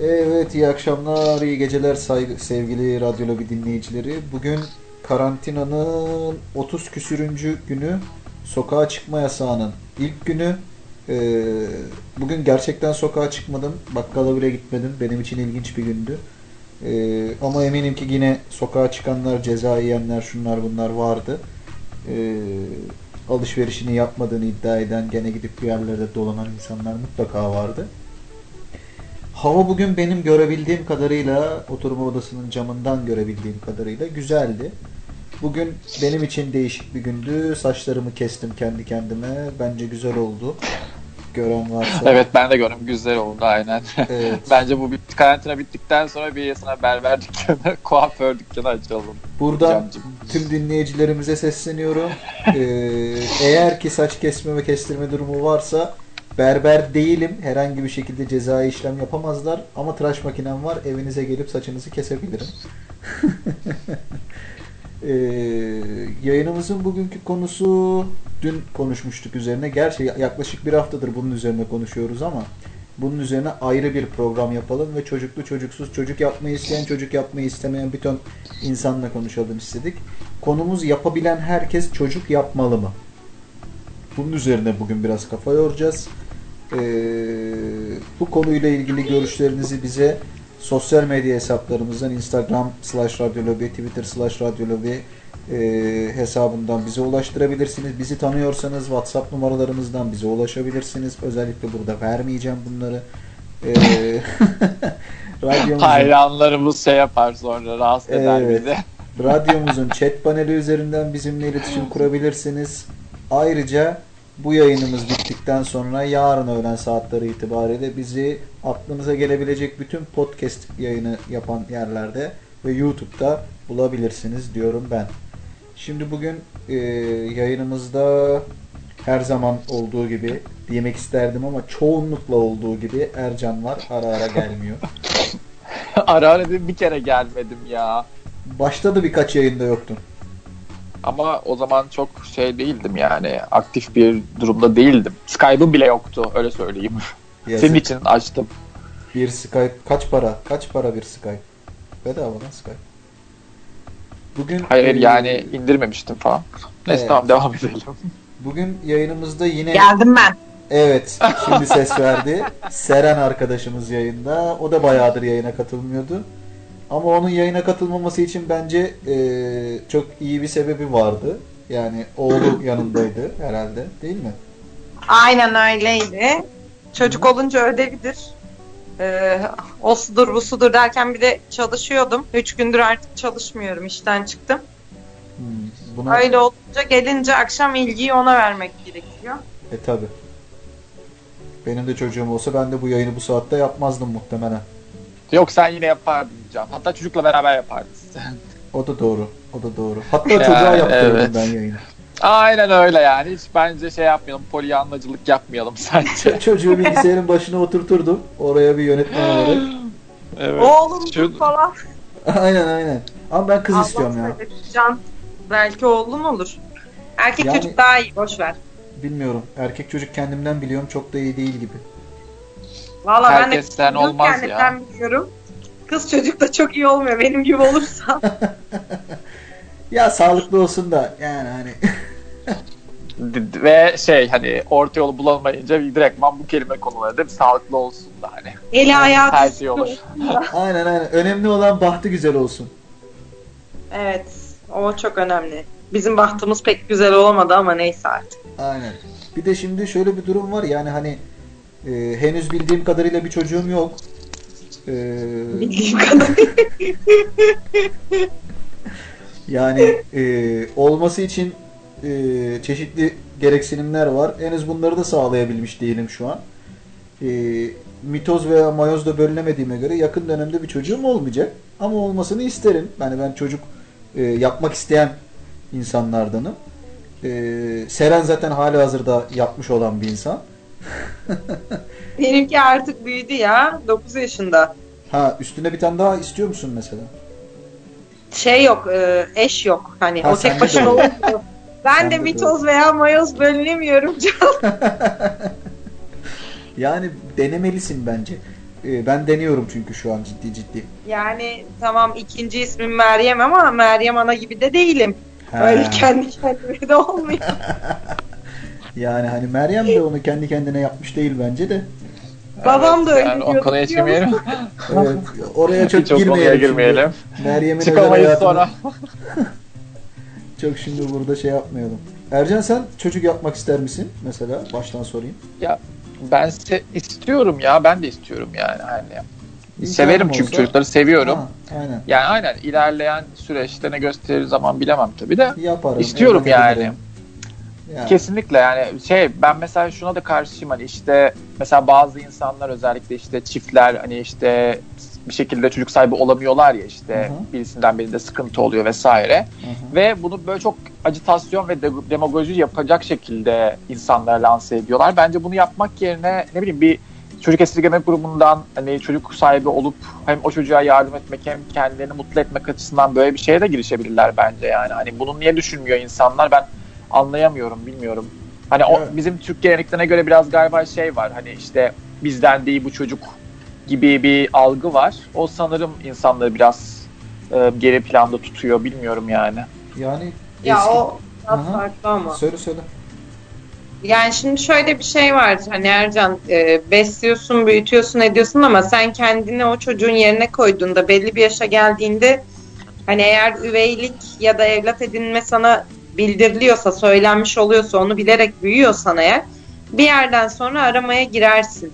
Evet iyi akşamlar, iyi geceler saygı, sevgili Radyo Lobi dinleyicileri. Bugün karantinanın 30 küsürüncü günü sokağa çıkma yasağının ilk günü. Ee, bugün gerçekten sokağa çıkmadım. Bakkala bile gitmedim. Benim için ilginç bir gündü. Ee, ama eminim ki yine sokağa çıkanlar, ceza yiyenler, şunlar bunlar vardı. Ee, alışverişini yapmadığını iddia eden, gene gidip bir yerlerde dolanan insanlar mutlaka vardı. Hava bugün benim görebildiğim kadarıyla oturma odasının camından görebildiğim kadarıyla güzeldi. Bugün benim için değişik bir gündü. Saçlarımı kestim kendi kendime. Bence güzel oldu. Gören varsa. Evet ben de gördüm. Güzel oldu aynen. Evet. Bence bu bit karantina bittikten sonra bir sana berber dükkanı, kuaför dükkanı açalım. Buradan Camcım. tüm dinleyicilerimize sesleniyorum. Ee, eğer ki saç kesme ve kestirme durumu varsa berber değilim. Herhangi bir şekilde cezai işlem yapamazlar. Ama tıraş makinem var. Evinize gelip saçınızı kesebilirim. Ee, yayınımızın bugünkü konusu dün konuşmuştuk üzerine. Gerçi yaklaşık bir haftadır bunun üzerine konuşuyoruz ama bunun üzerine ayrı bir program yapalım ve çocuklu çocuksuz çocuk yapmayı isteyen çocuk yapmayı istemeyen bir ton insanla konuşalım istedik. Konumuz yapabilen herkes çocuk yapmalı mı? Bunun üzerine bugün biraz kafa yoracağız. Ee, bu konuyla ilgili görüşlerinizi bize sosyal medya hesaplarımızdan Instagram slash radyolobi, Twitter slash radyolobi e, hesabından bize ulaştırabilirsiniz. Bizi tanıyorsanız WhatsApp numaralarımızdan bize ulaşabilirsiniz. Özellikle burada vermeyeceğim bunları. Ee, radyomuzun, Hayranlarımız şey yapar sonra rahatsız eder Evet. bizi. radyomuzun chat paneli üzerinden bizimle iletişim kurabilirsiniz. Ayrıca bu yayınımız bittikten sonra yarın öğlen saatleri itibariyle bizi aklınıza gelebilecek bütün podcast yayını yapan yerlerde ve YouTube'da bulabilirsiniz diyorum ben. Şimdi bugün e, yayınımızda her zaman olduğu gibi demek isterdim ama çoğunlukla olduğu gibi Ercan var. Ara ara gelmiyor. ara ara bir kere gelmedim ya. Başta da birkaç yayında yoktun. Ama o zaman çok şey değildim yani. Aktif bir durumda değildim. Skype'ım bile yoktu öyle söyleyeyim. Yazık. Senin için açtım. Bir Skype kaç para? Kaç para bir Skype? Bedavadan Skype. Bugün Hayır e, yani indirmemiştim falan. Neyse Evet. tamam devam edelim. bugün yayınımızda yine Geldim ben. evet şimdi ses verdi. Seren arkadaşımız yayında. O da bayağıdır yayına katılmıyordu. Ama onun yayına katılmaması için bence e, çok iyi bir sebebi vardı. Yani oğlu yanındaydı herhalde, değil mi? Aynen öyleydi. Çocuk olunca ödevidir. Ee, o sudur bu sudur derken bir de çalışıyordum. Üç gündür artık çalışmıyorum. işten çıktım. Hmm, Buna, Öyle olunca gelince akşam ilgiyi ona vermek gerekiyor. E tabi. Benim de çocuğum olsa ben de bu yayını bu saatte yapmazdım muhtemelen. Yok sen yine yapardın Can. Hatta çocukla beraber yapardın. O da doğru. O da doğru. Hatta çocuğa yaptırdım evet. ben yayını. Aynen öyle yani. Hiç bence şey yapmayalım. Polyanlacılık yapmayalım sence. Çocuğu bilgisayarın başına oturturdum. Oraya bir yönetmen olarak. evet. Oğlum Şu- falan. Aynen aynen. Ama ben kız Allah istiyorum ya. Can. Belki oğlum olur. Erkek Yani- çocuk daha iyi. Boş ver. Bilmiyorum. Erkek çocuk kendimden biliyorum çok da iyi değil gibi. Valla ben de Herkesten kız olmaz ya. kendimden biliyorum. Kız çocuk da çok iyi olmuyor benim gibi olursa. Ya sağlıklı olsun da yani hani. Ve şey hani orta yolu bulamayınca direktman bu kelime konuları değil mi? Sağlıklı olsun da hani. Eli ayağı Her şey olur. aynen aynen. Önemli olan bahtı güzel olsun. Evet, o çok önemli. Bizim bahtımız pek güzel olamadı ama neyse artık. Aynen. Bir de şimdi şöyle bir durum var yani hani e, henüz bildiğim kadarıyla bir çocuğum yok. E, Bildiğim kadarıyla. Yani e, olması için e, çeşitli gereksinimler var. Henüz bunları da sağlayabilmiş değilim şu an. E, mitoz veya mayozda bölünemediğime göre yakın dönemde bir çocuğum olmayacak. Ama olmasını isterim. Yani ben çocuk e, yapmak isteyen insanlardanım. E, Seren zaten hali hazırda yapmış olan bir insan. Benimki artık büyüdü ya. 9 yaşında. Ha üstüne bir tane daha istiyor musun mesela? Şey yok, e, eş yok. Hani Ha, o tek başına olmuyor. Ben de de mitoz veya mayoz bölünemiyorum. Yani denemelisin bence. Ee, ben deniyorum çünkü şu an ciddi ciddi. yani tamam ikinci ismim Meryem ama Meryem ana gibi de değilim. Ha. Öyle kendi kendime de olmuyor. Yani hani Meryem de onu kendi kendine yapmış değil bence de. Babam da öyle yani o diyordu, konuya girmeyelim. Evet, oraya çok, o konuya girmeyelim. girmeyelim. Meryem'in özel Çıkamayız sonra. çok şimdi burada şey yapmayalım. Ercan sen çocuk yapmak ister misin? Mesela baştan sorayım. Ya ben se- istiyorum ya ben de istiyorum yani hani. İmkanım Severim çünkü olsa- çocukları seviyorum. Ha, aynen. Yani aynen ilerleyen süreçte ne gösterir zaman bilemem tabii de. Yaparım. İstiyorum yani. ederim. Yani. Kesinlikle yani şey ben mesela şuna da karşıyım hani işte mesela bazı insanlar özellikle işte çiftler hani işte bir şekilde çocuk sahibi olamıyorlar ya işte Hı hı. birisinden birinde sıkıntı oluyor vesaire Hı hı. ve bunu böyle çok acitasyon ve de- demagoji yapacak şekilde insanlara lanse ediyorlar. Bence bunu yapmak yerine ne bileyim bir çocuk esirgeme grubundan hani çocuk sahibi olup hem o çocuğa yardım etmek hem kendilerini mutlu etmek açısından böyle bir şeye de girişebilirler bence yani. Hani bunu niye düşünmüyor insanlar ben anlayamıyorum bilmiyorum. Hani o Evet. bizim Türk geleneklerine göre biraz galiba şey var hani işte bizden değil bu çocuk gibi bir algı var. O sanırım insanları biraz e, geri planda tutuyor bilmiyorum yani. Yani Ya eski- o biraz Aha. farklı ama. Söyle söyle. Yani şimdi şöyle bir şey var hani Ercan e, besliyorsun, büyütüyorsun, ediyorsun ama sen kendini o çocuğun yerine koyduğunda belli bir yaşa geldiğinde hani eğer üveylik ya da evlat edinme sana bildiriliyorsa, söylenmiş oluyorsa, onu bilerek büyüyorsan eğer bir yerden sonra aramaya girersin.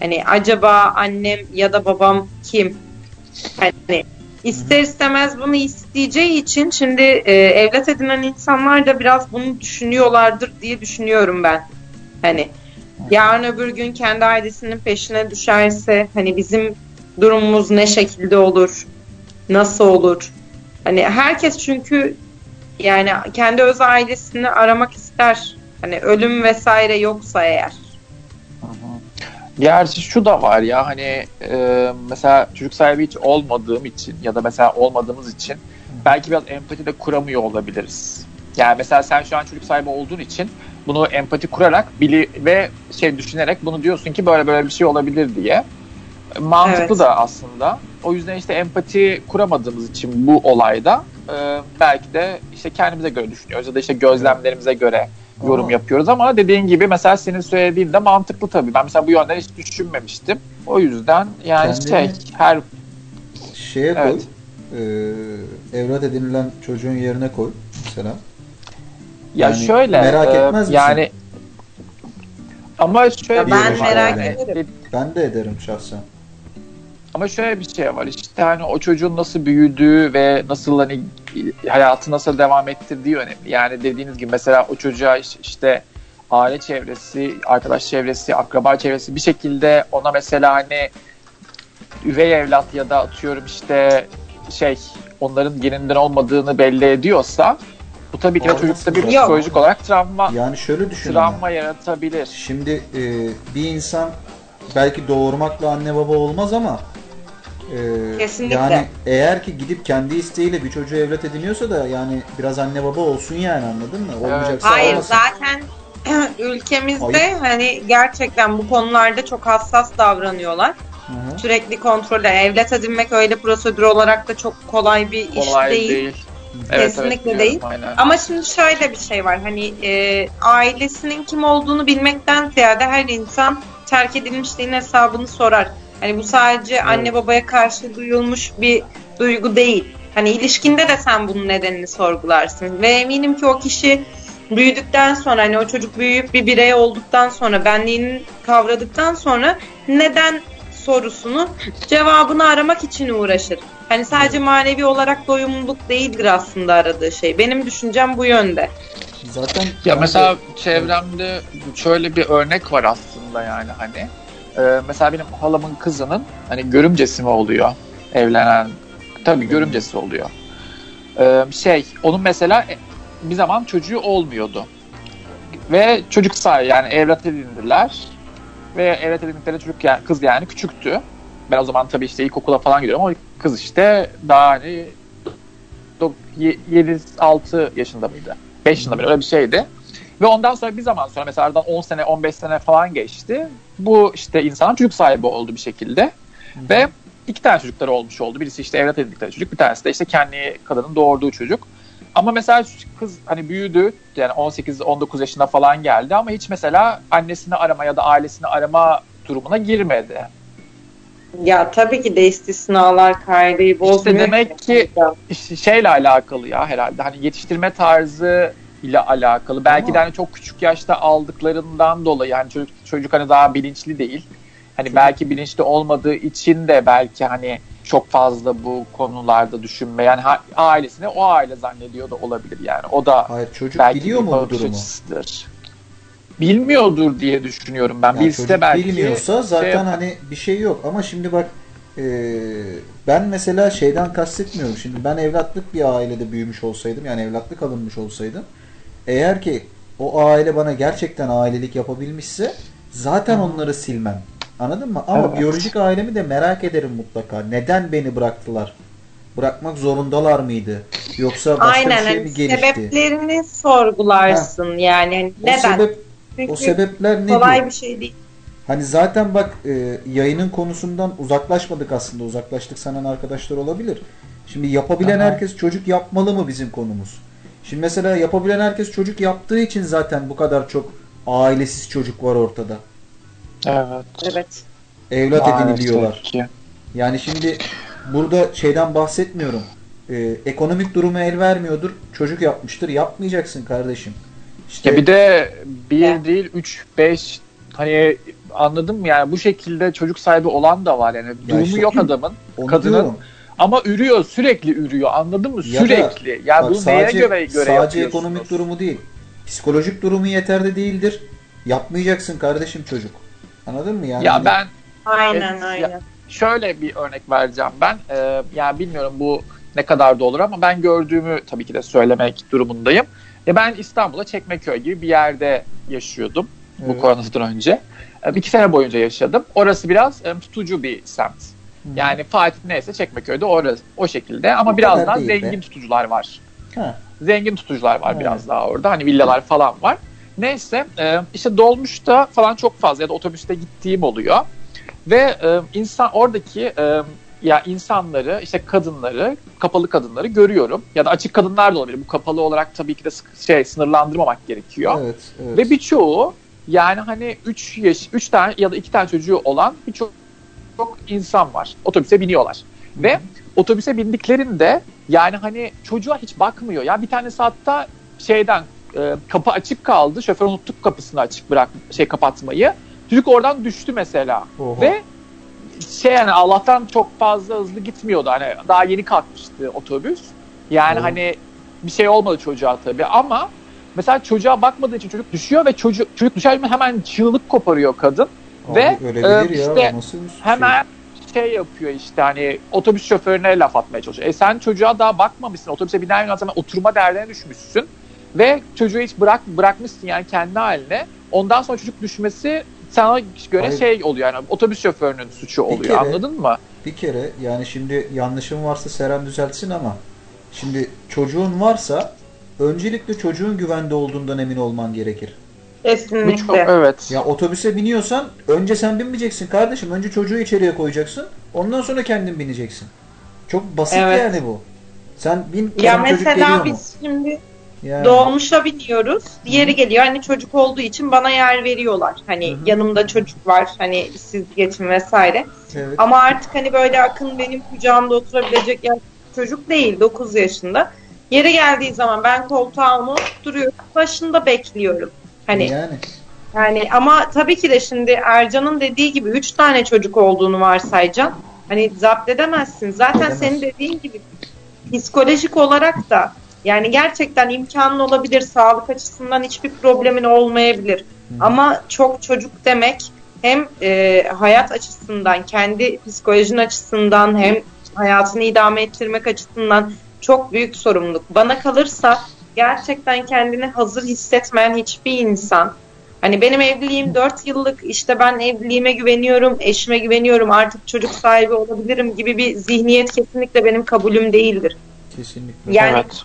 Hani acaba annem ya da babam kim? Hani ister istemez bunu isteyeceği için şimdi e, evlat edinen insanlar da biraz bunu düşünüyorlardır diye düşünüyorum ben. Hani yarın öbür gün kendi ailesinin peşine düşerse hani bizim durumumuz ne şekilde olur? Nasıl olur? Hani herkes çünkü yani kendi öz ailesini aramak ister. Hani ölüm vesaire yoksa eğer. Gerçi şu da var ya hani e, mesela çocuk sahibi hiç olmadığım için ya da mesela olmadığımız için belki biraz empati de kuramıyor olabiliriz. Yani mesela sen şu an çocuk sahibi olduğun için bunu empati kurarak bili ve şey düşünerek bunu diyorsun ki böyle böyle bir şey olabilir diye. Mantıklı Evet. da aslında. O yüzden işte empati kuramadığımız için bu olayda e, belki de işte kendimize göre düşünüyoruz ya da işte gözlemlerimize göre yorum yapıyoruz ama dediğin gibi mesela senin söylediğin de mantıklı tabii. Ben mesela bu yönden hiç düşünmemiştim. O yüzden yani Kendini- şey her Şeye koy. Evet. e, evlat edinilen çocuğun yerine koy mesela. ya Yani şöyle merak e, etmez misin? yani ama şöyle ben şey merak yani. ederim. Ben de ederim şahsen. Ama şöyle bir şey var işte hani o çocuğun nasıl büyüdüğü ve nasıl hani hayatı nasıl devam ettirdiği önemli. Yani dediğiniz gibi mesela o çocuğa iş- işte aile çevresi, arkadaş çevresi, akraba çevresi bir şekilde ona mesela hani üvey evlat ya da atıyorum işte şey onların geninden olmadığını belli ediyorsa bu tabii ki çocukta bir psikolojik olarak travma Yani şöyle düşün. ama. travma yaratabilir. Şimdi e, bir insan belki doğurmakla anne baba olmaz ama e, Kesinlikle. yani eğer ki gidip kendi isteğiyle bir çocuğu evlat ediniyorsa da yani biraz anne baba olsun yani anladın mı? Olmayacaksa Hayır olmasın. zaten ülkemizde Hayır. hani gerçekten bu konularda çok hassas davranıyorlar. Hı hı. Sürekli kontrolde evlat edinmek öyle prosedür olarak da çok kolay bir Kolay iş değil. değil. Evet, Kesinlikle evet, değil. aynen. Ama şimdi şöyle bir şey var hani e, ailesinin kim olduğunu bilmekten ziyade her insan terk edilmişliğin hesabını sorar. Hani bu sadece anne babaya karşı duyulmuş bir duygu değil. Hani ilişkinde de sen bunun nedenini sorgularsın. Ve eminim ki o kişi büyüdükten sonra hani o çocuk büyüyüp bir birey olduktan sonra benliğini kavradıktan sonra neden sorusunu cevabını aramak için uğraşır. Hani sadece manevi olarak doyumluluk değildir aslında aradığı şey. Benim düşüncem bu yönde. Zaten Ya mesela de- çevremde şöyle bir örnek var aslında yani hani. Ee, mesela benim halamın kızının hani görümcesi mi oluyor evlenen? Tabii görümcesi oluyor. Ee, şey onun mesela e, bir zaman çocuğu olmuyordu. Ve çocuk sahibi yani evlat edindiler. Ve evlat edindikleri çocuk yani kız yani küçüktü. Ben o zaman tabii işte ilkokula falan gidiyorum ama kız işte daha hani 7-6 yaşında mıydı? 5 yılında bir öyle bir şeydi. Ve ondan sonra bir zaman sonra mesela aradan 10 sene 15 sene falan geçti. Bu işte insan çocuk sahibi oldu bir şekilde. Hı. Ve iki tane çocukları olmuş oldu. Birisi işte evlat edindikleri çocuk, bir tanesi de işte kendi kadının doğurduğu çocuk. Ama mesela kız hani büyüdü yani 18-19 yaşına falan geldi ama hiç mesela annesini arama ya da ailesini arama durumuna girmedi. Ya tabii ki de istisnalar kaideyi bozmuyor. demek ki- İşte şeyle alakalı ya herhalde hani yetiştirme tarzı ile alakalı. Belki Ama- de hani çok küçük yaşta aldıklarından dolayı yani çocuk, çocuk hani daha bilinçli değil. Hani Çocuk- belki bilinçli olmadığı için de belki hani çok fazla bu konularda düşünme yani ha- ailesini o aile zannediyor da olabilir yani. O da Hayır çocuk belki biliyor mu bu durumu? Bilmiyordur diye düşünüyorum ben. Yani Bilse belki bilmiyorsa zaten şey- hani bir şey yok ama şimdi bak e, ben mesela şeyden kastetmiyorum şimdi ben evlatlık bir ailede büyümüş olsaydım yani evlatlık alınmış olsaydım eğer ki o aile bana gerçekten ailelik yapabilmişse zaten onları silmem anladın mı ama Evet. biyolojik ailemi de merak ederim mutlaka neden beni bıraktılar bırakmak zorundalar mıydı yoksa başka Aynen bir şey hani mi gelişti sebeplerini sorgularsın yani hani o neden? sebep Çünkü o sebepler ne kolay diyor? bir şey değil. Hani zaten bak e, yayının konusundan uzaklaşmadık aslında. Uzaklaştık sanan arkadaşlar olabilir. Şimdi yapabilen Aha. herkes çocuk yapmalı mı bizim konumuz? Şimdi mesela yapabilen herkes çocuk yaptığı için zaten bu kadar çok ailesiz çocuk var ortada. Evet. Evet. Evlat Maalesef ediniliyorlar. ki. Yani şimdi burada şeyden bahsetmiyorum. E, ekonomik durumu el vermiyordur. Çocuk yapmıştır. Yapmayacaksın kardeşim. İşte Ya bir de bir Ya. değil 3 5 hani anladın mı yani bu şekilde çocuk sahibi olan da var yani durumu işte- yok adamın onu kadının diyorum. Ama ürüyor sürekli ürüyor anladın mı Ya da- sürekli yani Bak bunu neye sadece, göre göre sadece ekonomik durumu değil. Psikolojik durumu yeterli değildir. Yapmayacaksın kardeşim çocuk. Anladın mı yani? ya ben Aynen aynen. şöyle bir örnek vereceğim ben ee, yani bilmiyorum bu ne kadar da olur ama ben gördüğümü tabii ki de söylemek durumundayım. Ya ben İstanbul'da Çekmeköy gibi bir yerde yaşıyordum. bu Evet. koronadan önce. E, İki sene boyunca yaşadım. Orası biraz e, tutucu bir semt. Yani Fatih neyse Çekmeköy'de orası o şekilde ama O biraz daha değil be. zengin tutucular var. Ha. Zengin tutucular var Evet. biraz daha orada. Hani villalar falan var. Neyse e, işte dolmuşta falan çok fazla ya da otobüste gittiğim oluyor. Ve e, insan oradaki e, ya insanları işte kadınları kapalı kadınları görüyorum ya da açık kadınlar da olabilir. Bu kapalı olarak tabii ki de şey sınırlandırmamak gerekiyor. Evet, evet. Ve birçoğu yani hani 3 yaş 3 tane ya da 2 tane çocuğu olan birçok çok insan var. Otobüse biniyorlar. Ve otobüse bindiklerinde yani hani çocuğa hiç bakmıyor. Ya bir tane hatta şeyden e, kapı açık kaldı. Şoför unuttuk kapısını açık bırak şey kapatmayı. Çocuk oradan düştü mesela. Oha. Ve şey yani Allah'tan çok fazla hızlı gitmiyordu. Hani daha yeni kalkmıştı otobüs. Yani Oo. hani bir şey olmadı çocuğa tabii ama mesela çocuğa bakmadığı için çocuk düşüyor ve çocuk çocuk düşer hemen çığlık koparıyor kadın. Abi ve, e, ya. işte nasıl bir şey? Hemen şey yapıyor işte hani otobüs şoförüne laf atmaya çalışıyor. E sen çocuğa daha bakmamışsın. Otobüse biner hemen oturma derdine düşmüşsün. Ve çocuğu hiç bırak bırakmışsın yani kendi haline. Ondan sonra çocuk düşmesi sana göre Hayır. şey oluyor yani otobüs şoförünün suçu oluyor kere- anladın mı? Bir kere yani şimdi yanlışım varsa Seren düzeltsin ama şimdi çocuğun varsa öncelikle çocuğun güvende olduğundan emin olman gerekir. Bu çok Kesinlikle. evet. Ya otobüse biniyorsan önce sen binmeyeceksin kardeşim. Önce çocuğu içeriye koyacaksın. Ondan sonra kendin bineceksin. Çok basit Evet. yani bu. Sen bin Ya mesela mu? biz şimdi Yani. dolmuşa biniyoruz. Diğeri geliyor. Hani çocuk olduğu için bana yer veriyorlar. Hani Hı hı. yanımda çocuk var. Hani siz geçin vesaire. Evet. Ama artık hani böyle akın benim kucağımda oturabilecek yaş çocuk değil 9 yaşında. Yeri geldiği zaman ben koltuğa onu duruyorum. Başında bekliyorum. Hani yani. yani ama tabii ki de şimdi Ercan'ın dediği gibi 3 tane çocuk olduğunu varsayacaksın. Hani zapt edemezsin. Zaten Edemez. senin dediğin gibi psikolojik olarak da yani gerçekten imkanın olabilir. Sağlık açısından hiçbir problemin olmayabilir. Hı. Ama çok çocuk demek hem e, hayat açısından, kendi psikolojin açısından hem hayatını idame ettirmek açısından çok büyük sorumluluk. Bana kalırsa gerçekten kendini hazır hissetmeyen hiçbir insan Hani benim evliliğim 4 yıllık işte ben evliliğime güveniyorum, eşime güveniyorum, artık çocuk sahibi olabilirim gibi bir zihniyet kesinlikle benim kabulüm değildir. Kesinlikle. Yani evet.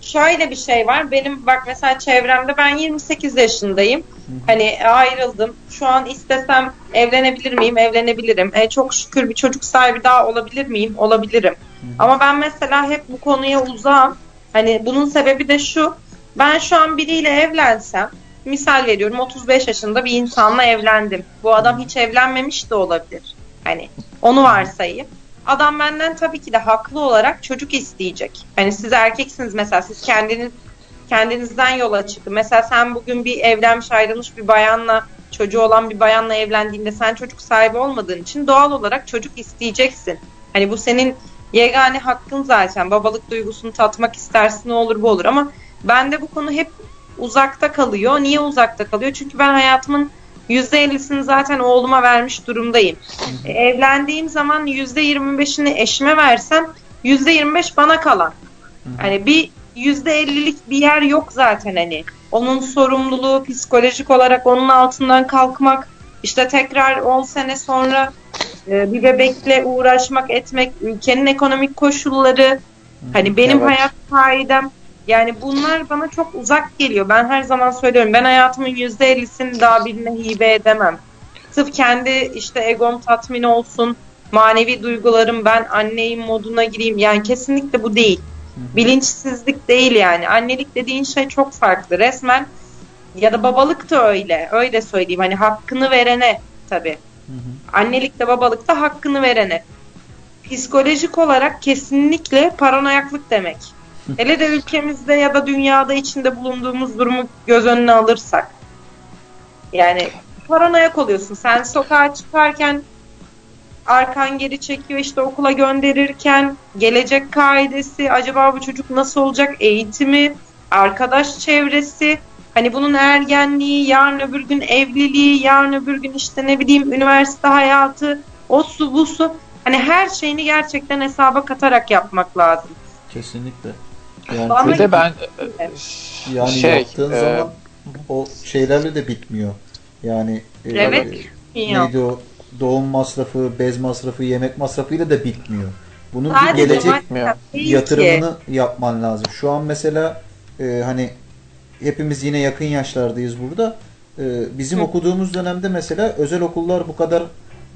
şöyle bir şey var. Benim bak mesela çevremde ben 28 yaşındayım. Hani ayrıldım. Şu an istesem evlenebilir miyim? Evlenebilirim. E, çok şükür bir çocuk sahibi daha olabilir miyim? Olabilirim. Ama ben mesela hep bu konuya uzağım. Hani bunun sebebi de şu. Ben şu an biriyle evlensem misal veriyorum 35 yaşında bir insanla evlendim. Bu adam hiç evlenmemiş de olabilir. Hani onu varsayayım. Adam benden tabii ki de haklı olarak çocuk isteyecek. Hani siz erkeksiniz mesela siz kendiniz kendinizden yola çıkın. Mesela sen bugün bir evlenmiş ayrılmış bir bayanla çocuğu olan bir bayanla evlendiğinde sen çocuk sahibi olmadığın için doğal olarak çocuk isteyeceksin. Hani bu senin yegane hakkın zaten. Babalık duygusunu tatmak istersin ne olur bu olur ama bende bu konu hep uzakta kalıyor. Niye uzakta kalıyor? Çünkü ben hayatımın %50'sini zaten oğluma vermiş durumdayım. E, evlendiğim zaman %25'ini eşime versem %25 bana kalan. Hani bir %50'lik bir yer yok zaten hani. Onun sorumluluğu psikolojik olarak onun altından kalkmak, işte tekrar 10 sene sonra e, bir bebekle uğraşmak etmek, ülkenin ekonomik koşulları, hani benim Evet. hayat kaidem yani bunlar bana çok uzak geliyor. Ben her zaman söylüyorum. Ben hayatımın %50'sini daha birine hibe edemem. Sırf kendi işte egom tatmin olsun, manevi duygularım ben anneyim moduna gireyim. Yani kesinlikle bu değil. Bilinçsizlik değil yani. Annelik dediğin şey çok farklı. Resmen ya da babalık da öyle. Öyle söyleyeyim. Hani hakkını verene tabii. Annelik de babalık da hakkını verene. Psikolojik olarak kesinlikle paranoyaklık demek. Hele de ülkemizde ya da dünyada içinde bulunduğumuz durumu göz önüne alırsak. Yani paranoyak oluyorsun. Sen sokağa çıkarken arkan geri çekiyor işte okula gönderirken gelecek kaidesi acaba bu çocuk nasıl olacak eğitimi arkadaş çevresi hani bunun ergenliği yarın öbür gün evliliği yarın öbür gün işte ne bileyim üniversite hayatı o su bu su hani her şeyini gerçekten hesaba katarak yapmak lazım. Kesinlikle. Yani, Bana- Bir de ben yani şey, yaptığın e, zaman o şeylerle de bitmiyor. Yani e, Evet, e, bitmiyor. neydi o doğum masrafı, bez masrafı, yemek masrafıyla da bitmiyor. Bunun bir Sadece gelecek değil ki. yatırımını yapman lazım. Şu an mesela e, hani hepimiz yine yakın yaşlardayız burada. E, bizim Hı. okuduğumuz dönemde mesela özel okullar bu kadar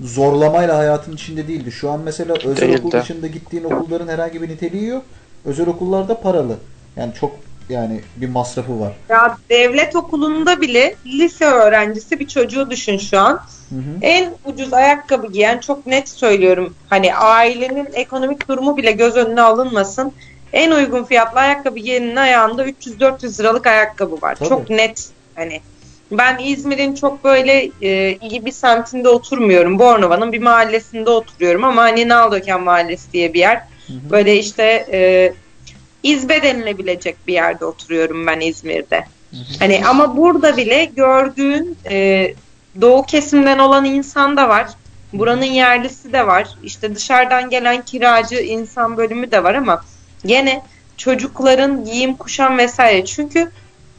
zorlamayla hayatın içinde değildi. Şu an mesela özel Değildi. okul dışında gittiğin okulların herhangi bir niteliği yok. Özel okullarda paralı. Yani çok yani bir masrafı var. Ya devlet okulunda bile lise öğrencisi bir çocuğu düşün şu an. Hı hı. En ucuz ayakkabı giyen çok net söylüyorum. Hani ailenin ekonomik durumu bile göz önüne alınmasın. En uygun fiyatlı ayakkabı giyenin ayağında 300-400 liralık ayakkabı var. Tabii. Çok net. Hani ben İzmir'in çok böyle e, iyi bir semtinde oturmuyorum. Bornova'nın bir mahallesinde oturuyorum ama hani Naldoken Mahallesi diye bir yer. Hı hı. Böyle işte e, izbe denilebilecek bir yerde oturuyorum ben İzmir'de. Hani ama burada bile gördüğün e, doğu kesimden olan insan da var. Buranın yerlisi de var. İşte dışarıdan gelen kiracı insan bölümü de var ama gene çocukların giyim kuşam vesaire. Çünkü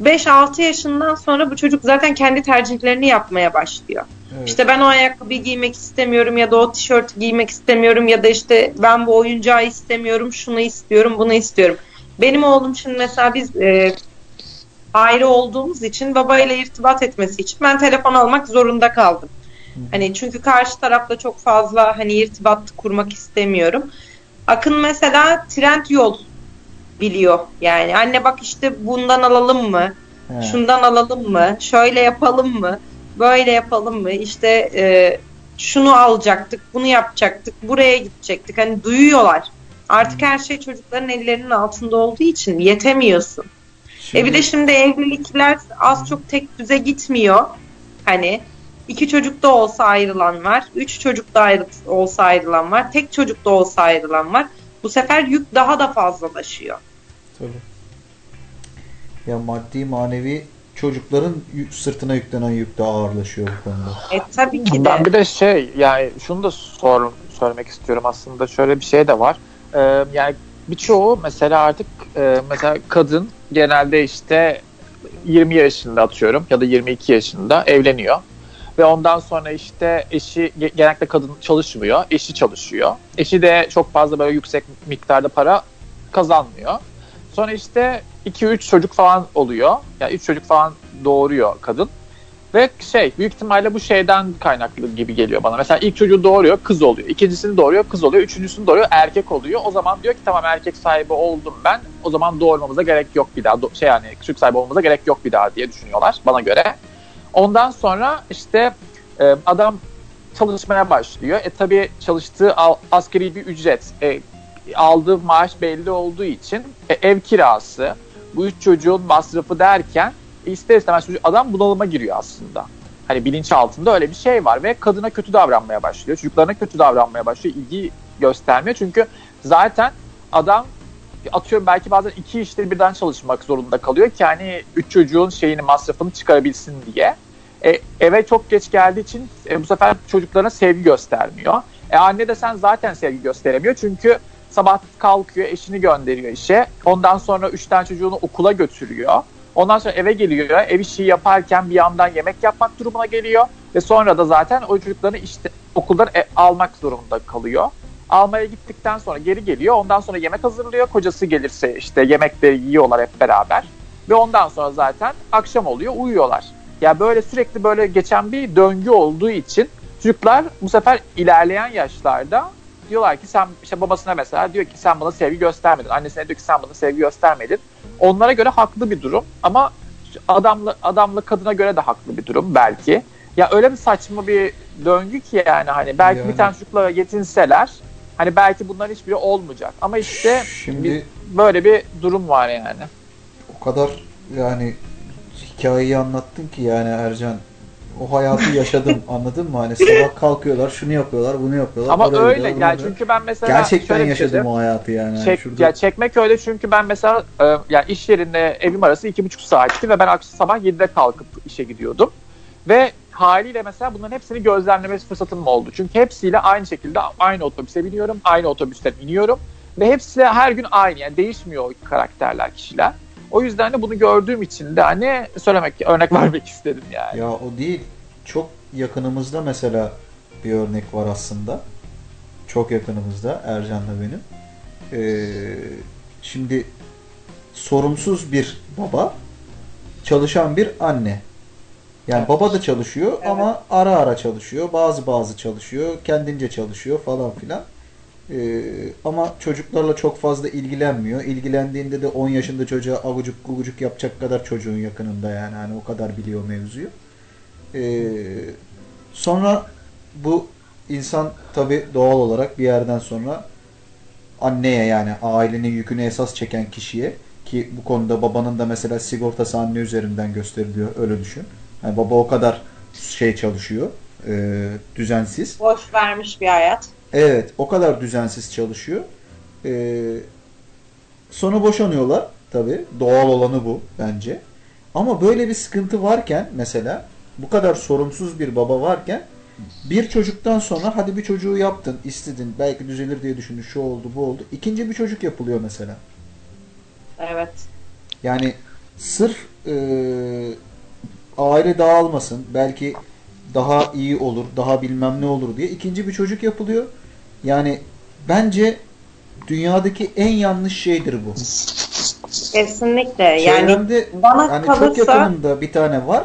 5-6 yaşından sonra bu çocuk zaten kendi tercihlerini yapmaya başlıyor. Evet. İşte ben o ayakkabıyı giymek istemiyorum ya da o tişörtü giymek istemiyorum ya da işte ben bu oyuncağı istemiyorum, şunu istiyorum, bunu istiyorum. Benim oğlum şimdi mesela biz e, ayrı olduğumuz için babayla irtibat etmesi için ben telefon almak zorunda kaldım. Hani çünkü karşı tarafla çok fazla hani irtibat kurmak istemiyorum. Akın mesela trend yol biliyor yani. Anne bak işte bundan alalım mı? He. Şundan alalım mı? Şöyle yapalım mı? Böyle yapalım mı? İşte e, şunu alacaktık, bunu yapacaktık, buraya gidecektik. Hani duyuyorlar. Artık her şey çocukların ellerinin altında olduğu için yetemiyorsun. E bir de şimdi evlilikler az çok tek düze gitmiyor. Hani iki çocuk da olsa ayrılan var. Üç çocuk da ayrı, olsa ayrılan var. Tek çocuk da olsa ayrılan var. Bu sefer yük daha da fazlalaşıyor. Tabii. Ya maddi manevi çocukların yü- sırtına yüklenen yük de ağırlaşıyor bu konuda. E tabii ki de. Ben bir de şey yani şunu da sor, söylemek istiyorum aslında şöyle bir şey de var. Ee, yani birçoğu mesela artık e, mesela kadın genelde işte 20 yaşında atıyorum ya da 22 yaşında evleniyor. Ve ondan sonra işte eşi ge- genellikle kadın çalışmıyor, eşi çalışıyor. Eşi de çok fazla böyle yüksek miktarda para kazanmıyor. Sonra işte 2-3 çocuk falan oluyor. Yani 3 çocuk falan doğuruyor kadın. Ve şey büyük ihtimalle bu şeyden kaynaklı gibi geliyor bana. Mesela ilk çocuğu doğuruyor kız oluyor. İkincisini doğuruyor kız oluyor. Üçüncüsünü doğuruyor erkek oluyor. O zaman diyor ki tamam erkek sahibi oldum ben. O zaman doğurmamıza gerek yok bir daha. Şey yani çocuk sahibi olmamıza gerek yok bir daha diye düşünüyorlar bana göre. Ondan sonra işte e, adam çalışmaya başlıyor. E tabii çalıştığı al, askeri bir ücret. E, aldığı maaş belli olduğu için e, ev kirası, bu üç çocuğun masrafı derken ister istemez çocuk, adam bunalıma giriyor aslında. Hani bilinç altında öyle bir şey var ve kadına kötü davranmaya başlıyor. Çocuklarına kötü davranmaya başlıyor. ilgi göstermiyor. Çünkü zaten adam atıyorum belki bazen iki işte birden çalışmak zorunda kalıyor ki hani üç çocuğun şeyini masrafını çıkarabilsin diye. E, eve çok geç geldiği için e, bu sefer çocuklarına sevgi göstermiyor. E, anne de sen zaten sevgi gösteremiyor çünkü sabah kalkıyor eşini gönderiyor işe. Ondan sonra üç tane çocuğunu okula götürüyor. Ondan sonra eve geliyor. Ev işi yaparken bir yandan yemek yapmak durumuna geliyor. Ve sonra da zaten o çocuklarını işte okuldan e, almak zorunda kalıyor. Almaya gittikten sonra geri geliyor. Ondan sonra yemek hazırlıyor. Kocası gelirse işte yemekleri yiyorlar hep beraber. Ve ondan sonra zaten akşam oluyor uyuyorlar. Ya yani böyle sürekli böyle geçen bir döngü olduğu için çocuklar bu sefer ilerleyen yaşlarda diyorlar ki sen işte babasına mesela diyor ki sen bana sevgi göstermedin. Annesine diyor ki sen bana sevgi göstermedin. Onlara göre haklı bir durum ama adamla adamla kadına göre de haklı bir durum belki. Ya öyle bir saçma bir döngü ki yani hani belki yani. bir tane çocukla yetinseler hani belki bunların hiçbiri olmayacak. Ama işte Şimdi bir, böyle bir durum var yani. O kadar yani hikayeyi anlattın ki yani Ercan o hayatı yaşadım anladın mı? Hani sabah kalkıyorlar şunu yapıyorlar bunu yapıyorlar. Ama öyle bunu yani çünkü ben mesela Gerçekten şey yaşadım diyeyim. o hayatı yani. Yani Çek, şurada- ya çekmek öyle çünkü ben mesela e, yani iş yerinde evim arası iki buçuk saatti ve ben akşam sabah 7'de kalkıp işe gidiyordum. Ve haliyle mesela bunların hepsini gözlemlemesi fırsatım oldu. Çünkü hepsiyle aynı şekilde aynı otobüse biniyorum, aynı otobüsten iniyorum. Ve hepsi her gün aynı yani değişmiyor karakterler, kişiler. O yüzden de bunu gördüğüm için de hani söylemek, örnek vermek istedim yani. Ya o değil. Çok yakınımızda mesela bir örnek var aslında. Çok yakınımızda Ercan'la benim. Ee, şimdi sorumsuz bir baba, çalışan bir anne. Yani Evet. baba da çalışıyor Evet. ama ara ara çalışıyor. Bazı bazı çalışıyor. Kendince çalışıyor falan filan. Ee, ama çocuklarla çok fazla ilgilenmiyor. İlgilendiğinde de 10 yaşında çocuğa avucuk gugucuk yapacak kadar çocuğun yakınında yani. Hani o kadar biliyor mevzuyu. Ee, sonra bu insan tabi doğal olarak bir yerden sonra anneye yani ailenin yükünü esas çeken kişiye ki bu konuda babanın da mesela sigortası anne üzerinden gösteriliyor öyle düşün. Yani baba o kadar şey çalışıyor e, düzensiz. Boş vermiş bir hayat. Evet, o kadar düzensiz çalışıyor. Ee, sonra boşanıyorlar tabi. Doğal olanı bu bence. Ama böyle bir sıkıntı varken mesela bu kadar sorumsuz bir baba varken bir çocuktan sonra hadi bir çocuğu yaptın, istedin, belki düzelir diye düşündün, şu oldu, bu oldu. İkinci bir çocuk yapılıyor mesela. Evet. Yani sırf e, aile dağılmasın, belki daha iyi olur, daha bilmem ne olur diye ikinci bir çocuk yapılıyor. Yani bence dünyadaki en yanlış şeydir bu. Kesinlikle. Yani Çevremde bana yani çok kalırsa yakınımda bir tane var.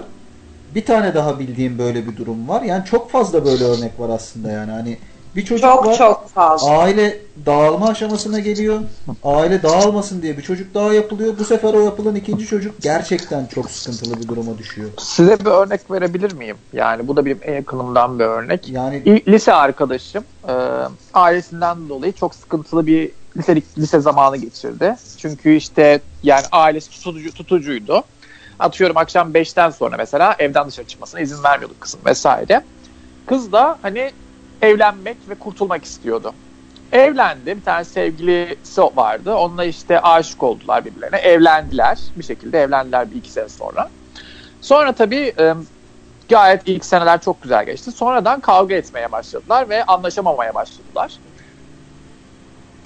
Bir tane daha bildiğim böyle bir durum var. Yani çok fazla böyle örnek var aslında yani. Hani bir çocuk çok var. çok fazla. Aile dağılma aşamasına geliyor. Aile dağılmasın diye bir çocuk daha yapılıyor. Bu sefer o yapılan ikinci çocuk gerçekten çok sıkıntılı bir duruma düşüyor. Size bir örnek verebilir miyim? Yani bu da benim en yakınımdan bir örnek. Yani Lise arkadaşım e, ailesinden dolayı çok sıkıntılı bir liselik lise zamanı geçirdi. Çünkü işte yani ailesi tutucu, tutucuydu. Atıyorum akşam 5'ten sonra mesela evden dışarı çıkmasına izin vermiyordu kızın vesaire. Kız da hani evlenmek ve kurtulmak istiyordu. Evlendi. Bir tane sevgilisi vardı. Onunla işte aşık oldular birbirlerine. Evlendiler. Bir şekilde evlendiler bir iki sene sonra. Sonra tabii e, gayet ilk seneler çok güzel geçti. Sonradan kavga etmeye başladılar ve anlaşamamaya başladılar.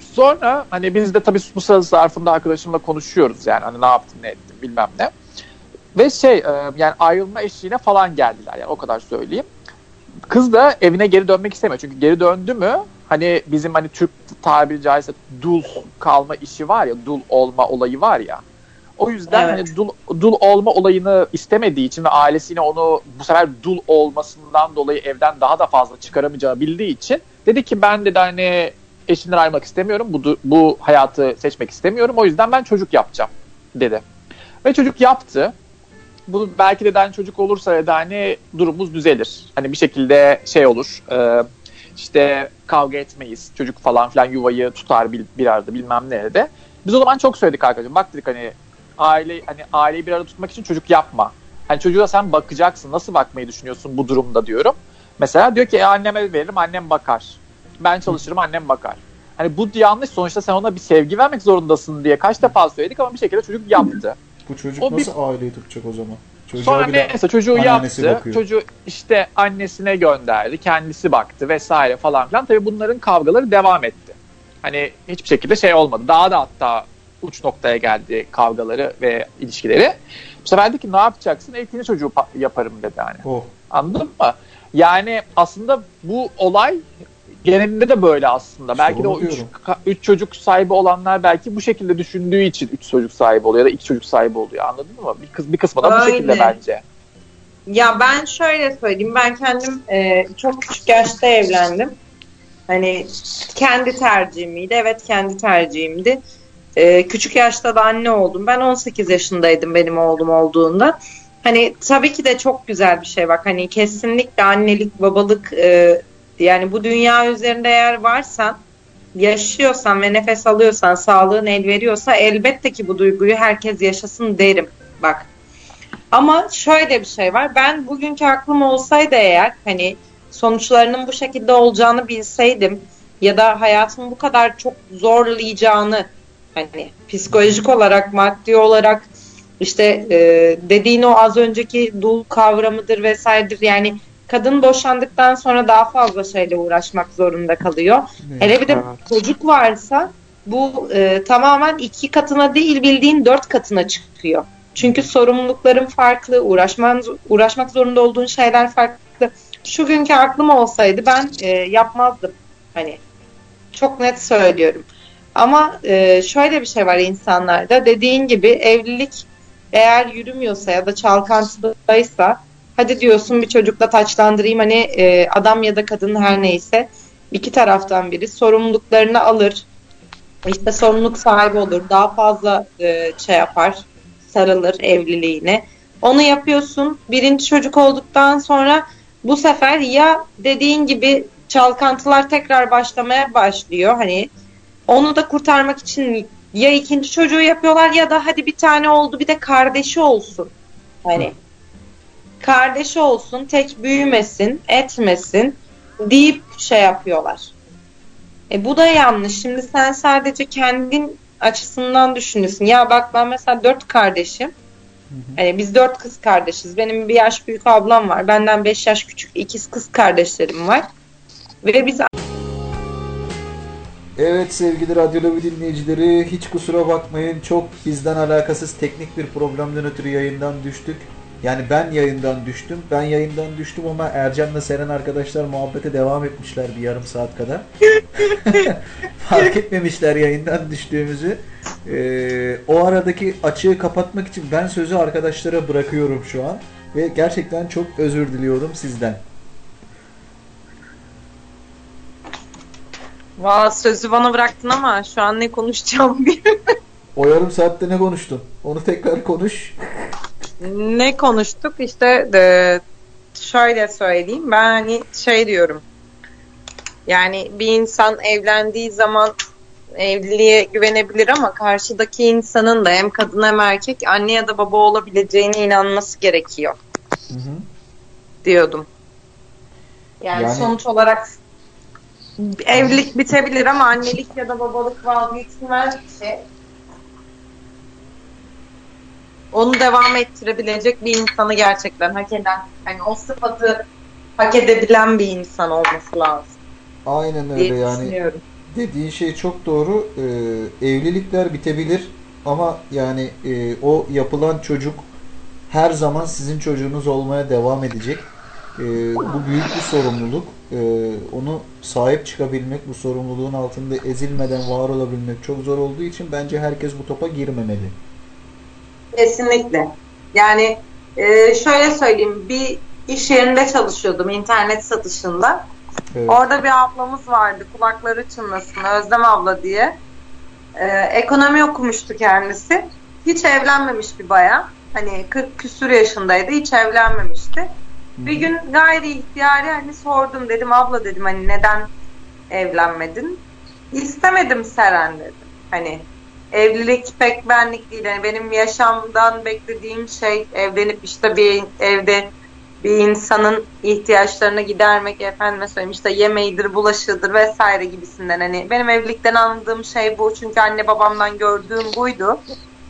Sonra hani biz de tabii bu sırada zarfında arkadaşımla konuşuyoruz yani hani ne yaptın ne ettin bilmem ne. Ve şey e, yani ayrılma eşiğine falan geldiler yani o kadar söyleyeyim. Kız da evine geri dönmek istemiyor. Çünkü geri döndü mü hani bizim hani Türk tabiri caizse dul kalma işi var ya dul olma olayı var ya. O yüzden Evet. hani dul, dul olma olayını istemediği için ve ailesine onu bu sefer dul olmasından dolayı evden daha da fazla çıkaramayacağı bildiği için dedi ki ben de hani eşimden ayrılmak istemiyorum. Bu, bu hayatı seçmek istemiyorum. O yüzden ben çocuk yapacağım dedi. Ve çocuk yaptı. Bu belki de hani çocuk olursa da hani durumumuz düzelir. Hani bir şekilde şey olur. e, işte kavga etmeyiz. Çocuk falan filan yuvayı tutar bir, bir arada bilmem nerede. Biz o zaman çok söyledik arkadaşım. Bak dedik hani aile hani aileyi bir arada tutmak için çocuk yapma. Hani çocuğa sen bakacaksın. Nasıl bakmayı düşünüyorsun bu durumda diyorum. Mesela diyor ki e, anneme veririm annem bakar. Ben çalışırım annem bakar. Hani bu yanlış sonuçta sen ona bir sevgi vermek zorundasın diye kaç defa söyledik ama bir şekilde çocuk yaptı. Bu çocuk O bir- nasıl aileyi tutacak o zaman? Çocuğa Sonra neyse çocuğu yaptı. bakıyor. Çocuğu işte annesine gönderdi. Kendisi baktı vesaire falan filan. Tabii bunların kavgaları devam etti. Hani hiçbir şekilde şey olmadı. Daha da hatta uç noktaya geldi kavgaları ve ilişkileri. Bu sefer ki ne yapacaksın? E, ikinci çocuğu pa- yaparım dedi hani. oh Anladın mı? Yani aslında bu olay genelinde de böyle aslında. Belki de onu o üç, üç çocuk sahibi olanlar belki bu şekilde düşündüğü için üç çocuk sahibi oluyor ya da iki çocuk sahibi oluyor. Anladın mı? Bir, kız, bir kısmı da bu şekilde bence. Ya ben şöyle söyleyeyim. Ben kendim e, çok küçük yaşta evlendim. Hani kendi tercihimiydi. Evet kendi tercihimdi. E, küçük yaşta da anne oldum. Ben 18 yaşındaydım benim oğlum olduğunda. Hani tabii ki de çok güzel bir şey bak. Hani kesinlikle annelik, babalık e, yani bu dünya üzerinde eğer varsan yaşıyorsan ve nefes alıyorsan, sağlığın el veriyorsa elbette ki bu duyguyu herkes yaşasın derim. Bak ama şöyle bir şey var. Ben bugünkü aklım olsaydı eğer hani sonuçlarının bu şekilde olacağını bilseydim ya da hayatımı bu kadar çok zorlayacağını hani psikolojik olarak, maddi olarak işte e, dediğin o az önceki dul kavramıdır vesairedir. Yani kadın boşandıktan sonra daha fazla şeyle uğraşmak zorunda kalıyor. ne? Hele bir de Evet. çocuk varsa bu e, tamamen iki katına değil bildiğin dört katına çıkıyor. Çünkü sorumlulukların farklı, uğraşman, uğraşmak zorunda olduğun şeyler farklı. Şu günkü aklım olsaydı ben e, yapmazdım. Hani çok net söylüyorum. Ama e, şöyle bir şey var insanlarda. Dediğin gibi evlilik eğer yürümüyorsa ya da çalkantıdaysa hadi diyorsun bir çocukla taçlandırayım hani e, adam ya da kadın her neyse iki taraftan biri sorumluluklarını alır. İşte sorumluluk sahibi olur. Daha fazla e, şey yapar. Sarılır evliliğine. Onu yapıyorsun. Birinci çocuk olduktan sonra bu sefer ya dediğin gibi çalkantılar tekrar başlamaya başlıyor. Hani onu da kurtarmak için ya ikinci çocuğu yapıyorlar ya da hadi bir tane oldu bir de kardeşi olsun. Hani kardeşi olsun, tek büyümesin, etmesin deyip şey yapıyorlar. E bu da yanlış. Şimdi sen sadece kendin açısından düşünüyorsun. Ya bak ben mesela dört kardeşim. Hani biz dört kız kardeşiz. Benim bir yaş büyük ablam var. Benden beş yaş küçük ikiz kız kardeşlerim var. Ve biz Evet sevgili Radyo Lobi dinleyicileri hiç kusura bakmayın çok bizden alakasız teknik bir problemden ötürü yayından düştük. Yani ben yayından düştüm. Ben yayından düştüm ama Ercan'la Seren arkadaşlar muhabbete devam etmişler bir yarım saat kadar. Fark etmemişler yayından düştüğümüzü. Ee, o aradaki açığı kapatmak için ben sözü arkadaşlara bırakıyorum şu an. Ve gerçekten çok özür diliyorum sizden. Valla sözü bana bıraktın ama şu an ne konuşacağım bilmiyorum. O yarım saatte ne konuştun? Onu tekrar konuş. Ne konuştuk? İşte de, şöyle söyleyeyim. Ben hani şey diyorum. Yani bir insan evlendiği zaman evliliğe güvenebilir ama karşıdaki insanın da hem kadın hem erkek anne ya da baba olabileceğine inanması gerekiyor Hı hı. diyordum. Yani, Yani- sonuç olarak evlilik bitebilir ama annelik ya da babalık vazgeçilmezse onu devam ettirebilecek bir insanı gerçekten hak eden, hani o sıfatı hak edebilen bir insan olması lazım Aynen öyle yani. Dediğin şey çok doğru. Ee, evlilikler bitebilir ama yani e, o yapılan çocuk her zaman sizin çocuğunuz olmaya devam edecek. Ee, bu büyük bir sorumluluk. Ee, onu sahip çıkabilmek, bu sorumluluğun altında ezilmeden var olabilmek çok zor olduğu için bence herkes bu topa girmemeli. Kesinlikle. Yani e, şöyle söyleyeyim bir iş yerinde çalışıyordum internet satışında. Evet. Orada bir ablamız vardı kulakları çınlasın Özlem abla diye. E, ekonomi okumuştu kendisi. Hiç evlenmemiş bir bayan. Hani 40 küsür yaşındaydı hiç evlenmemişti. Bir gün gayri ihtiyari hani sordum dedim abla dedim hani neden evlenmedin? İstemedim Seren dedim. Hani evlilik pek benlik değil. Yani benim yaşamdan beklediğim şey evlenip işte bir evde bir insanın ihtiyaçlarını gidermek efendime söyleyeyim işte yemeğidir, bulaşığıdır vesaire gibisinden. Hani benim evlilikten anladığım şey bu. Çünkü anne babamdan gördüğüm buydu.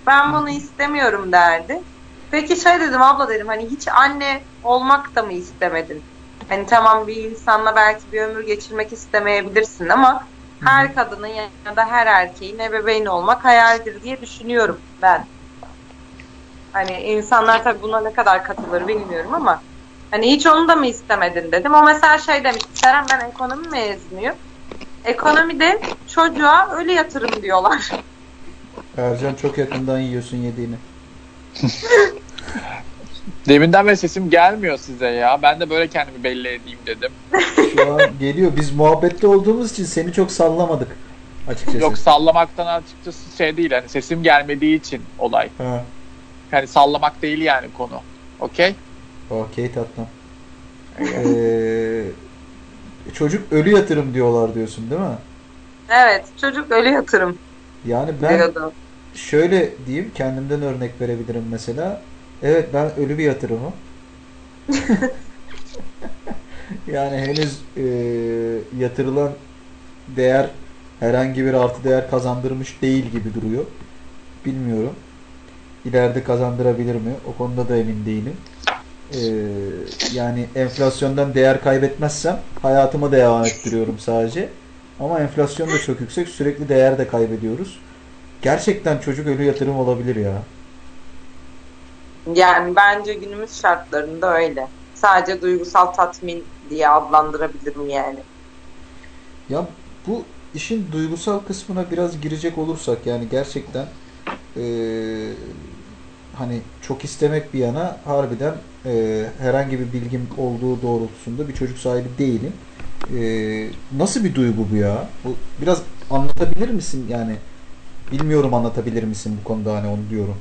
Ben bunu istemiyorum derdi. Peki şey dedim abla dedim hani hiç anne olmak da mı istemedin? Hani tamam bir insanla belki bir ömür geçirmek istemeyebilirsin ama her kadının ya da her erkeğin ebeveyn olmak hayaldir diye düşünüyorum ben. Hani insanlar tabii buna ne kadar katılır bilmiyorum ama hani hiç onu da mı istemedin dedim. O mesela şey demiş Seren ben ekonomi mezunuyum. Ekonomide çocuğa ölü yatırım diyorlar. Ercan çok yakından yiyorsun yediğini. Deminden beri sesim gelmiyor size ya. Ben de böyle kendimi belli edeyim dedim. Şu an geliyor. Biz muhabbette olduğumuz için seni çok sallamadık açıkçası. Yok sallamaktan açıkçası şey değil hani sesim gelmediği için olay. Ha. Yani sallamak değil yani konu. Okey? Okey tatlım. Ee, çocuk ölü yatırım diyorlar diyorsun değil mi? Evet çocuk ölü yatırım Yani ben diyordu. şöyle diyeyim kendimden örnek verebilirim mesela. Evet ben ölü bir yatırımım. yani henüz e, yatırılan değer herhangi bir artı değer kazandırmış değil gibi duruyor. Bilmiyorum. İleride kazandırabilir mi? O konuda da emin değilim. Ee, yani enflasyondan değer kaybetmezsem hayatımı devam ettiriyorum sadece. Ama enflasyon da çok yüksek. Sürekli değer de kaybediyoruz. Gerçekten çocuk ölü yatırım olabilir ya. Yani bence günümüz şartlarında öyle. Sadece duygusal tatmin diye adlandırabilirim yani. Ya bu işin duygusal kısmına biraz girecek olursak yani gerçekten eee, hani çok istemek bir yana harbiden eee, herhangi bir bilgim olduğu doğrultusunda bir çocuk sahibi değilim. Eee, nasıl bir duygu bu ya? Bu biraz anlatabilir misin yani? Bilmiyorum anlatabilir misin bu konuda hani onu diyorum.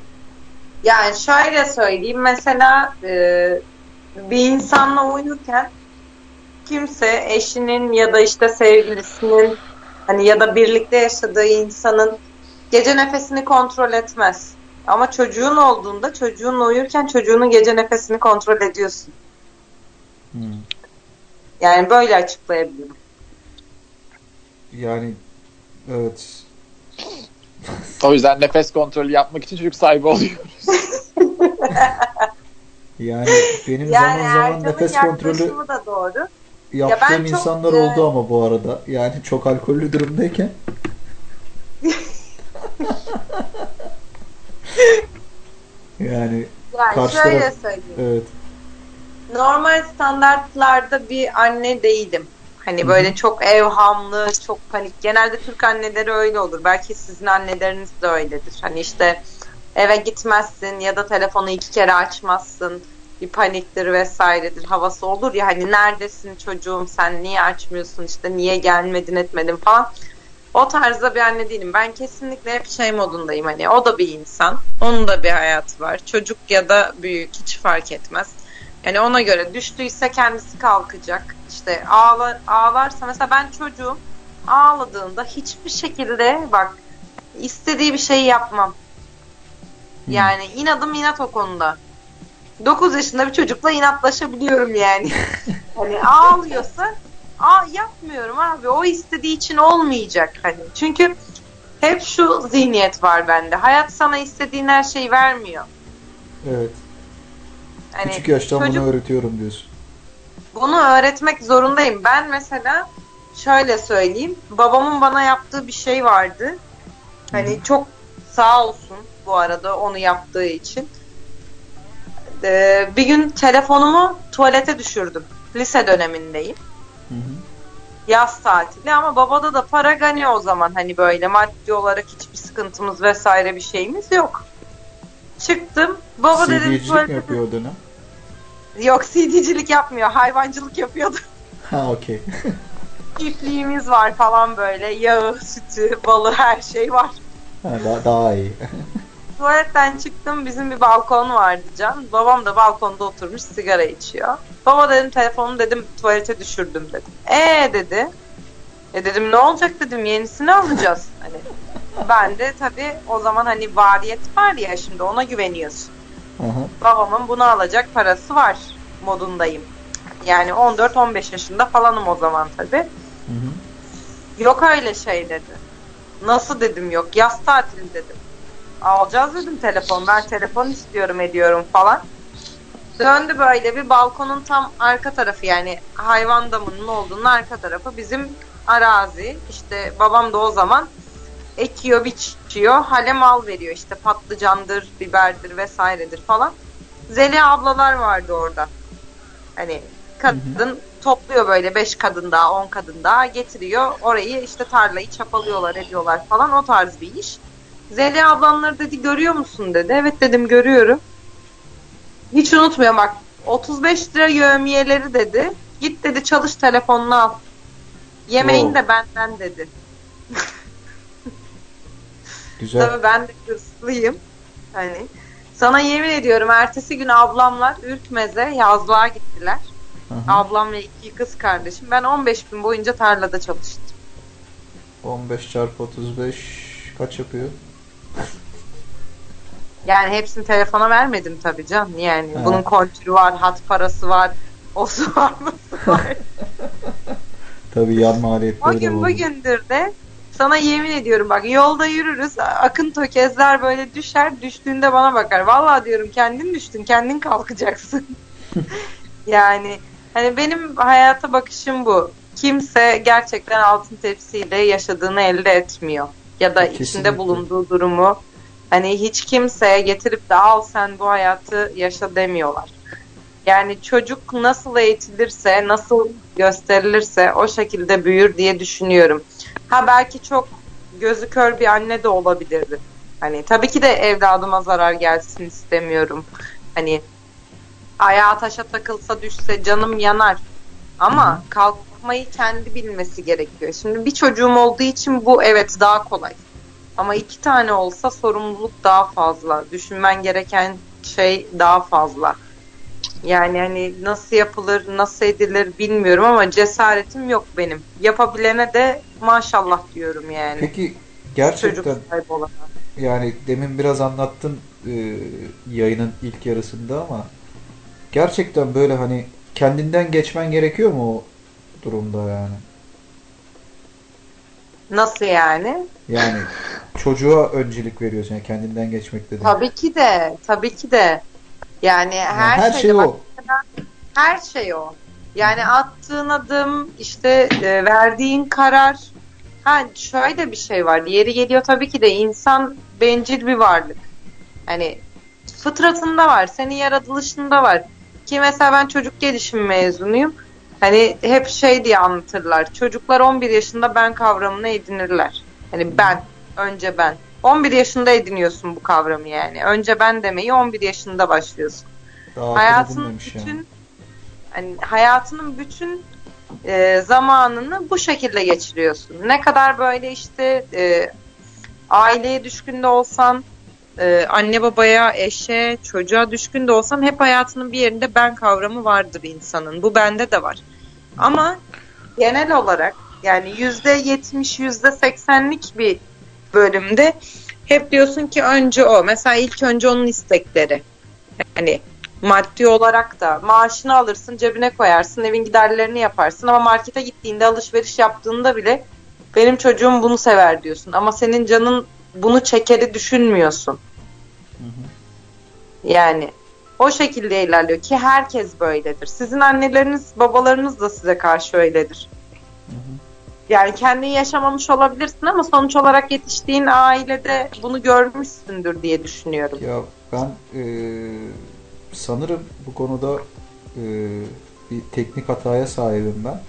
Yani şöyle söyleyeyim mesela e, bir insanla uyurken kimse eşinin ya da işte sevgilisinin hani ya da birlikte yaşadığı insanın gece nefesini kontrol etmez. Ama çocuğun olduğunda çocuğunla uyurken çocuğunun gece nefesini kontrol ediyorsun. Hmm. Yani böyle açıklayabilirim. Yani evet. O yüzden nefes kontrolü yapmak için çocuk sahibi oluyoruz. Yani benim Yani zaman zaman Ercan'ın nefes kontrolü da doğru. yaptığım ben çok, insanlar e, oldu ama bu arada. Yani çok alkollü durumdayken. yani Yani Karşı şöyle taraf- söyleyeyim. evet. normal standartlarda bir anne değilim. Hani böyle çok evhamlı, çok panik. Genelde Türk anneleri öyle olur. Belki sizin anneleriniz de öyledir. Hani işte eve gitmezsin ya da telefonu iki kere açmazsın. Bir paniktir vesairedir havası olur ya hani neredesin çocuğum sen niye açmıyorsun işte niye gelmedin etmedin falan. O tarzda bir anne değilim. Ben kesinlikle hep şey modundayım hani o da bir insan. Onun da bir hayatı var. Çocuk ya da büyük hiç fark etmez. Yani ona göre düştüyse kendisi kalkacak. İşte ağlar, ağlarsa mesela ben çocuğum ağladığında hiçbir şekilde bak istediği bir şeyi yapmam. Hmm. Yani inadım inat o konuda. 9 yaşında bir çocukla inatlaşabiliyorum yani. hani ağlıyorsa Aa, yapmıyorum abi. O istediği için olmayacak hani. Çünkü hep şu zihniyet var bende. Hayat sana istediğin her şeyi vermiyor. Evet. Hani Küçük yaştan çocuk- bunu öğretiyorum diyorsun. bunu öğretmek zorundayım. Ben mesela şöyle söyleyeyim. Babamın bana yaptığı bir şey vardı. Hani çok sağ olsun bu arada onu yaptığı için. Ee, bir gün telefonumu tuvalete düşürdüm. Lise dönemindeyim. Hı hı. Yaz tatili ama babada da para gani o zaman hani böyle maddi olarak hiçbir sıkıntımız vesaire bir şeyimiz yok. Çıktım. Baba dedim CD'cilik mi tuvalete... yapıyor o dönem? Yok CD'cilik yapmıyor. Hayvancılık yapıyordu. Ha okey. Çiftliğimiz var falan böyle. Yağı, sütü, balı her şey var. Ha, daha, daha iyi. Tuvaletten çıktım. Bizim bir balkon vardı Can. Babam da balkonda oturmuş sigara içiyor. Baba dedim telefonu dedim tuvalete düşürdüm dedim. Ee dedi. E dedim ne olacak dedim yenisini alacağız. Hani ben de tabii o zaman hani variyet var ya şimdi ona güveniyorsun. Aha. Babamın bunu alacak parası var modundayım. Yani 14-15 yaşında falanım o zaman tabii. Hı hı. Yok öyle şey dedi. Nasıl dedim yok. Yaz tatili dedim. Alacağız dedim telefon. Ben telefon istiyorum ediyorum falan. Döndü böyle bir balkonun tam arka tarafı yani hayvan damının olduğunun arka tarafı bizim arazi. İşte babam da o zaman ekiyor biçiyor. Hale mal veriyor işte patlıcandır, biberdir vesairedir falan. Zeliha ablalar vardı orada. Hani kadın topluyor böyle 5 kadın daha 10 kadın daha getiriyor. Orayı işte tarlayı çapalıyorlar ediyorlar falan o tarz bir iş. Zeliha ablamları dedi görüyor musun dedi. Evet dedim görüyorum. Hiç unutmuyorum bak 35 lira yövmiyeleri dedi. Git dedi çalış telefonunu al. Yemeğin Wow. de benden dedi. Güzel. Tabii ben de hırslıyım. Hani sana yemin ediyorum ertesi gün ablamlar Ürkmez'e yazlığa gittiler. Hı hı. Ablam ve iki kız kardeşim. Ben 15 gün boyunca tarlada çalıştım. 15 çarpı 35 kaç yapıyor? Yani hepsini telefona vermedim tabii can. Yani Ha. bunun kontürü var, hat parası var, o su var, bu su var. Tabii yan o maliyetleri de gün bugündür de sana yemin ediyorum bak yolda yürürüz akın tökezler böyle düşer düştüğünde bana bakar. Vallahi diyorum kendin düştün kendin kalkacaksın. yani hani benim hayata bakışım bu. Kimse gerçekten altın tepsiyle yaşadığını elde etmiyor. Ya da Kesinlikle. içinde bulunduğu durumu hani hiç kimseye getirip de al sen bu hayatı yaşa demiyorlar. Yani çocuk nasıl eğitilirse, nasıl gösterilirse o şekilde büyür diye düşünüyorum. Ha belki çok gözü kör bir anne de olabilirdi. Hani tabii ki de evladıma zarar gelsin istemiyorum. Hani ayağa taşa takılsa düşse canım yanar. Ama kalkmayı kendi bilmesi gerekiyor. Şimdi bir çocuğum olduğu için bu evet daha kolay. Ama iki tane olsa sorumluluk daha fazla. Düşünmen gereken şey daha fazla. Yani hani nasıl yapılır, nasıl edilir bilmiyorum ama cesaretim yok benim. Yapabilene de maşallah diyorum yani. Peki gerçekten yani demin biraz anlattın e, yayının ilk yarısında ama gerçekten böyle hani kendinden geçmen gerekiyor mu o durumda yani? Nasıl yani? Yani çocuğa öncelik veriyorsun yani kendinden geçmek dedim. Tabii ki de, tabii ki de. Yani Yani her, her şeyde şey o. her şey o. Yani attığın adım, işte e, verdiğin karar. Ha şöyle bir şey var. Yeri geliyor tabii ki de insan bencil bir varlık. Hani fıtratında var, senin yaratılışında var. Ki mesela ben çocuk gelişimi mezunuyum. Hani hep şey diye anlatırlar. Çocuklar 11 yaşında ben kavramını edinirler. Hani ben, önce ben. 11 yaşında ediniyorsun bu kavramı yani. Önce ben demeyi 11 yaşında başlıyorsun. Daha hayatının bütün yani. hani hayatının bütün e, zamanını bu şekilde geçiriyorsun. Ne kadar böyle işte e, aileye düşkün de olsan, e, anne babaya, eşe, çocuğa düşkün de olsan hep hayatının bir yerinde ben kavramı vardır insanın. Bu bende de var. Ama genel olarak yani yüzde yetmiş, yüzde seksenlik bir bölümde hep diyorsun ki önce o. Mesela ilk önce onun istekleri. Hani maddi olarak da maaşını alırsın cebine koyarsın evin giderlerini yaparsın ama markete gittiğinde alışveriş yaptığında bile benim çocuğum bunu sever diyorsun ama senin canın bunu çekeri düşünmüyorsun. Yani o şekilde ilerliyor ki herkes böyledir. Sizin anneleriniz babalarınız da size karşı öyledir. Yani kendin yaşamamış olabilirsin ama sonuç olarak yetiştiğin ailede bunu görmüşsündür diye düşünüyorum. Ya ben e, sanırım bu konuda e, bir teknik hataya sahibim ben.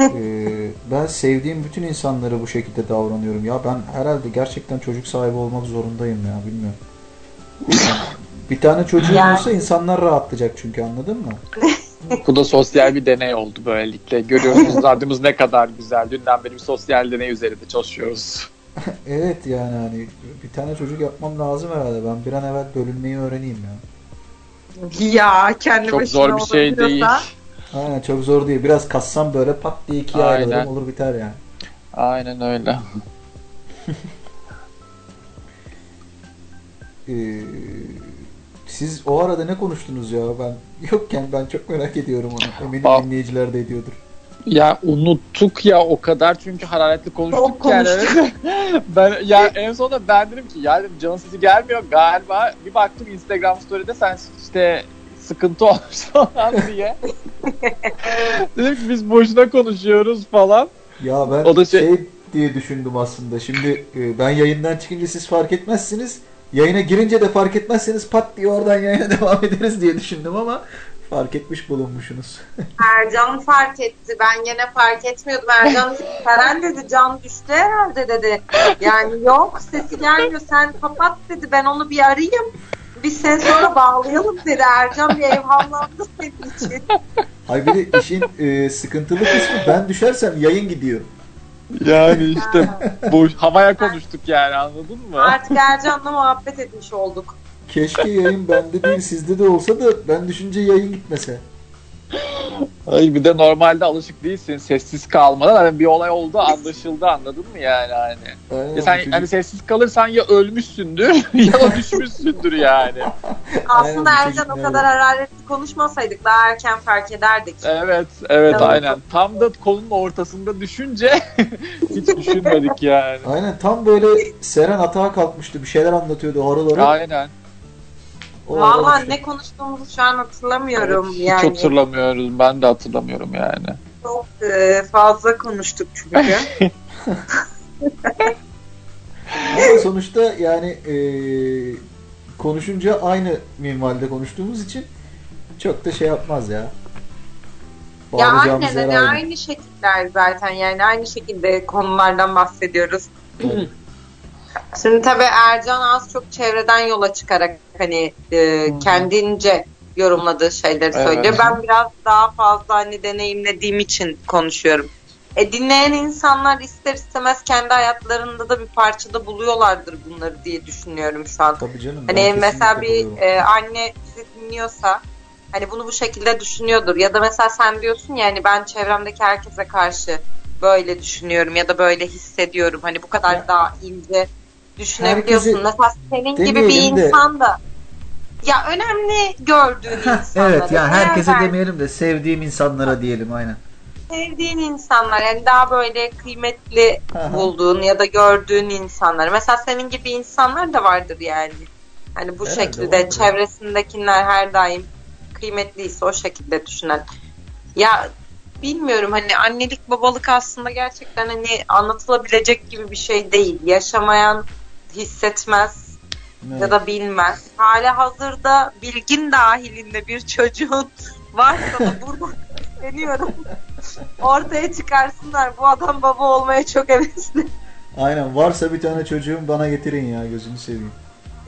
E, ben sevdiğim bütün insanlara bu şekilde davranıyorum. Ya ben herhalde gerçekten çocuk sahibi olmak zorundayım ya bilmiyorum. Bir tane çocuğun Yani- olsa insanlar rahatlayacak çünkü anladın mı? Bu da sosyal bir deney oldu böylelikle. Görüyorsunuz radyomuz ne kadar güzel. Dünden beri bir sosyal deney üzerinde çalışıyoruz. Evet yani hani bir tane çocuk yapmam lazım herhalde. Ben bir an evvel bölünmeyi öğreneyim ya. Ya kendi Çok zor bir şey değil. Aynen çok zor değil. Biraz kassam böyle pat diye ikiye Aynen. ayrılırım olur biter yani. Aynen öyle. Ee, siz o arada ne konuştunuz ya? Ben yokken ben çok merak ediyorum onu. Eminim Aa. dinleyiciler de ediyordur. Ya unuttuk ya o kadar çünkü hararetli konuştuk Çok yani. konuştuk. ben ya en sonunda ben dedim ki ya dedim canın sesi gelmiyor galiba. Bir baktım Instagram story'de sen işte sıkıntı olmuş falan diye. dedim ki biz boşuna konuşuyoruz falan. Ya ben O da şey- şey... diye düşündüm aslında. Şimdi e, ben yayından çıkınca siz fark etmezsiniz. Yayına girince de fark etmezseniz pat diye oradan yayına devam ederiz diye düşündüm ama fark etmiş bulunmuşsunuz. Ercan fark etti. Ben gene fark etmiyordum. Ercan Seren dedi can düştü herhalde dedi. Yani yok sesi gelmiyor. Sen kapat dedi. Ben onu bir arayayım. Biz seni sonra bağlayalım dedi. Ercan bir evhamlandı senin için. Hay bir de işin e, sıkıntılı kısmı ben düşersem yayın gidiyor. Yani işte bu havaya konuştuk yani anladın mı? Artık Ercan'la muhabbet etmiş olduk. Keşke yayın bende değil sizde de olsa da ben düşünce yayın gitmese. Hayır bir de normalde alışık değilsin sessiz kalmadan hani bir olay oldu anlaşıldı anladın mı yani hani. Aynen, Ya sen çocuk- hani sessiz kalırsan ya ölmüşsündür ya da düşmüşsündür yani. Aslında Aynen, Ercan o kadar hararetli konuşmasaydık daha erken fark ederdik. Evet, evet Tamam. aynen. Tam da kolunun ortasında düşünce hiç düşünmedik yani. Aynen tam böyle Seren atağa kalkmıştı. Bir şeyler anlatıyordu harıl harıl. Aynen. Valla ne konuştuğumuzu şu an hatırlamıyorum Hiç yani. hatırlamıyoruz. Ben de hatırlamıyorum yani. Çok e, fazla konuştuk çünkü. Ama sonuçta yani e, konuşunca aynı minvalde konuştuğumuz için çok da şey yapmaz ya. ya aynen hani aynı. aynı şekiller zaten yani aynı şekilde konulardan bahsediyoruz. Evet. Şimdi tabii Ercan az çok çevreden yola çıkarak hani e, kendince yorumladığı şeyleri Evet. söylüyor. Ben biraz daha fazla hani deneyimlediğim için konuşuyorum. E, dinleyen insanlar ister istemez kendi hayatlarında da bir parçada buluyorlardır bunları diye düşünüyorum şu an. Tabii canım. Hani mesela bir e, anne bizi dinliyorsa hani bunu bu şekilde düşünüyordur ya da mesela sen diyorsun ya hani ben çevremdeki herkese karşı böyle düşünüyorum ya da böyle hissediyorum hani bu kadar Ya. daha ince düşünebiliyorsun. Herkese mesela senin gibi bir insan da ya önemli gördüğün insanlara evet yani herkese değer demeyelim de sevdiğim insanlara diyelim aynen. sevdiğin insanlar yani daha böyle kıymetli bulduğun ya da gördüğün insanlar. Mesela senin gibi insanlar da vardır yani. Hani bu Herhalde şekilde vardır. çevresindekiler her daim kıymetliyse o şekilde düşünen. Ya bilmiyorum hani annelik babalık aslında gerçekten hani anlatılabilecek gibi bir şey değil. Yaşamayan hissetmez Evet. ya da bilmez. Hali hazırda bilgin dahilinde bir çocuğun varsa da burada deniyorum. Ortaya çıkarsınlar. Bu adam baba olmaya çok hevesli. Aynen varsa bir tane çocuğum bana getirin ya gözünü seveyim.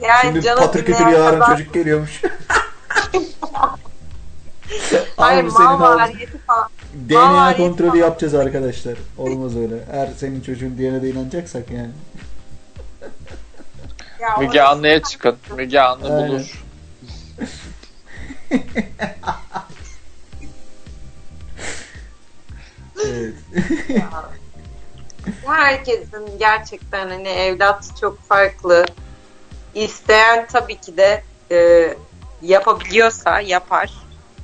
Yani Şimdi patır kütür yarın kadar- çocuk geliyormuş. Hayır mal variyeti falan. DNA kontrolü falan. yapacağız arkadaşlar. Olmaz öyle. Eğer senin çocuğun DNA'da inanacaksak yani. Ya Müge Anlı'ya çıkın. Müge Anlı Aynen. bulur. Evet. Herkesin gerçekten hani evlat çok farklı. İsteyen tabii ki de e, yapabiliyorsa yapar.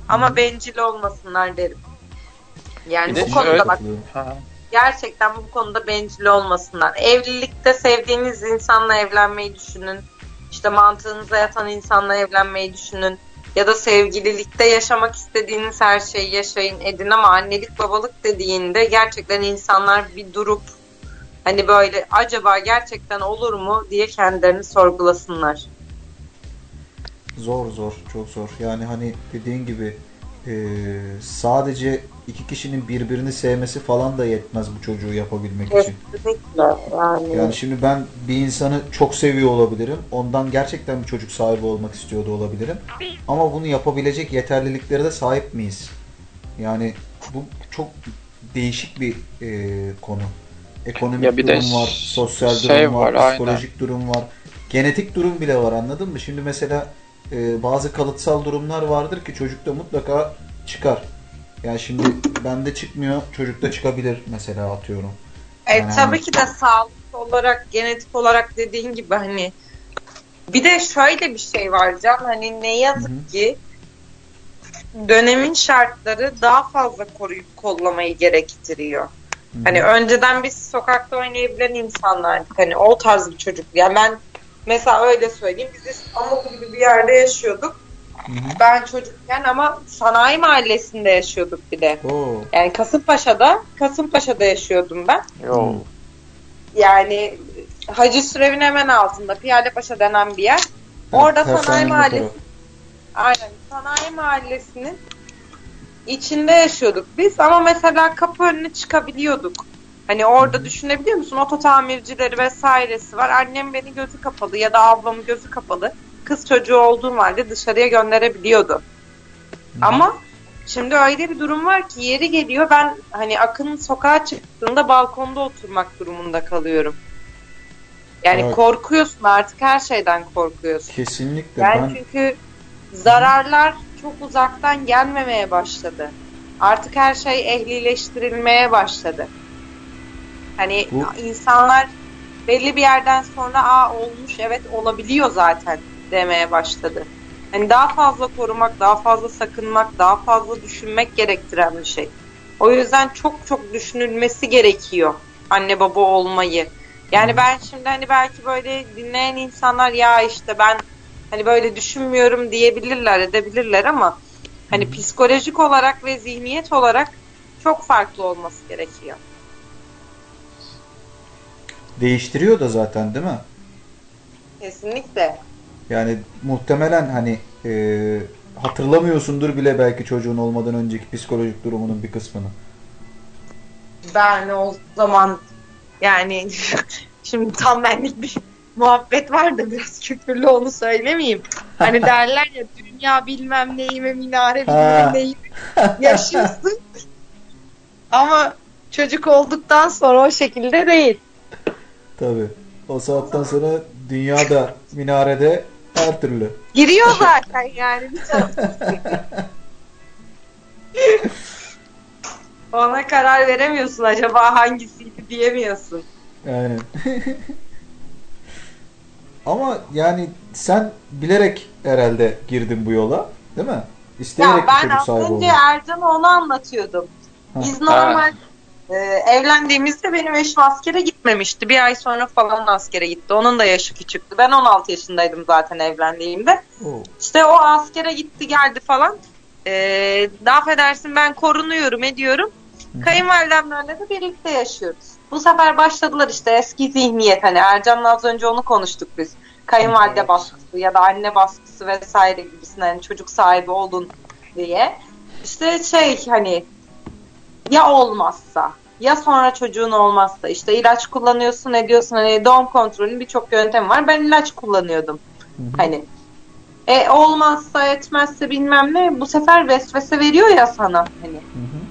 Ama bencil olmasınlar derim. Yani Bir bu konuda şöyle- bak Ha. Gerçekten bu konuda bencil olmasınlar. Evlilikte sevdiğiniz insanla evlenmeyi düşünün. İşte mantığınıza yatan insanla evlenmeyi düşünün. Ya da sevgililikte yaşamak istediğiniz her şeyi yaşayın edin ama annelik babalık dediğinde gerçekten insanlar bir durup hani böyle acaba gerçekten olur mu diye kendilerini sorgulasınlar. Zor zor çok zor. Yani hani dediğin gibi e, sadece iki kişinin birbirini sevmesi falan da yetmez bu çocuğu yapabilmek için. Kesinlikle yani. Yani şimdi ben bir insanı çok seviyor olabilirim. Ondan gerçekten bir çocuk sahibi olmak istiyor da olabilirim. Ama bunu yapabilecek yeterliliklere de sahip miyiz? Yani bu çok değişik bir e, konu. Ekonomik Ya bir de durum var, sosyal şey durum var, var, aynen. psikolojik durum var. Genetik durum bile var anladın mı? Şimdi mesela e, bazı kalıtsal durumlar vardır ki çocukta mutlaka çıkar. Yani şimdi bende çıkmıyor, çocukta çıkabilir mesela atıyorum. E, Yani tabii ki de sağlık olarak, genetik olarak dediğin gibi hani bir de şöyle bir şey var Can hani ne yazık Hı ki dönemin şartları daha fazla koruyup kollamayı gerektiriyor. Hı. Hani önceden biz sokakta oynayabilen insanlardık. Hani o tarz bir çocuk. Yani ben mesela öyle söyleyeyim. Biz İstanbul gibi bir yerde yaşıyorduk. Hı hı. Ben çocukken ama sanayi mahallesinde yaşıyorduk bir de. Oo. Yani Kasımpaşa'da, Kasımpaşa'da yaşıyordum ben. Yo. Yani Hacı Sürev'in hemen altında Piyalepaşa denen bir yer. Orada tersanenin sanayi mahallesi. Aynen sanayi mahallesinin içinde yaşıyorduk biz ama mesela kapı önüne çıkabiliyorduk. Hani orada düşünebiliyor musun? Oto tamircileri vesairesi var. Annem beni gözü kapalı ya da ablamı gözü kapalı. Kız çocuğu olduğum halde dışarıya gönderebiliyordu. Ama şimdi öyle bir durum var ki yeri geliyor ben hani Akın sokağa çıktığında balkonda oturmak durumunda kalıyorum. Yani Evet. korkuyorsun artık her şeyden korkuyorsun. Kesinlikle. Yani ben çünkü zararlar çok uzaktan gelmemeye başladı. Artık her şey ehlileştirilmeye başladı. Hani Bu- insanlar belli bir yerden sonra aa olmuş evet olabiliyor zaten demeye başladı. Hani daha fazla korumak, daha fazla sakınmak, daha fazla düşünmek gerektiren bir şey. O yüzden çok çok düşünülmesi gerekiyor anne baba olmayı. Yani ben şimdi hani belki böyle dinleyen insanlar ya işte ben hani böyle düşünmüyorum diyebilirler, edebilirler ama hani psikolojik olarak ve zihniyet olarak çok farklı olması gerekiyor. Değiştiriyor da zaten değil mi? Kesinlikle. Yani muhtemelen hani e, hatırlamıyorsundur bile belki çocuğun olmadan önceki psikolojik durumunun bir kısmını. Ben o zaman yani şimdi tam benlik bir muhabbet var da biraz küfürlü onu söylemeyeyim. Hani derler ya dünya bilmem neyime minare bilmem neyime yaşıyorsun. Ama çocuk olduktan sonra o şekilde değil. Tabii. O saatten sonra dünyada minarede her türlü. Giriyor zaten yani. Ona karar veremiyorsun acaba hangisiydi diyemiyorsun. Aynen. Ama yani sen bilerek herhalde girdin bu yola, değil mi? İsteyerek Ya ben az önce. Ercan'a onu anlatıyordum. Ha. Biz normal e, evlendiğimizde benim eşim askere gitmemişti. Bir ay sonra falan askere gitti. Onun da yaşı küçüktü. Ben 16 yaşındaydım zaten evlendiğimde. Oo. İşte o askere gitti geldi falan. E, daha affedersin ben korunuyorum ediyorum. Hı. Kayınvalidemlerle de birlikte yaşıyoruz. Bu sefer başladılar işte eski zihniyet hani Ercan'la az önce onu konuştuk biz. Kayınvalide Evet. baskısı ya da anne baskısı vesaire gibisinden hani çocuk sahibi oldun diye. İşte şey hani ya olmazsa ya sonra çocuğun olmazsa işte ilaç kullanıyorsun ediyorsun hani doğum kontrolünün birçok yöntemi var. Ben ilaç kullanıyordum. Hı hı. Hani e olmazsa etmezse bilmem ne bu sefer vesvese veriyor ya sana hani. Hı hı.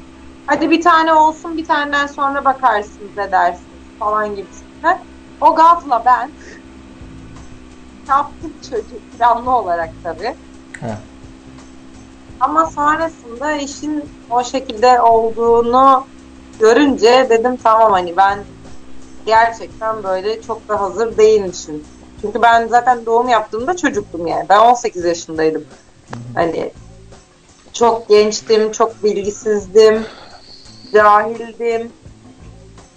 Hadi bir tane olsun bir taneden sonra bakarsınız edersiniz falan gibisinden. O gazla ben yaptım çocuk planlı olarak tabii. He. Ama sonrasında işin o şekilde olduğunu görünce dedim tamam hani ben gerçekten böyle çok da hazır değilmişim. Çünkü ben zaten doğum yaptığımda çocuktum yani. Ben 18 yaşındaydım. Hani çok gençtim, çok bilgisizdim, cahildim.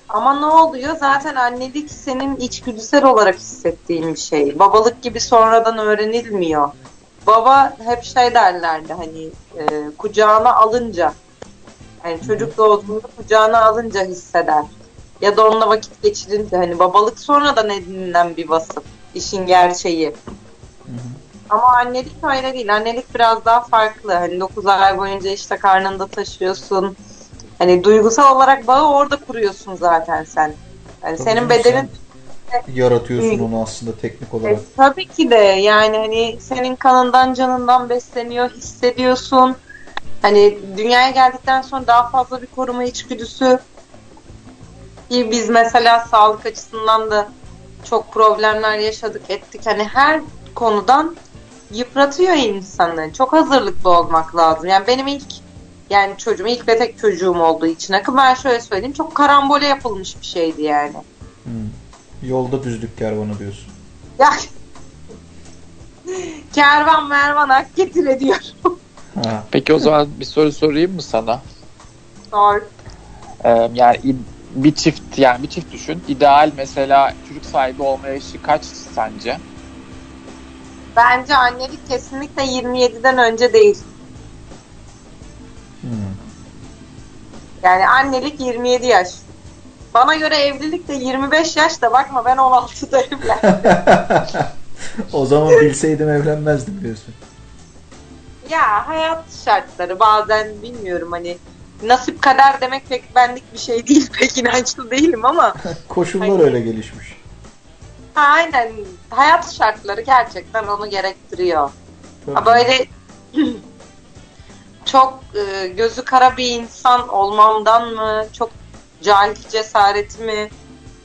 Ama ne oluyor? Zaten annelik senin içgüdüsel olarak hissettiğin bir şey. Babalık gibi sonradan öğrenilmiyor. Baba hep şey derlerdi hani e, kucağına alınca hani çocuk doğduğunda kucağına alınca hisseder. Ya da onunla vakit geçirince hani babalık sonradan edinilen bir vasıf. işin gerçeği. Hı hı. Ama annelik öyle değil. Annelik biraz daha farklı. Hani 9 ay boyunca işte karnında taşıyorsun. Hani duygusal olarak bağı orada kuruyorsun zaten sen. Yani Tabii senin bedenin Yaratıyorsun onu aslında teknik E, olarak. tabii ki de yani hani senin kanından canından besleniyor, hissediyorsun. Hani dünyaya geldikten sonra daha fazla bir koruma içgüdüsü. Ki biz mesela sağlık açısından da çok problemler yaşadık ettik. Hani her konudan yıpratıyor insanı. Çok hazırlıklı olmak lazım. Yani benim ilk yani çocuğum ilk ve tek çocuğum olduğu için akı ben şöyle söyleyeyim çok karambole yapılmış bir şeydi yani. Hı. Yolda düzlük kervanı diyorsun. Ya kervan mervan ak getir ediyor. Ha. Peki o zaman bir soru sorayım mı sana? Sor. Ee, yani bir çift yani bir çift düşün. İdeal mesela çocuk sahibi olma yaşı kaç sence? Bence annelik kesinlikle 27'den önce değil. Hı. Yani annelik 27 yaş. Bana göre evlilik de 25 yaş da bakma ben 16'da evlendim. o zaman bilseydim evlenmezdim diyorsun. ya hayat şartları bazen bilmiyorum hani nasip kader demek pek benlik bir şey değil. Pek inançlı değilim ama Koşullar Aynen. öyle gelişmiş. ha, aynen hayat şartları gerçekten onu gerektiriyor. Tabii. Ha, böyle çok e, gözü kara bir insan olmamdan mı çok cahil cesareti mi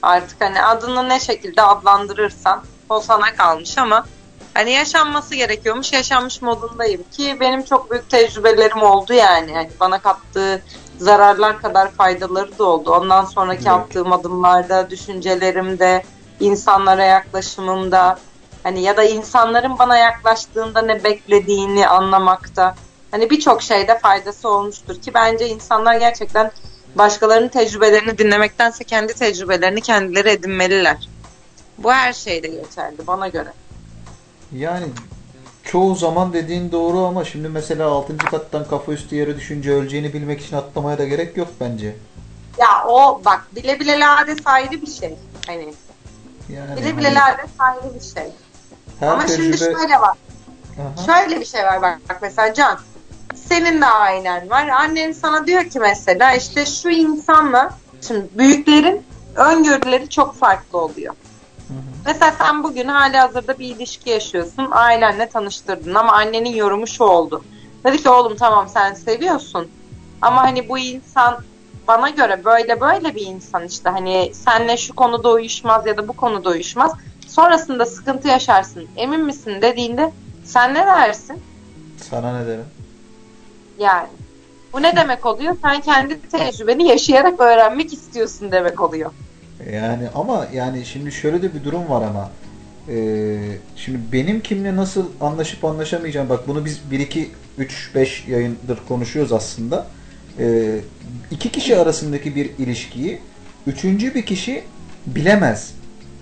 artık hani adını ne şekilde adlandırırsan o sana kalmış ama hani yaşanması gerekiyormuş yaşanmış modundayım ki benim çok büyük tecrübelerim oldu yani hani bana kattığı zararlar kadar faydaları da oldu ondan sonraki Evet. attığım adımlarda düşüncelerimde insanlara yaklaşımımda Hani ya da insanların bana yaklaştığında ne beklediğini anlamakta. Hani birçok şeyde faydası olmuştur ki bence insanlar gerçekten başkalarının tecrübelerini dinlemektense kendi tecrübelerini kendileri edinmeliler. Bu her şeyde geçerli bana göre. Yani çoğu zaman dediğin doğru ama şimdi mesela 6. kattan kafa üstü yere düşünce öleceğini bilmek için atlamaya da gerek yok bence. Ya o bak bile bile lades ayrı bir şey. Hani Yani bile bile hani lades ayrı bir şey. her Ama şimdi tecrübe... şöyle var. Aha. Şöyle bir şey var bak, bak mesela Can. Senin de ailen var. Annen sana diyor ki mesela işte şu insanla şimdi büyüklerin öngörüleri çok farklı oluyor. Hı hı. Mesela sen bugün hali hazırda bir ilişki yaşıyorsun. Ailenle tanıştırdın ama annenin yorumu şu oldu. Dedi ki oğlum tamam sen seviyorsun. Ama hani bu insan bana göre böyle böyle bir insan işte. Hani senle şu konuda uyuşmaz ya da bu konuda uyuşmaz. Sonrasında sıkıntı yaşarsın. Emin misin dediğinde sen ne dersin? Sana ne derim? Yani bu ne demek oluyor? Sen kendi tecrübeni yaşayarak öğrenmek istiyorsun demek oluyor. Yani ama yani şimdi şöyle de bir durum var ama Ee, şimdi benim kimle nasıl anlaşıp anlaşamayacağım bak bunu biz 1 2 3 5 yayındır konuşuyoruz aslında. Ee, iki kişi arasındaki bir ilişkiyi üçüncü bir kişi bilemez.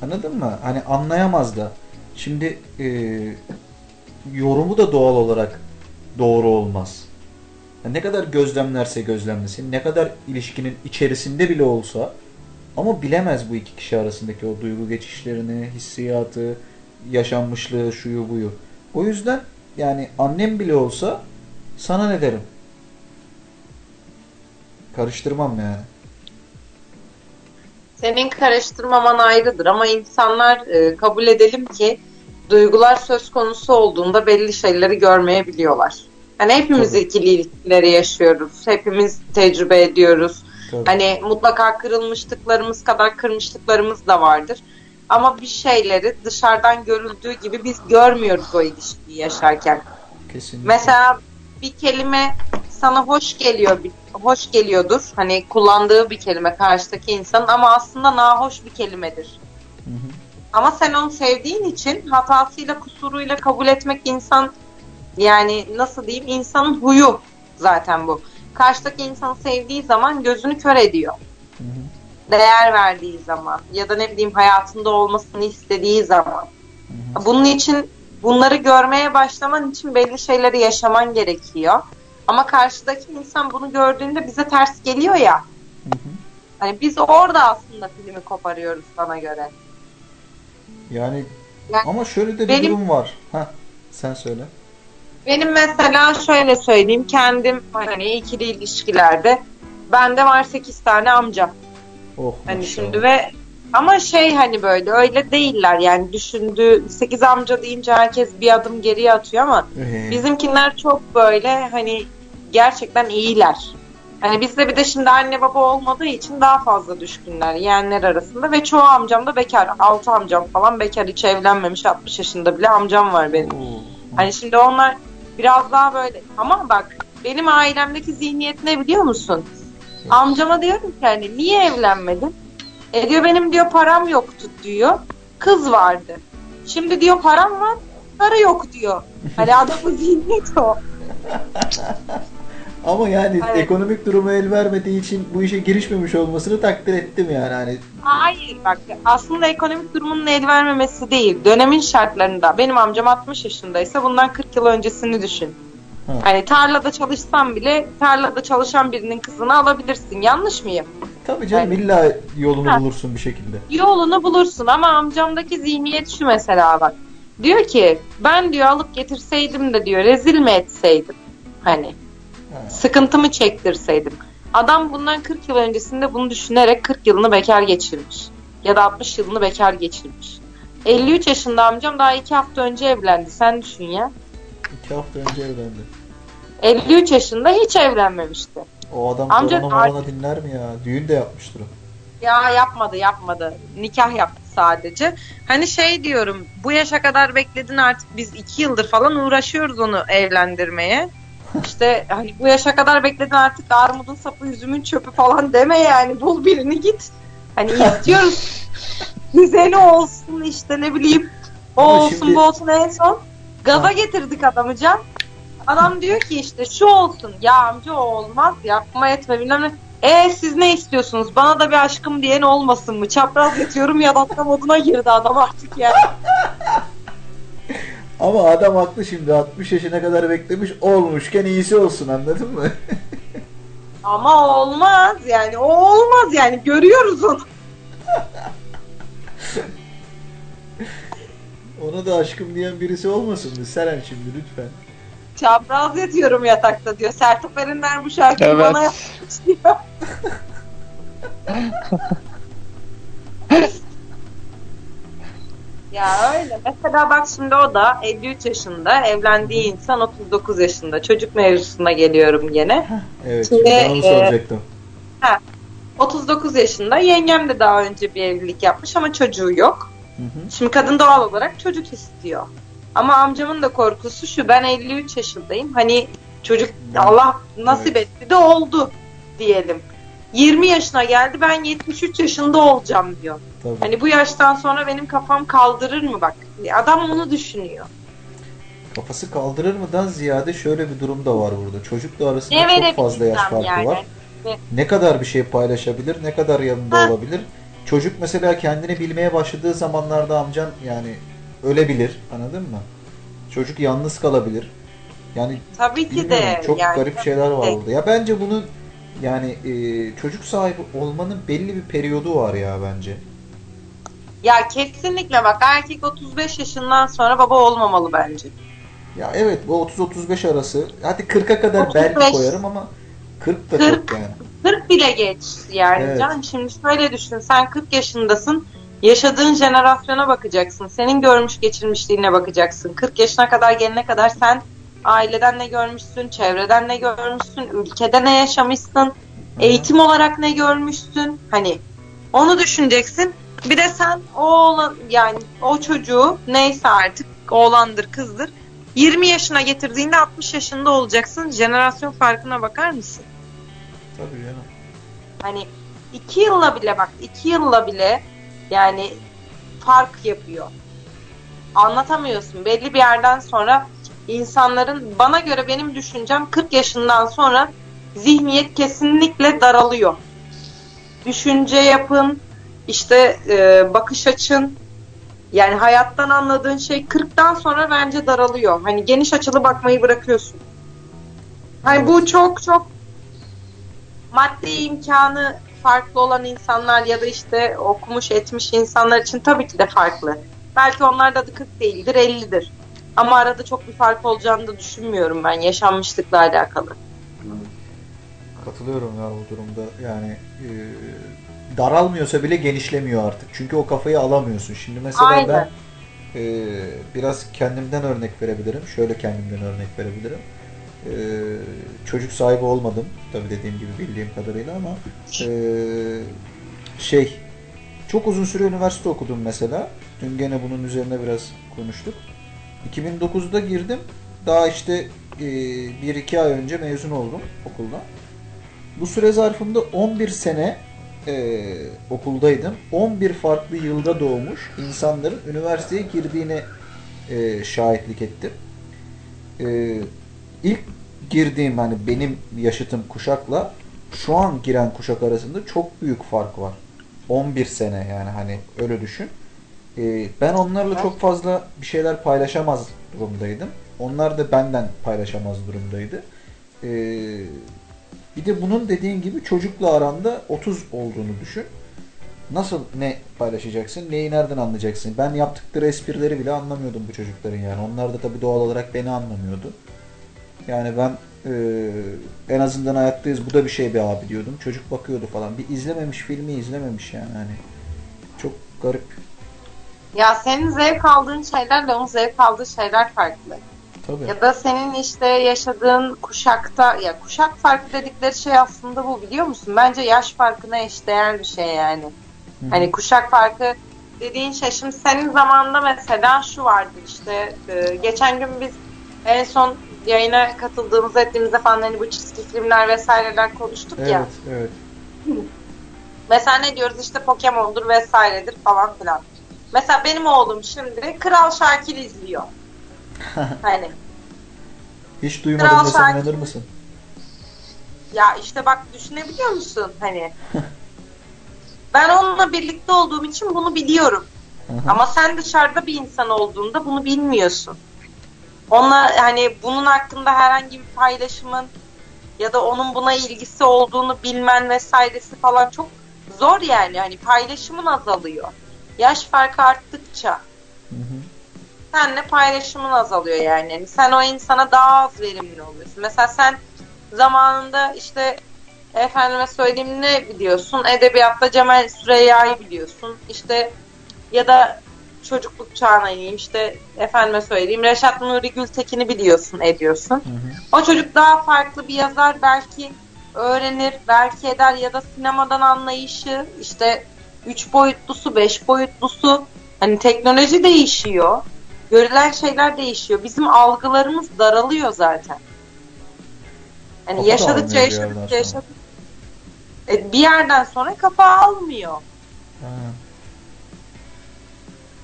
Anladın mı? Hani anlayamaz da. Şimdi e, yorumu da doğal olarak doğru olmaz. Yani ne kadar gözlemlerse gözlemlesin, ne kadar ilişkinin içerisinde bile olsa ama bilemez bu iki kişi arasındaki o duygu geçişlerini, hissiyatı, yaşanmışlığı, şuyu buyu. O yüzden yani annem bile olsa sana ne derim? Karıştırmam yani. Senin karıştırmaman ayrıdır ama insanlar e, kabul edelim ki duygular söz konusu olduğunda belli şeyleri görmeyebiliyorlar. Yani hepimiz Tabii. ikili ilişkileri yaşıyoruz. Hepimiz tecrübe ediyoruz. Tabii. Hani mutlaka kırılmışlıklarımız kadar kırmışlıklarımız da vardır. Ama bir şeyleri dışarıdan görüldüğü gibi biz görmüyoruz o ilişkiyi yaşarken. Kesinlikle. Mesela bir kelime sana hoş geliyor, hoş geliyordur. Hani kullandığı bir kelime karşıdaki insanın ama aslında nahoş bir kelimedir. Hı hı. Ama sen onu sevdiğin için hatasıyla kusuruyla kabul etmek insan yani nasıl diyeyim insanın huyu zaten bu. Karşıdaki insanı sevdiği zaman gözünü kör ediyor. Hı hı. Değer verdiği zaman ya da ne bileyim hayatında olmasını istediği zaman. Hı. Bunun için bunları görmeye başlaman için belli şeyleri yaşaman gerekiyor. Ama karşıdaki insan bunu gördüğünde bize ters geliyor ya. Hani biz orada aslında filmi koparıyoruz bana göre. Yani Yani ama şöyle de bir benim- durum var. Heh. Sen söyle. Benim mesela şöyle söyleyeyim kendim hani ikili ilişkilerde bende var 8 tane amcam. Oh Hani maşallah. şimdi ve ama şey hani böyle öyle değiller yani düşündüğü 8 amca deyince herkes bir adım geriye atıyor ama Ee, bizimkiler çok böyle hani gerçekten iyiler. Hani bizde bir de şimdi anne baba olmadığı için daha fazla düşkünler yeğenler arasında ve çoğu amcam da bekar. 6 amcam falan bekar hiç evlenmemiş 60 yaşında bile amcam var benim. Hani şimdi onlar biraz daha böyle ama bak benim ailemdeki zihniyet ne biliyor musun? Amcama diyorum ki hani niye evlenmedin? E diyor benim diyor param yoktu diyor. Kız vardı. Şimdi diyor param var, para yok diyor. Hani adamın zihniyeti o. Ama yani Evet. ekonomik durumu el vermediği için bu işe girişmemiş olmasını takdir ettim yani. Hani Hayır bak aslında ekonomik durumunun el vermemesi değil. Dönemin şartlarında benim amcam 60 yaşındaysa bundan 40 yıl öncesini düşün. Ha. Hani tarlada çalışsan bile tarlada çalışan birinin kızını alabilirsin. Yanlış mıyım? tabii canım Aynen. illa yolunu Ha. bulursun bir şekilde. Yolunu bulursun ama amcamdaki zihniyet şu mesela bak. Diyor ki ben diyor alıp getirseydim de diyor rezil mi etseydim? Hani Sıkıntımı çektirseydim. Adam bundan 40 yıl öncesinde bunu düşünerek 40 yılını bekar geçirmiş. Ya da 60 yılını bekar geçirmiş. 53 yaşında amcam daha 2 hafta önce evlendi. Sen düşün ya. İki hafta önce evlendi. 53 yaşında hiç evlenmemişti. O adam Amca- korona dinler mi ya? Düğün de yapmıştır o. Ya yapmadı yapmadı. Nikah yaptı sadece. Hani şey diyorum bu yaşa kadar bekledin artık biz iki yıldır falan uğraşıyoruz onu evlendirmeye. İşte hani bu yaşa kadar bekledin artık armudun sapı üzümün çöpü falan deme yani bul birini git. Hani istiyoruz. Güzeli olsun işte ne bileyim. O Ama olsun şimdi- bu olsun en son. Gaza Ha. getirdik adamı can. Adam diyor ki işte şu olsun. Ya amca o olmaz yapma etme bilmem ne. E siz ne istiyorsunuz? Bana da bir aşkım diyen olmasın mı? Çapraz yatıyorum yadatta moduna girdi adam artık yani. Ama adam haklı şimdi 60 yaşına kadar beklemiş olmuşken iyisi olsun anladın mı? Ama olmaz yani o olmaz yani görüyoruz onu. Ona da aşkım diyen birisi olmasın mı? Seren şimdi lütfen. Çapraz yatıyorum yatakta diyor. Sertab Erener bu şarkıyı Evet. bana yapmış diyor. ya öyle. Mesela bak şimdi o da 53 yaşında, evlendiği insan 39 yaşında. Çocuk mevzusuna geliyorum gene. Evet Şimdi, ben onu e, soracaktım. 39 yaşında. Yengem de daha önce bir evlilik yapmış ama çocuğu yok. Hı hı. Şimdi kadın doğal olarak çocuk istiyor. Ama amcamın da korkusu şu ben 53 yaşındayım. Hani çocuk Allah nasip Evet. etti de oldu diyelim. 20 yaşına geldi ben 73 yaşında olacağım diyor. Tabii. Hani bu yaştan sonra benim kafam kaldırır mı bak. Adam onu düşünüyor. Kafası kaldırır mıdan ziyade şöyle bir durum da var burada. Çocukla arasında Ne çok fazla yaş farkı yani. var. Ne kadar bir şey paylaşabilir, ne kadar yanında Ha. olabilir. Çocuk mesela kendini bilmeye başladığı zamanlarda amcan yani ölebilir. Anladın mı? Çocuk yalnız kalabilir. Yani Tabii ki de çok yani. garip şeyler var Evet. burada. Ya bence bunun yani e, çocuk sahibi olmanın belli bir periyodu var ya bence. Ya kesinlikle bak erkek 35 yaşından sonra baba olmamalı bence. Ya evet bu 30-35 arası. Hadi 40'a kadar 35. belki koyarım ama 40 da 40. çok yani. 40 bile geç yani Evet. Can. Şimdi şöyle düşün sen 40 yaşındasın. Yaşadığın jenerasyona bakacaksın. Senin görmüş geçirmişliğine bakacaksın. 40 yaşına kadar gelene kadar sen aileden ne görmüşsün, çevreden ne görmüşsün, ülkede ne yaşamışsın, eğitim olarak ne görmüşsün. Hani onu düşüneceksin. Bir de sen o oğlan yani o çocuğu neyse artık oğlandır kızdır 20 yaşına getirdiğinde 60 yaşında olacaksın. Jenerasyon farkına bakar mısın? Tabii canım. Hani iki yılla bile bak iki yılla bile yani fark yapıyor. Anlatamıyorsun. Belli bir yerden sonra insanların bana göre benim düşüncem 40 yaşından sonra zihniyet kesinlikle daralıyor. Düşünce yapın, işte e, bakış açın, yani hayattan anladığın şey 40'tan sonra bence daralıyor. Hani geniş açılı bakmayı bırakıyorsun. Hani bu çok çok maddi imkanı farklı olan insanlar ya da işte okumuş etmiş insanlar için tabii ki de farklı. Belki onlar da 40 değildir 50'dir. Ama arada çok bir fark olacağını da düşünmüyorum ben yaşanmışlıkla alakalı. Katılıyorum ya bu durumda. Yani e, daralmıyorsa bile genişlemiyor artık. Çünkü o kafayı alamıyorsun. Şimdi mesela Aynen. ben e, biraz kendimden örnek verebilirim. Şöyle kendimden örnek verebilirim. E, çocuk sahibi olmadım. Tabii dediğim gibi bildiğim kadarıyla ama e, şey çok uzun süre üniversite okudum mesela. Dün gene bunun üzerine biraz konuştuk. 2009'da girdim. Daha işte e, 1-2 ay önce mezun oldum okuldan. Bu süre zarfında 11 sene e, okuldaydım. 11 farklı yılda doğmuş insanların üniversiteye girdiğine e, şahitlik ettim. E, ilk girdiğim hani benim yaşıtım kuşakla şu an giren kuşak arasında çok büyük fark var. 11 sene yani hani öyle düşün. E, ben onlarla çok fazla bir şeyler paylaşamaz durumdaydım. Onlar da benden paylaşamaz durumdaydı. E, bir de bunun dediğin gibi çocukla aranda 30 olduğunu düşün. Nasıl ne paylaşacaksın? Neyi nereden anlayacaksın? Ben yaptıkları esprileri bile anlamıyordum bu çocukların yani. Onlar da tabii doğal olarak beni anlamıyordu. Yani ben e, en azından hayattayız bu da bir şey be abi diyordum. Çocuk bakıyordu falan. Bir izlememiş filmi izlememiş yani hani. Çok garip. Ya senin zevk aldığın şeylerle onun zevk aldığı şeyler farklı. Tabii. Ya da senin işte yaşadığın kuşakta ya kuşak farkı dedikleri şey aslında bu biliyor musun? Bence yaş farkına eşdeğer bir şey yani. Hı. Hani kuşak farkı dediğin şey şimdi senin zamanında mesela şu vardı işte e, geçen gün biz en son yayına katıldığımız ettiğimizde falan hani bu çizgi filmler vesaireler konuştuk ya. Evet, evet. Mesela ne diyoruz işte Pokemon'dur vesairedir falan filan. Mesela benim oğlum şimdi Kral Şakir izliyor. hani Hiç duymadım desem Şakir. inanır mısın? ya işte bak düşünebiliyor musun hani ben onunla birlikte olduğum için bunu biliyorum. Ama sen dışarıda bir insan olduğunda bunu bilmiyorsun. Onunla hani bunun hakkında herhangi bir paylaşımın ya da onun buna ilgisi olduğunu bilmen vesairesi falan çok zor yani. Hani paylaşımın azalıyor. Yaş farkı arttıkça Hı hı. senle paylaşımın azalıyor yani. Yani sen o insana daha az verimli oluyorsun. Mesela sen zamanında işte efendime söyleyeyim ne biliyorsun? Edebiyatta Cemal Süreyya'yı biliyorsun. İşte ya da çocukluk çağına ineyim işte efendime söyleyeyim Reşat Nuri Gültekin'i biliyorsun ediyorsun. Hı hı. O çocuk daha farklı bir yazar belki öğrenir, belki eder ya da sinemadan anlayışı işte üç boyutlusu, beş boyutlusu hani teknoloji değişiyor. Görülen şeyler değişiyor. Bizim algılarımız daralıyor zaten. Hani Kafa yaşadıkça yaşadıkça yaşadıkça E, bir yerden sonra kafa almıyor. Ha.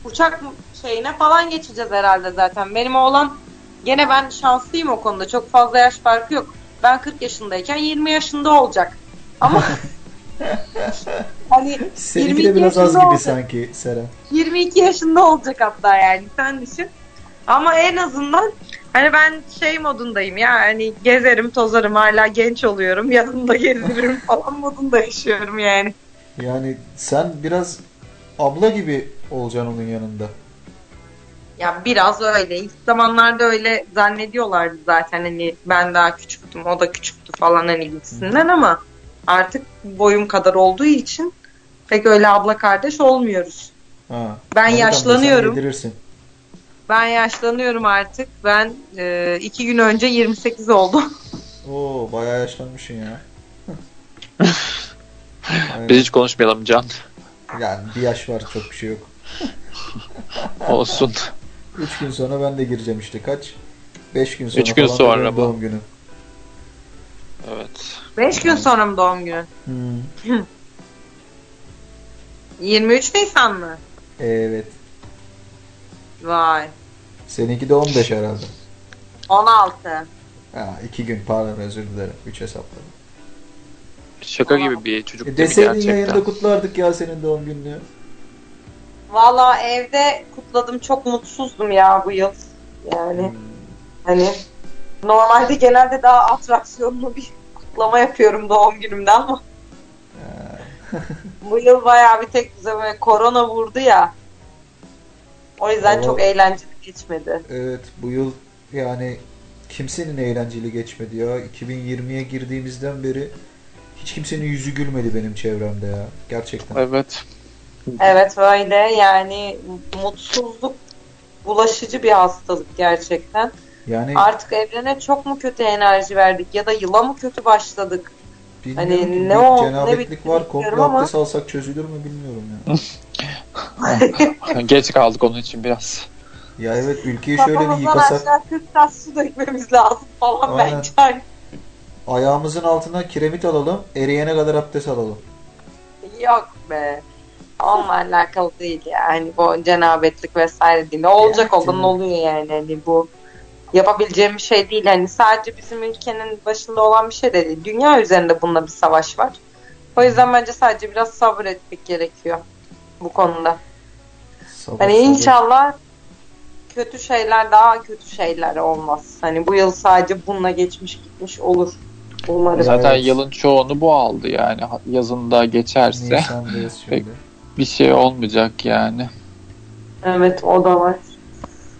uçak şeyine falan geçeceğiz herhalde zaten. Benim oğlan gene ben şanslıyım o konuda. Çok fazla yaş farkı yok. Ben 40 yaşındayken 20 yaşında olacak. Ama hani Seninki 22 de biraz az gibi olacak. sanki Seren. 22 yaşında olacak hatta yani sen düşün. Ama en azından hani ben şey modundayım ya hani gezerim tozarım hala genç oluyorum yanında gezdiririm falan modunda yaşıyorum yani. Yani sen biraz abla gibi olacaksın onun yanında. Ya biraz öyle. İlk zamanlarda öyle zannediyorlardı zaten hani ben daha küçüktüm, o da küçüktü falan hani gibisinden ama artık boyum kadar olduğu için pek öyle abla kardeş olmuyoruz. Ha. Ben yaşlanıyorum. Ben yaşlanıyorum artık. Ben e, iki gün önce 28 oldum. Oo bayağı yaşlanmışsın ya. Biz hiç konuşmayalım Can. Yani bir yaş var çok bir şey yok. Olsun. 3 gün sonra ben de gireceğim işte kaç? 5 gün sonra Üç gün falan sonra bu. doğum günü. Evet. 5 gün sonra mı doğum günü? Hmm. 23 Nisan mı? Evet. Vay. Seninki de 15 herhalde. 16. Ha, 2 gün pardon özür dilerim. 3 hesapladım. Şaka gibi bir çocuk E değil mi deseydin gerçekten? yayında kutlardık ya senin doğum gününü. Valla evde kutladım. Çok mutsuzdum ya bu yıl. Yani Hmm. Hani normalde genelde daha atraksiyonlu bir kutlama yapıyorum doğum günümde ama bu yıl bayağı bir tek bize böyle korona vurdu ya. O yüzden Ama- çok eğlenceli geçmedi. Evet bu yıl yani kimsenin eğlenceli geçmedi ya. 2020'ye girdiğimizden beri hiç kimsenin yüzü gülmedi benim çevremde ya. Gerçekten. Evet. Evet öyle yani mutsuzluk bulaşıcı bir hastalık gerçekten. Yani Artık evrene çok mu kötü enerji verdik ya da yıla mı kötü başladık? bilmiyorum hani ki ne o- ne cenabetlik bitti var. Komple bilmiyorum ama- abdest alsak çözülür mü bilmiyorum ya. Geç kaldık onun için biraz. ya evet ülkeyi şöyle bir yıkasak aşağı 40 tas su dökmemiz lazım falan Aynen. bence. Hani ayağımızın altına kiremit alalım. Eriyene kadar abdest alalım. Yok be. Onunla alakalı değil yani bu cenabetlik vesaire değil. Ne olacak Yani. olan oluyor yani hani bu yapabileceğim bir şey değil. Hani sadece bizim ülkenin başında olan bir şey de değil. Dünya üzerinde bununla bir savaş var. O yüzden bence sadece biraz sabır etmek gerekiyor bu konuda. Sabır, Hani sabır. inşallah kötü şeyler daha kötü şeyler olmaz. Hani bu yıl sadece bununla geçmiş gitmiş olur. Umarım. Zaten Evet. yılın çoğunu bu aldı yani. Yazında geçerse şimdi. bir şey olmayacak yani. Evet o da var.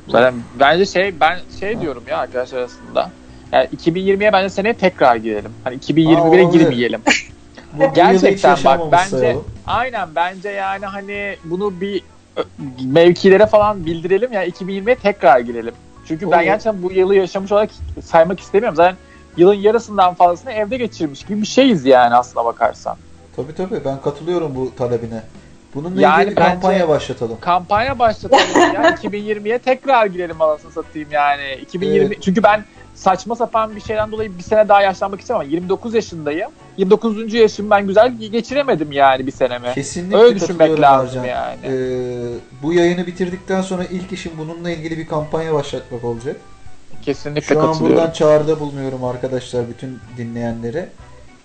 Zaten bence şey ben şey diyorum ya arkadaşlar arasında. Yani 2020'ye bence seneye tekrar girelim. Hani 2021'e Aa, olabilir. girmeyelim. Gerçekten bak bence sayalım. aynen bence yani hani bunu bir mevkilere falan bildirelim ya 2020'ye tekrar girelim. Çünkü ben Olur. gerçekten bu yılı yaşamış olarak saymak istemiyorum. Zaten yılın yarısından fazlasını evde geçirmiş gibi bir şeyiz yani aslına bakarsan. Tabii tabii ben katılıyorum bu talebine. Bununla Yani ilgili kampanya başlatalım. Kampanya başlatalım ya 2020'ye tekrar girelim anasını satayım yani. 2020 Evet. çünkü ben saçma sapan bir şeyden dolayı bir sene daha yaşlanmak istemem ama 29 yaşındayım. 29. yaşımı ben güzel geçiremedim yani bir senemi. Kesinlikle Öyle düşünmek lazım Ercan. yani. Ee, bu yayını bitirdikten sonra ilk işim bununla ilgili bir kampanya başlatmak olacak. Kesinlikle Şu an buradan çağrıda bulunuyorum arkadaşlar bütün dinleyenlere.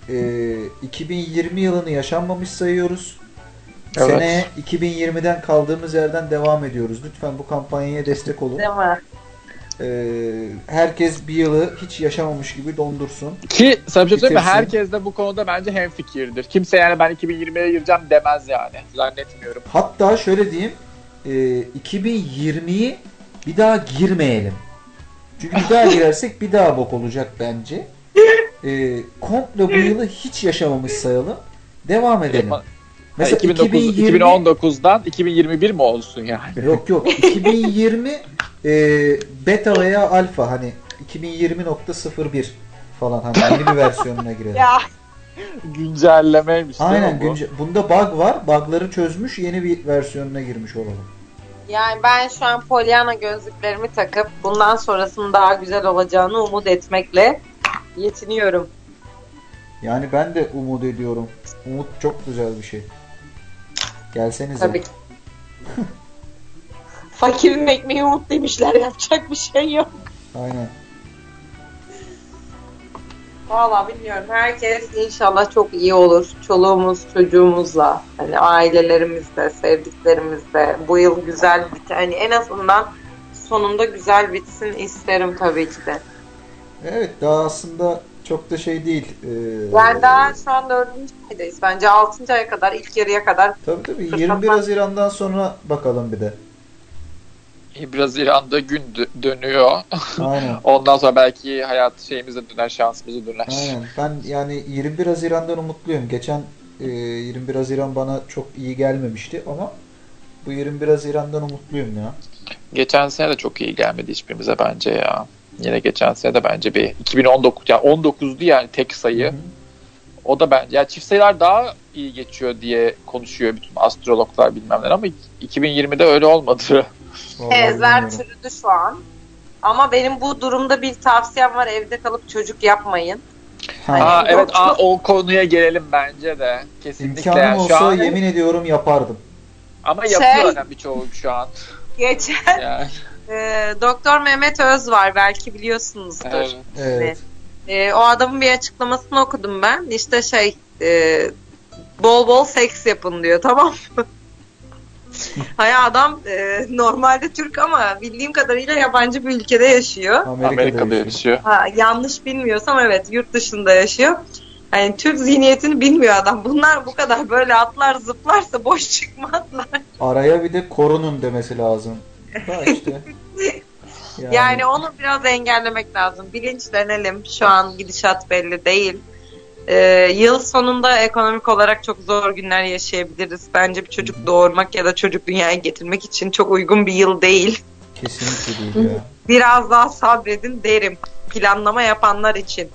Ee, 2020 yılını yaşanmamış sayıyoruz. Evet. Seneye 2020'den kaldığımız yerden devam ediyoruz. Lütfen bu kampanyaya destek olun. Değil mi? Ee, herkes bir yılı hiç yaşamamış gibi dondursun. Ki sana bir şey. Herkes de bu konuda bence hemfikirdir. Kimse yani ben 2020'ye gireceğim demez yani. Zannetmiyorum. Hatta şöyle diyeyim, e, 2020'yi bir daha girmeyelim. Çünkü bir daha girersek bir daha bok olacak bence. E, komple bu yılı hiç yaşamamış sayalım. Devam edelim. Mesela 2009, 2020 2019'dan 2021 mi olsun yani? Yok yok 2020 e, beta veya alfa hani 2020.01 falan hani yeni bir versiyonuna girelim. Ya Güncellemeymiş değil Aynen mi bu? günce- bunda bug var. Bug'ları çözmüş yeni bir versiyonuna girmiş olalım. yani ben şu an Pollyanna gözlüklerimi takıp bundan sonrasının daha güzel olacağını umut etmekle yetiniyorum. Yani ben de umut ediyorum. Umut çok güzel bir şey. Gelsenize. Tabii ki. Fakirin ekmeği umut demişler yapacak bir şey yok. Aynen. Valla bilmiyorum. Herkes inşallah çok iyi olur. Çoluğumuz, çocuğumuzla, hani ailelerimizle, sevdiklerimizle bu yıl güzel bit. Hani en azından sonunda güzel bitsin isterim tabii ki de. Evet daha aslında çok da şey değil. Ee, Yani daha şu an dördüncü aydayız. Bence altıncı aya kadar, ilk yarıya kadar Tabii tabii 21 Haziran'dan sonra bakalım bir de. Biraz İran'da gün dö- dönüyor. Aynen. Ondan sonra belki hayat şeyimize döner, şansımıza döner. Aynen. Ben yani 21 Haziran'dan umutluyum. Geçen e, 21 Haziran bana çok iyi gelmemişti ama bu 21 Haziran'dan umutluyum ya. Geçen sene de çok iyi gelmedi hiçbirimize bence ya. Yine geçen sene de bence bir 2019 yani 19'du yani tek sayı. Hı hı. O da bence yani çift sayılar daha iyi geçiyor diye konuşuyor bütün astrologlar bilmem ne ama 2020'de öyle olmadı. Ezler bilmiyorum. çürüdü şu an. Ama benim bu durumda bir tavsiyem var. Evde kalıp çocuk yapmayın. Ha, Aynen. Aa, evet Çok- aa, o konuya gelelim bence de. Kesinlikle. İmkanım yani şu olsa an, yemin ediyorum yapardım. ama Şey- yapıyor zaten birçoğu şu an. Geçen Yani, e, Doktor Mehmet Öz var. Belki biliyorsunuzdur. evet. Evet. E, o adamın bir açıklamasını okudum ben. İşte şey e, bol bol seks yapın diyor tamam mı? Hay adam e, normalde Türk ama bildiğim kadarıyla yabancı bir ülkede yaşıyor. Amerika'da, Amerika'da yaşıyor. Ha, yanlış bilmiyorsam evet yurt dışında yaşıyor. Hani Türk zihniyetini bilmiyor adam. Bunlar bu kadar böyle atlar zıplarsa boş çıkmazlar. Araya bir de korunun demesi lazım. Ha işte. Yani, onu biraz engellemek lazım. Bilinçlenelim. Şu an gidişat belli değil. Ee, yıl sonunda ekonomik olarak çok zor günler yaşayabiliriz. Bence bir çocuk doğurmak ya da çocuk dünyaya getirmek için çok uygun bir yıl değil. kesinlikle değil ya. Biraz daha sabredin derim. Planlama yapanlar için.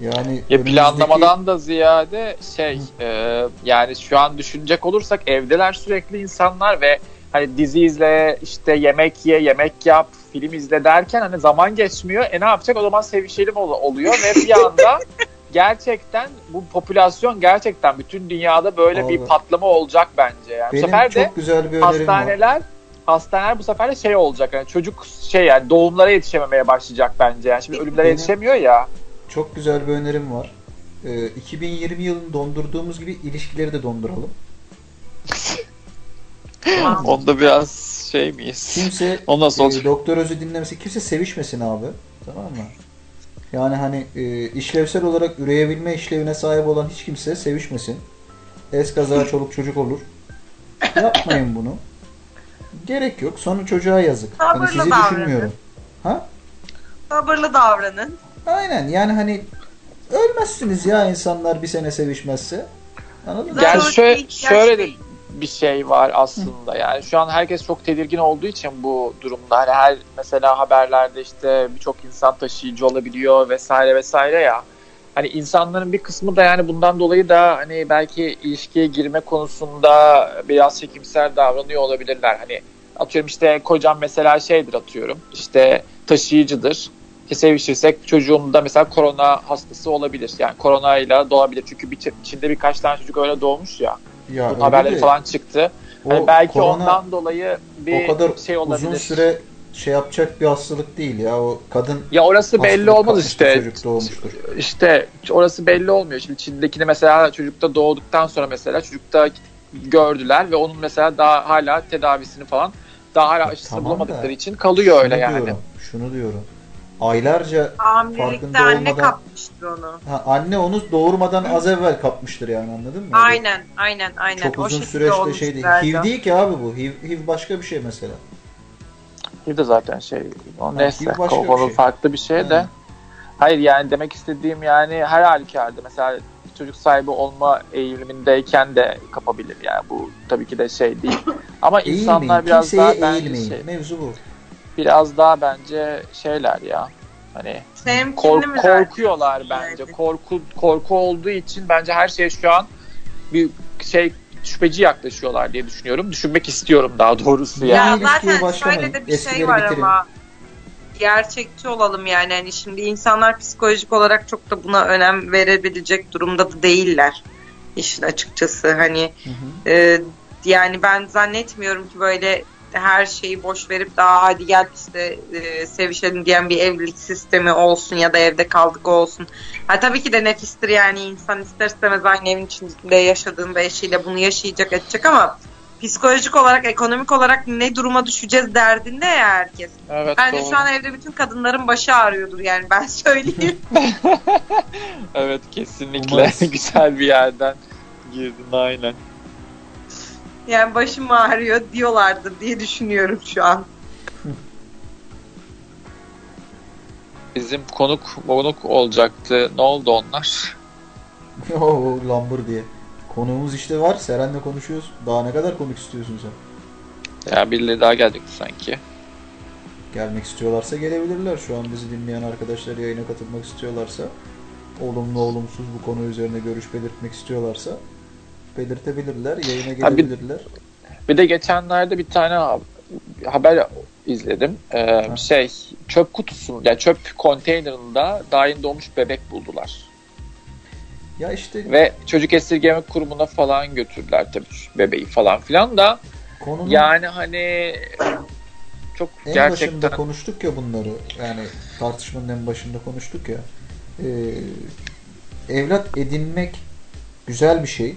Yani Ya önümüzdeki- planlamadan da ziyade şey e, yani şu an düşünecek olursak evdeler sürekli insanlar ve hani dizi izle işte yemek ye yemek yap film izle derken hani zaman geçmiyor. E ne yapacak o zaman sevişelim ol- oluyor ve bir anda gerçekten bu popülasyon gerçekten bütün dünyada böyle bir Abi. patlama olacak bence. Yani bu benim sefer de çok güzel bir önerim var. hastaneler hastaneler bu sefer de şey olacak yani çocuk şey yani doğumlara yetişememeye başlayacak bence. Yani şimdi ölümlere Benim- yetişemiyor ya. Çok güzel bir önerim var. Ee, 2020 yılını dondurduğumuz gibi ilişkileri de donduralım. Onda biraz şey miyiz? Kimse O nasıl e, doktor özü dinlemesin. Kimse sevişmesin abi. Tamam mı? Yani hani e, işlevsel olarak üreyebilme işlevine sahip olan hiç kimse sevişmesin. Eskaza çoluk çocuk olur. Yapmayın bunu. Gerek yok. Sonra çocuğa yazık. Hani Sabırlı sizi davranın. düşünmüyorum. Ha? Sabırlı davranın. Aynen. Yani hani ölmezsiniz ya insanlar bir sene sevişmezse. Anladın mı? Yani şöyle, şöyle de. Bir şey var aslında. Yani şu an herkes çok tedirgin olduğu için bu durumda. Hani her mesela haberlerde işte birçok insan taşıyıcı olabiliyor vesaire vesaire ya. Hani insanların bir kısmı da yani bundan dolayı da hani belki ilişkiye girme konusunda biraz çekimsel davranıyor olabilirler. Hani atıyorum işte kocam mesela şeydir atıyorum işte taşıyıcıdır. İşte sevişirsek çocuğum da mesela korona hastası olabilir. Yani koronayla doğabilir. Çünkü bir, içinde birkaç tane çocuk öyle doğmuş ya. Ya Bunun haberleri de falan çıktı. o Hani belki korona ondan dolayı bir o kadar şey olabilir. uzun süre şey yapacak bir hastalık değil ya. O kadın ya orası belli olmaz işte. İşte orası belli olmuyor. Şimdi Çin'dekini mesela çocukta doğduktan sonra mesela çocukta gördüler ve onun mesela daha hala tedavisini falan daha hala aşısını Tamam da bulamadıkları için kalıyor öyle yani. Diyorum, şunu diyorum. Aylarca Hamilelikte Farkında anne olmadan- kapmıştır onu. ha, anne onu doğurmadan az evvel kapmıştır yani anladın mı? Aynen, aynen, aynen. Çok o uzun süreçte şey değil. HIV değil ki abi bu. HIV, HIV başka bir şey mesela. Bir de zaten şey o Ha, neyse konu şey. farklı bir şey de. Yani. Hayır yani demek istediğim yani her halükarda mesela çocuk sahibi olma eğilimindeyken de kapabilir yani bu tabii ki de şey değil. Ama Eğilmeyin. insanlar biraz daha bence eğilmeyin. şey, Mevzu bu. Biraz daha bence şeyler ya. Hani Temkinli kork- korkuyorlar bence. Yani. Korku korku olduğu için bence her şeye şu an bir şey şüpheci yaklaşıyorlar diye düşünüyorum. Düşünmek istiyorum daha doğrusu Ya yani. Ya zaten şöyle de bir Eskileri şey var bitirin. ama gerçekçi olalım yani. Hani şimdi insanlar psikolojik olarak çok da buna önem verebilecek durumda da değiller. İşin açıkçası hani Hı hı. e, yani ben zannetmiyorum ki böyle her şeyi boş verip daha hadi gel işte e, sevişelim diyen bir evlilik sistemi olsun ya da evde kaldık olsun. Ha, tabii ki de nefistir yani insan ister istemez aynı evin içinde yaşadığında eşiyle bunu yaşayacak edecek ama psikolojik olarak ekonomik olarak ne duruma düşeceğiz derdinde ya herkes. Evet, Bence doğru. şu an evde bütün kadınların başı ağrıyordur yani ben söyleyeyim. Evet kesinlikle güzel bir yerden girdin aynen. Yani başım ağrıyor diyorlardır diye düşünüyorum şu an. Bizim konuk konuk olacaktı. Ne oldu onlar? Oo lambur diye. Konuğumuz işte var. Seren'le konuşuyoruz. Daha ne kadar konuk istiyorsun sen? Ya birileri daha gelecekti sanki. Gelmek istiyorlarsa gelebilirler. Şu an bizi dinleyen arkadaşlar yayına katılmak istiyorlarsa olumlu olumsuz bu konu üzerine görüş belirtmek istiyorlarsa belirtebilirler. Yayına Ha, bir- gelebilirler. Bir de geçenlerde bir tane ha- haber izledim. Ee, şey çöp kutusu ya çöp konteynerında daha yeni doğmuş bebek buldular. Ya işte Ve çocuk esirgeme kurumuna falan götürdüler tabii bebeği falan filan da konunun yani hani çok en gerçekten başında konuştuk ya bunları. Yani tartışmanın en başında konuştuk ya. Ee, evlat edinmek güzel bir şey.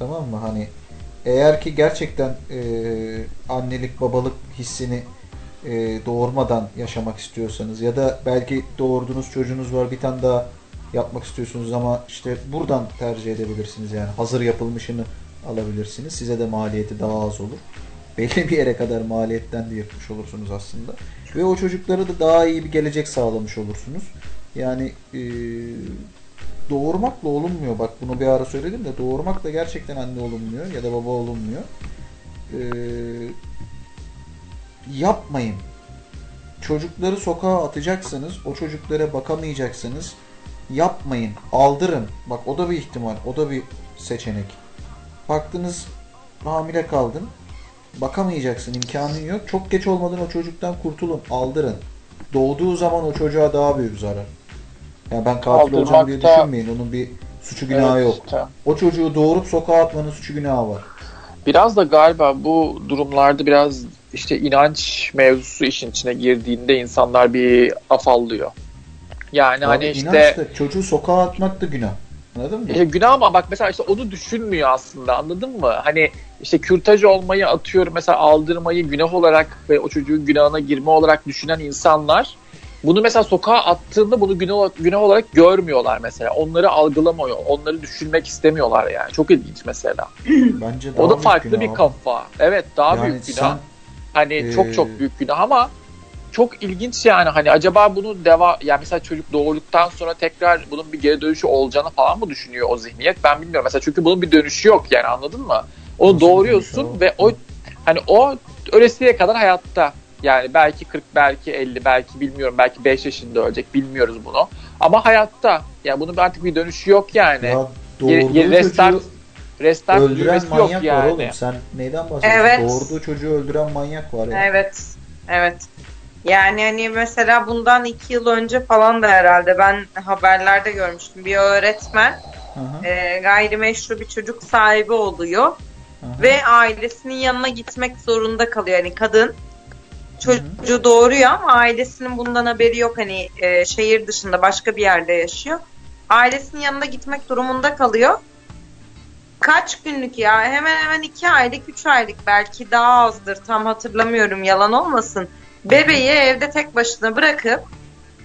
Tamam mı? Hani eğer ki gerçekten e, annelik babalık hissini e, doğurmadan yaşamak istiyorsanız ya da belki doğurduğunuz çocuğunuz var bir tane daha yapmak istiyorsunuz ama işte buradan tercih edebilirsiniz yani hazır yapılmışını alabilirsiniz. Size de maliyeti daha az olur. belli bir yere kadar maliyetten de yırtmış olursunuz aslında. Ve o çocuklara da daha iyi bir gelecek sağlamış olursunuz. Yani e, doğurmakla olunmuyor. Bak bunu bir ara söyledim de doğurmakla gerçekten anne olunmuyor ya da baba olunmuyor. E, yapmayın. Çocukları sokağa atacaksınız. O çocuklara bakamayacaksınız. Yapmayın. Aldırın. Bak o da bir ihtimal. O da bir seçenek. Baktınız hamile kaldın. Bakamayacaksın. imkanın yok. Çok geç olmadan o çocuktan kurtulun. Aldırın. Doğduğu zaman o çocuğa daha büyük zarar. Ya ben katil olacağım diye Aldırmakta- düşünmeyin. Onun bir suçu günahı Evet, yok. işte. O çocuğu doğurup sokağa atmanın suçu günahı var. Biraz da galiba bu durumlarda biraz işte inanç mevzusu işin içine girdiğinde insanlar bir afallıyor. Yani hani Abi işte inanç da çocuğu sokağa atmak da günah. Anladın mı? İşte günah ama bak mesela işte onu düşünmüyor aslında anladın mı? Hani işte kürtaj olmayı atıyorum mesela aldırmayı günah olarak ve o çocuğun günahına girme olarak düşünen insanlar bunu mesela sokağa attığında bunu günah, günah olarak görmüyorlar mesela. Onları algılamıyor, onları düşünmek istemiyorlar yani. Çok ilginç mesela. Bence daha o da farklı günah bir kafa. Evet daha Yani büyük günah. sen- Hani Ee, çok çok büyük günah ama çok ilginç yani hani acaba bunu deva yani mesela çocuk doğurduktan sonra tekrar bunun bir geri dönüşü olacağını falan mı düşünüyor o zihniyet ben bilmiyorum mesela çünkü bunun bir dönüşü yok yani anladın mı? Onu Nasıl doğuruyorsun ve o hani o ölesiye kadar hayatta yani belki 40 belki 50 belki bilmiyorum belki 5 yaşında ölecek bilmiyoruz bunu ama hayatta yani bunun artık bir dönüşü yok yani Ya doğurduğu restart restart öldüren düğmesi yok manyak var yani. oğlum. Sen neyden bahsediyorsun? Evet. Doğurduğu çocuğu öldüren manyak var ya. Evet. Evet. Yani hani mesela bundan iki yıl önce falan da herhalde ben haberlerde görmüştüm. Bir öğretmen Hı hı, e, gayrimeşru bir çocuk sahibi oluyor hı hı. ve ailesinin yanına gitmek zorunda kalıyor. Yani kadın çocuğu doğuruyor ama ailesinin bundan haberi yok. Hani e, şehir dışında başka bir yerde yaşıyor. Ailesinin yanına gitmek durumunda kalıyor. Kaç günlük ya? Hemen hemen iki aylık, üç aylık belki daha azdır. Tam hatırlamıyorum yalan olmasın. Bebeği evde tek başına bırakıp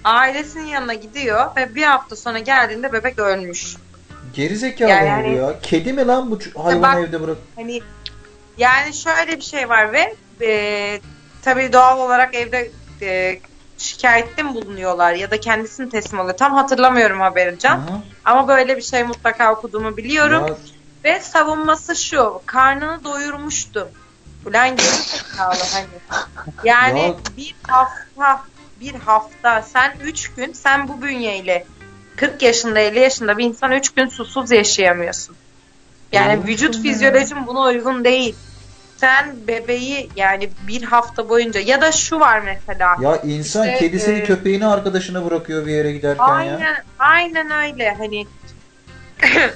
ailesinin yanına gidiyor ve bir hafta sonra geldiğinde bebek ölmüş. Geri zekalı Yani bu hani- ya. Kedi mi lan bu hayvanı bak- evde bırak? Hani yani şöyle bir şey var ve e, tabii doğal olarak evde e, şikayette mi bulunuyorlar ya da kendisini teslim alıyor. Tam hatırlamıyorum haberi Can. Ama böyle bir şey mutlaka okuduğumu biliyorum. Ya, Ve savunması şu. Karnını doyurmuştum. Ulan geri zekalı hani. Yani Ya- bir hafta bir hafta sen 3 gün sen bu bünyeyle 40 yaşında 50 yaşında bir insan 3 gün susuz yaşayamıyorsun. Yani Olsun vücut fizyolojin buna uygun değil. Sen bebeği yani bir hafta boyunca ya da şu var mesela. ya insan İşte, kedisini e, köpeğini arkadaşına bırakıyor bir yere giderken ya. Aynen aynen öyle hani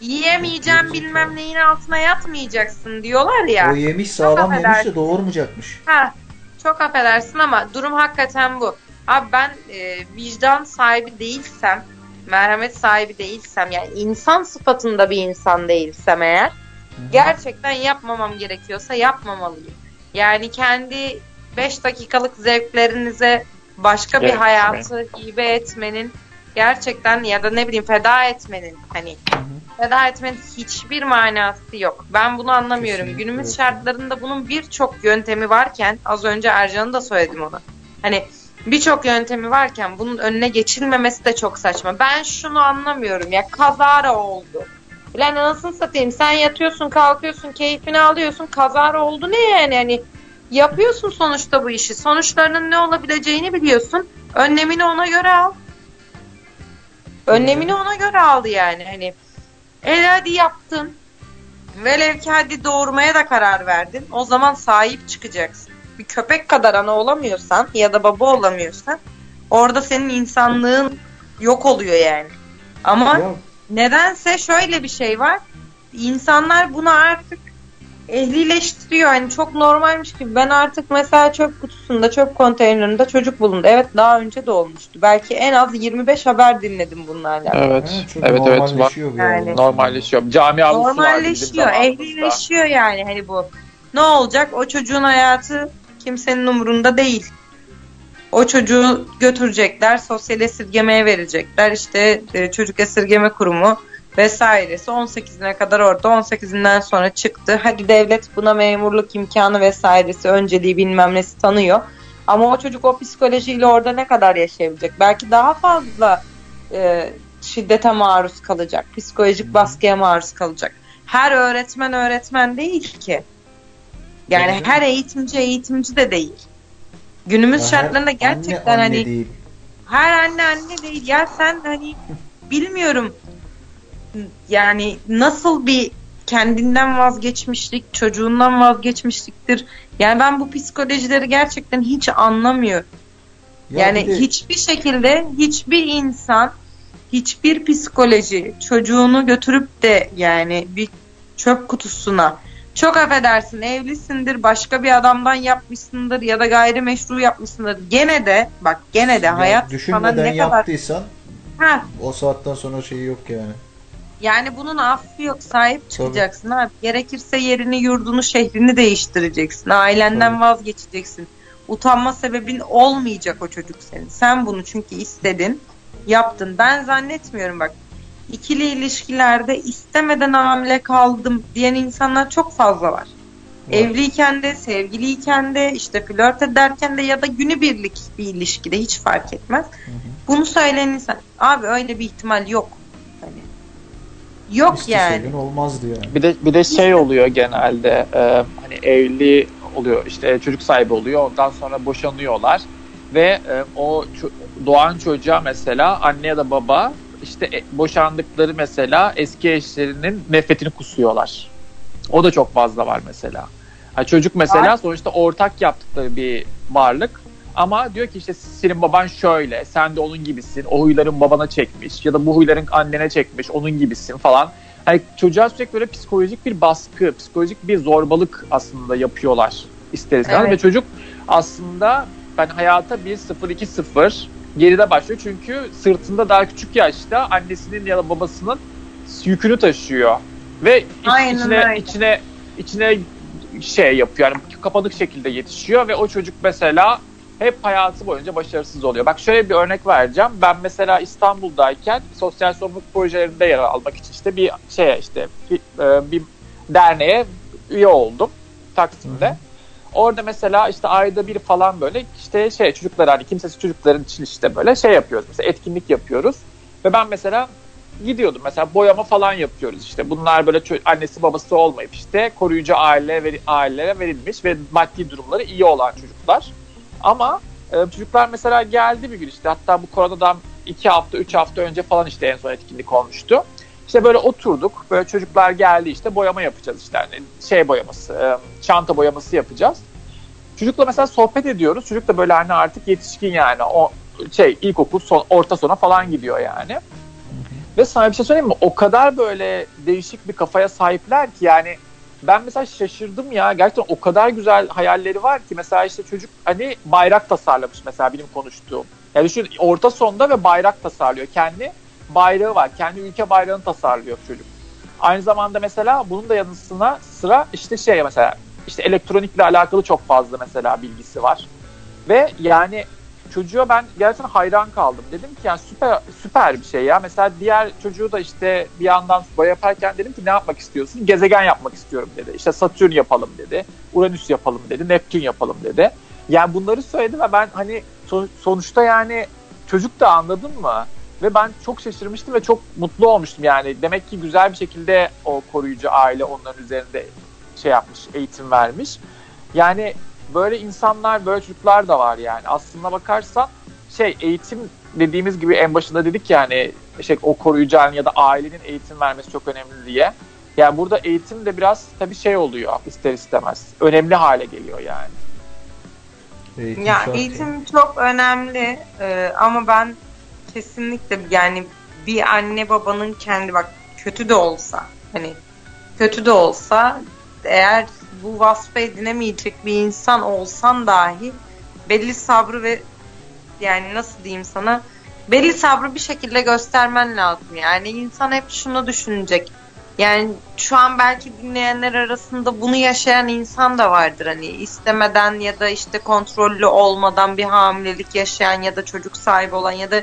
yiyemeyeceğim bilmem neyin altına yatmayacaksın diyorlar ya. O yemiş sağlam yemiş de doğurmayacakmış. Ha, çok affedersin ama durum hakikaten bu. Abi ben e, vicdan sahibi değilsem, merhamet sahibi değilsem yani insan sıfatında bir insan değilsem eğer gerçekten yapmamam gerekiyorsa yapmamalıyım. Yani kendi 5 dakikalık zevklerinize başka bir Gerek hayatı hibe etmenin gerçekten ya da ne bileyim feda etmenin hani Hı hı. feda etmenin hiçbir manası yok. Ben bunu anlamıyorum. Kesinlikle Günümüz şartlarında bunun birçok yöntemi varken az önce Ercan'ı da söyledim ona. Hani birçok yöntemi varken bunun önüne geçilmemesi de çok saçma. Ben şunu anlamıyorum ya kazara oldu. Ulan anasını satayım sen yatıyorsun kalkıyorsun keyfini alıyorsun kazara oldu ne yani? Hani yapıyorsun sonuçta bu işi. Sonuçlarının ne olabileceğini biliyorsun. Önlemini ona göre al. Önlemini ona göre al yani. Hani el hadi yaptın. Velev ki hadi doğurmaya da karar verdin. O zaman sahip çıkacaksın. Bir köpek kadar ana olamıyorsan ya da baba olamıyorsan orada senin insanlığın yok oluyor yani. Ama Ya Nedense şöyle bir şey var. İnsanlar bunu artık ehlileştiriyor. Hani çok normalmiş gibi. Ben artık mesela çöp kutusunda, çöp konteynerinde çocuk bulundu. Evet daha önce de olmuştu. Belki en az 25 haber dinledim bunlarla. Evet. ha, çok Evet evet var. normalleşiyor bir Yani. Normalleşiyor. Cami avlusu Normalleşiyor, ehlileşiyor yani hani bu. Ne olacak? O çocuğun hayatı kimsenin umurunda değil. O çocuğu götürecekler, sosyal esirgemeye verecekler. İşte e, çocuk esirgeme kurumu vesairesi 18'ine kadar orada 18'inden sonra çıktı. Hadi devlet buna memurluk imkanı vesairesi önceliği bilmem nesi tanıyor. Ama o çocuk o psikolojiyle orada ne kadar yaşayabilecek? Belki daha fazla e, şiddete maruz kalacak. Psikolojik baskıya maruz kalacak. Her öğretmen öğretmen değil ki. Yani Evet. her eğitimci eğitimci de değil. Günümüz Ya şartlarında gerçekten anne, hani anne değil. her anne anne değil. Ya sen hani bilmiyorum yani nasıl bir kendinden vazgeçmişlik, çocuğundan vazgeçmişliktir. Yani ben bu psikolojileri gerçekten hiç anlamıyorum. Ya yani de- hiçbir şekilde hiçbir insan hiçbir psikoloji çocuğunu götürüp de yani bir çöp kutusuna çok affedersin evlisindir başka bir adamdan yapmışsındır ya da gayrimeşru yapmışsındır. Gene de bak gene de Ya hayat sana ne kadar yaptıysan ha, o saatten sonra şeyi yok yani. yani bunun affı yok sahip çıkacaksın abi. Gerekirse yerini yurdunu şehrini değiştireceksin. Ailenden Tabii. vazgeçeceksin. Utanma sebebin olmayacak o çocuk senin. Sen bunu çünkü istedin, yaptın. Ben zannetmiyorum bak. İkili ilişkilerde istemeden hamile kaldım diyen insanlar çok fazla var. Var. Evliyken de, sevgiliyken de, işte flört ederken de ya da günübirlik bir ilişkide hiç fark etmez. Hı hı. Bunu söyleyen insan, abi öyle bir ihtimal yok. Hani yok yani. İsteseydin olmazdı yani. Bir de bir de şey oluyor genelde e, hani evli oluyor işte çocuk sahibi oluyor ondan sonra boşanıyorlar ve e, o ço- doğan çocuğa mesela anne ya da baba işte e, boşandıkları mesela eski eşlerinin nefretini kusuyorlar. O da çok fazla var mesela. Ha, çocuk mesela sonuçta ortak yaptıkları bir varlık ama diyor ki işte senin baban şöyle, sen de onun gibisin. O huyların babana çekmiş ya da bu huyların annene çekmiş, onun gibisin falan. Hani çocuğa sürekli böyle psikolojik bir baskı, psikolojik bir zorbalık aslında yapıyorlar ister istemez. Evet. Ve çocuk aslında ben hayata 1-0-2-0 geride başlıyor. Çünkü sırtında daha küçük yaşta annesinin ya da babasının yükünü taşıyor. Ve iç- Aynen içine, öyle. içine içine şey yapıyor yani kapanık şekilde yetişiyor ve o çocuk mesela hep hayatı boyunca başarısız oluyor. Bak şöyle bir örnek vereceğim. Ben mesela İstanbul'dayken sosyal sorumluluk projelerinde yer almak için işte bir şey işte bir, e, bir derneğe üye oldum Taksim'de. Hı hı. Orada mesela işte ayda bir falan böyle işte şey çocuklar hani kimsesiz çocukların için işte böyle şey yapıyoruz. Mesela etkinlik yapıyoruz. Ve ben mesela gidiyordum mesela boyama falan yapıyoruz işte. Bunlar böyle annesi babası olmayıp işte koruyucu aile veri- ailelere verilmiş ve maddi durumları iyi olan çocuklar. Ama e, çocuklar mesela geldi bir gün işte hatta bu koronadan iki hafta üç hafta önce falan işte en son etkinlik olmuştu. İşte böyle oturduk böyle çocuklar geldi işte boyama yapacağız işte hani şey boyaması e, çanta boyaması yapacağız. Çocukla mesela sohbet ediyoruz. Çocuk da böyle hani artık yetişkin yani o şey ilkokul son, orta sona falan gidiyor yani. Ve sana bir şey söyleyeyim mi? O kadar böyle değişik bir kafaya sahipler ki yani ben mesela şaşırdım ya. Gerçekten o kadar güzel hayalleri var ki mesela işte çocuk hani bayrak tasarlamış mesela benim konuştuğum. Yani düşün orta sonda ve bayrak tasarlıyor. Kendi bayrağı var. Kendi ülke bayrağını tasarlıyor çocuk. Aynı zamanda mesela bunun da yanısına sıra işte şey mesela işte elektronikle alakalı çok fazla mesela bilgisi var. Ve yani çocuğa ben gerçekten hayran kaldım. Dedim ki yani süper süper bir şey ya. Mesela diğer çocuğu da işte bir yandan boya yaparken dedim ki ne yapmak istiyorsun? Gezegen yapmak istiyorum dedi. İşte Satürn yapalım dedi. Uranüs yapalım dedi. Neptün yapalım dedi. Yani bunları söyledi ve ben hani so- sonuçta yani çocuk da anladın mı? Ve ben çok şaşırmıştım ve çok mutlu olmuştum yani. Demek ki güzel bir şekilde o koruyucu aile onların üzerinde şey yapmış, eğitim vermiş. Yani böyle insanlar, böyle çocuklar da var yani. Aslına bakarsan şey eğitim dediğimiz gibi en başında dedik yani şey o koruyucu ailenin ya da ailenin eğitim vermesi çok önemli diye. Yani burada eğitim de biraz tabii şey oluyor ister istemez. Önemli hale geliyor yani. Eğitim Ya şart eğitim çok önemli e, ama ben kesinlikle yani bir anne babanın kendi bak kötü de olsa hani kötü de olsa eğer bu vasfı edinemeyecek bir insan olsan dahi belli sabrı ve yani nasıl diyeyim sana belli sabrı bir şekilde göstermen lazım. Yani insan hep şunu düşünecek. Yani şu an belki dinleyenler arasında bunu yaşayan insan da vardır. Hani istemeden ya da işte kontrollü olmadan bir hamilelik yaşayan ya da çocuk sahibi olan ya da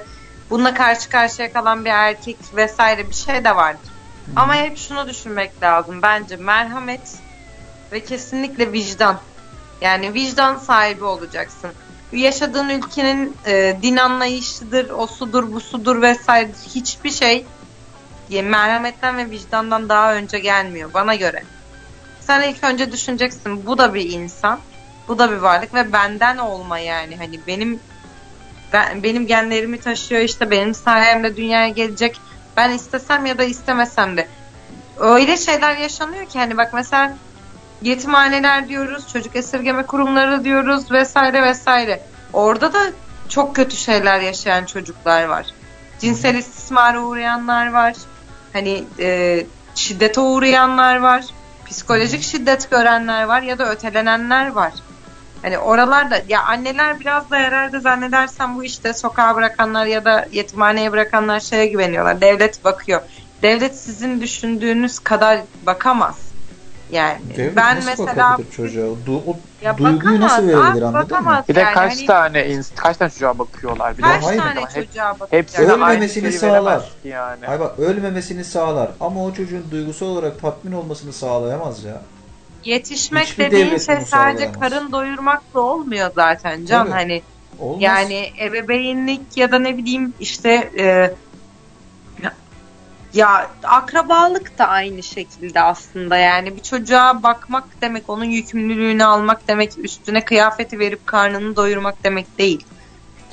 bununla karşı karşıya kalan bir erkek vesaire bir şey de vardır. Ama hep şunu düşünmek lazım. Bence merhamet ve kesinlikle vicdan. Yani vicdan sahibi olacaksın. Yaşadığın ülkenin e, din anlayışıdır, o sudur, bu sudur vesaire hiçbir şey e, merhametten ve vicdandan daha önce gelmiyor bana göre. Sen ilk önce düşüneceksin bu da bir insan, bu da bir varlık ve benden olma yani hani benim ben, benim genlerimi taşıyor işte benim sayemde dünyaya gelecek. Ben istesem ya da istemesem de öyle şeyler yaşanıyor ki hani bak mesela yetimhaneler diyoruz, çocuk esirgeme kurumları diyoruz vesaire vesaire. Orada da çok kötü şeyler yaşayan çocuklar var. Cinsel istismara uğrayanlar var. Hani e, şiddete uğrayanlar var. Psikolojik şiddet görenler var ya da ötelenenler var. Hani oralarda ya anneler biraz da herhalde zannedersem bu işte sokağa bırakanlar ya da yetimhaneye bırakanlar şeye güveniyorlar. Devlet bakıyor. Devlet sizin düşündüğünüz kadar bakamaz. Yani Devlet ben nasıl mesela çocuğa? Du- o ya duyguyu nasıl bakamaz, verebilir abi, anladın mı? Bir de yani. kaç Hani tane ins- kaç tane çocuğa bakıyorlar bir de. kaç hayır, tane hep- çocuğa bakacak? Hepsine aynı Ölmemesini sağlar. yani. Ay bak ölmemesini sağlar ama o çocuğun duygusal olarak tatmin olmasını sağlayamaz ya. Yetişmek Hiçbir dediğin şey sadece sağlayamaz. karın doyurmak da olmuyor zaten can Tabii. hani Olmaz. yani ebeveynlik ya da ne bileyim işte e, ya akrabalık da aynı şekilde aslında yani bir çocuğa bakmak demek onun yükümlülüğünü almak demek üstüne kıyafeti verip karnını doyurmak demek değil.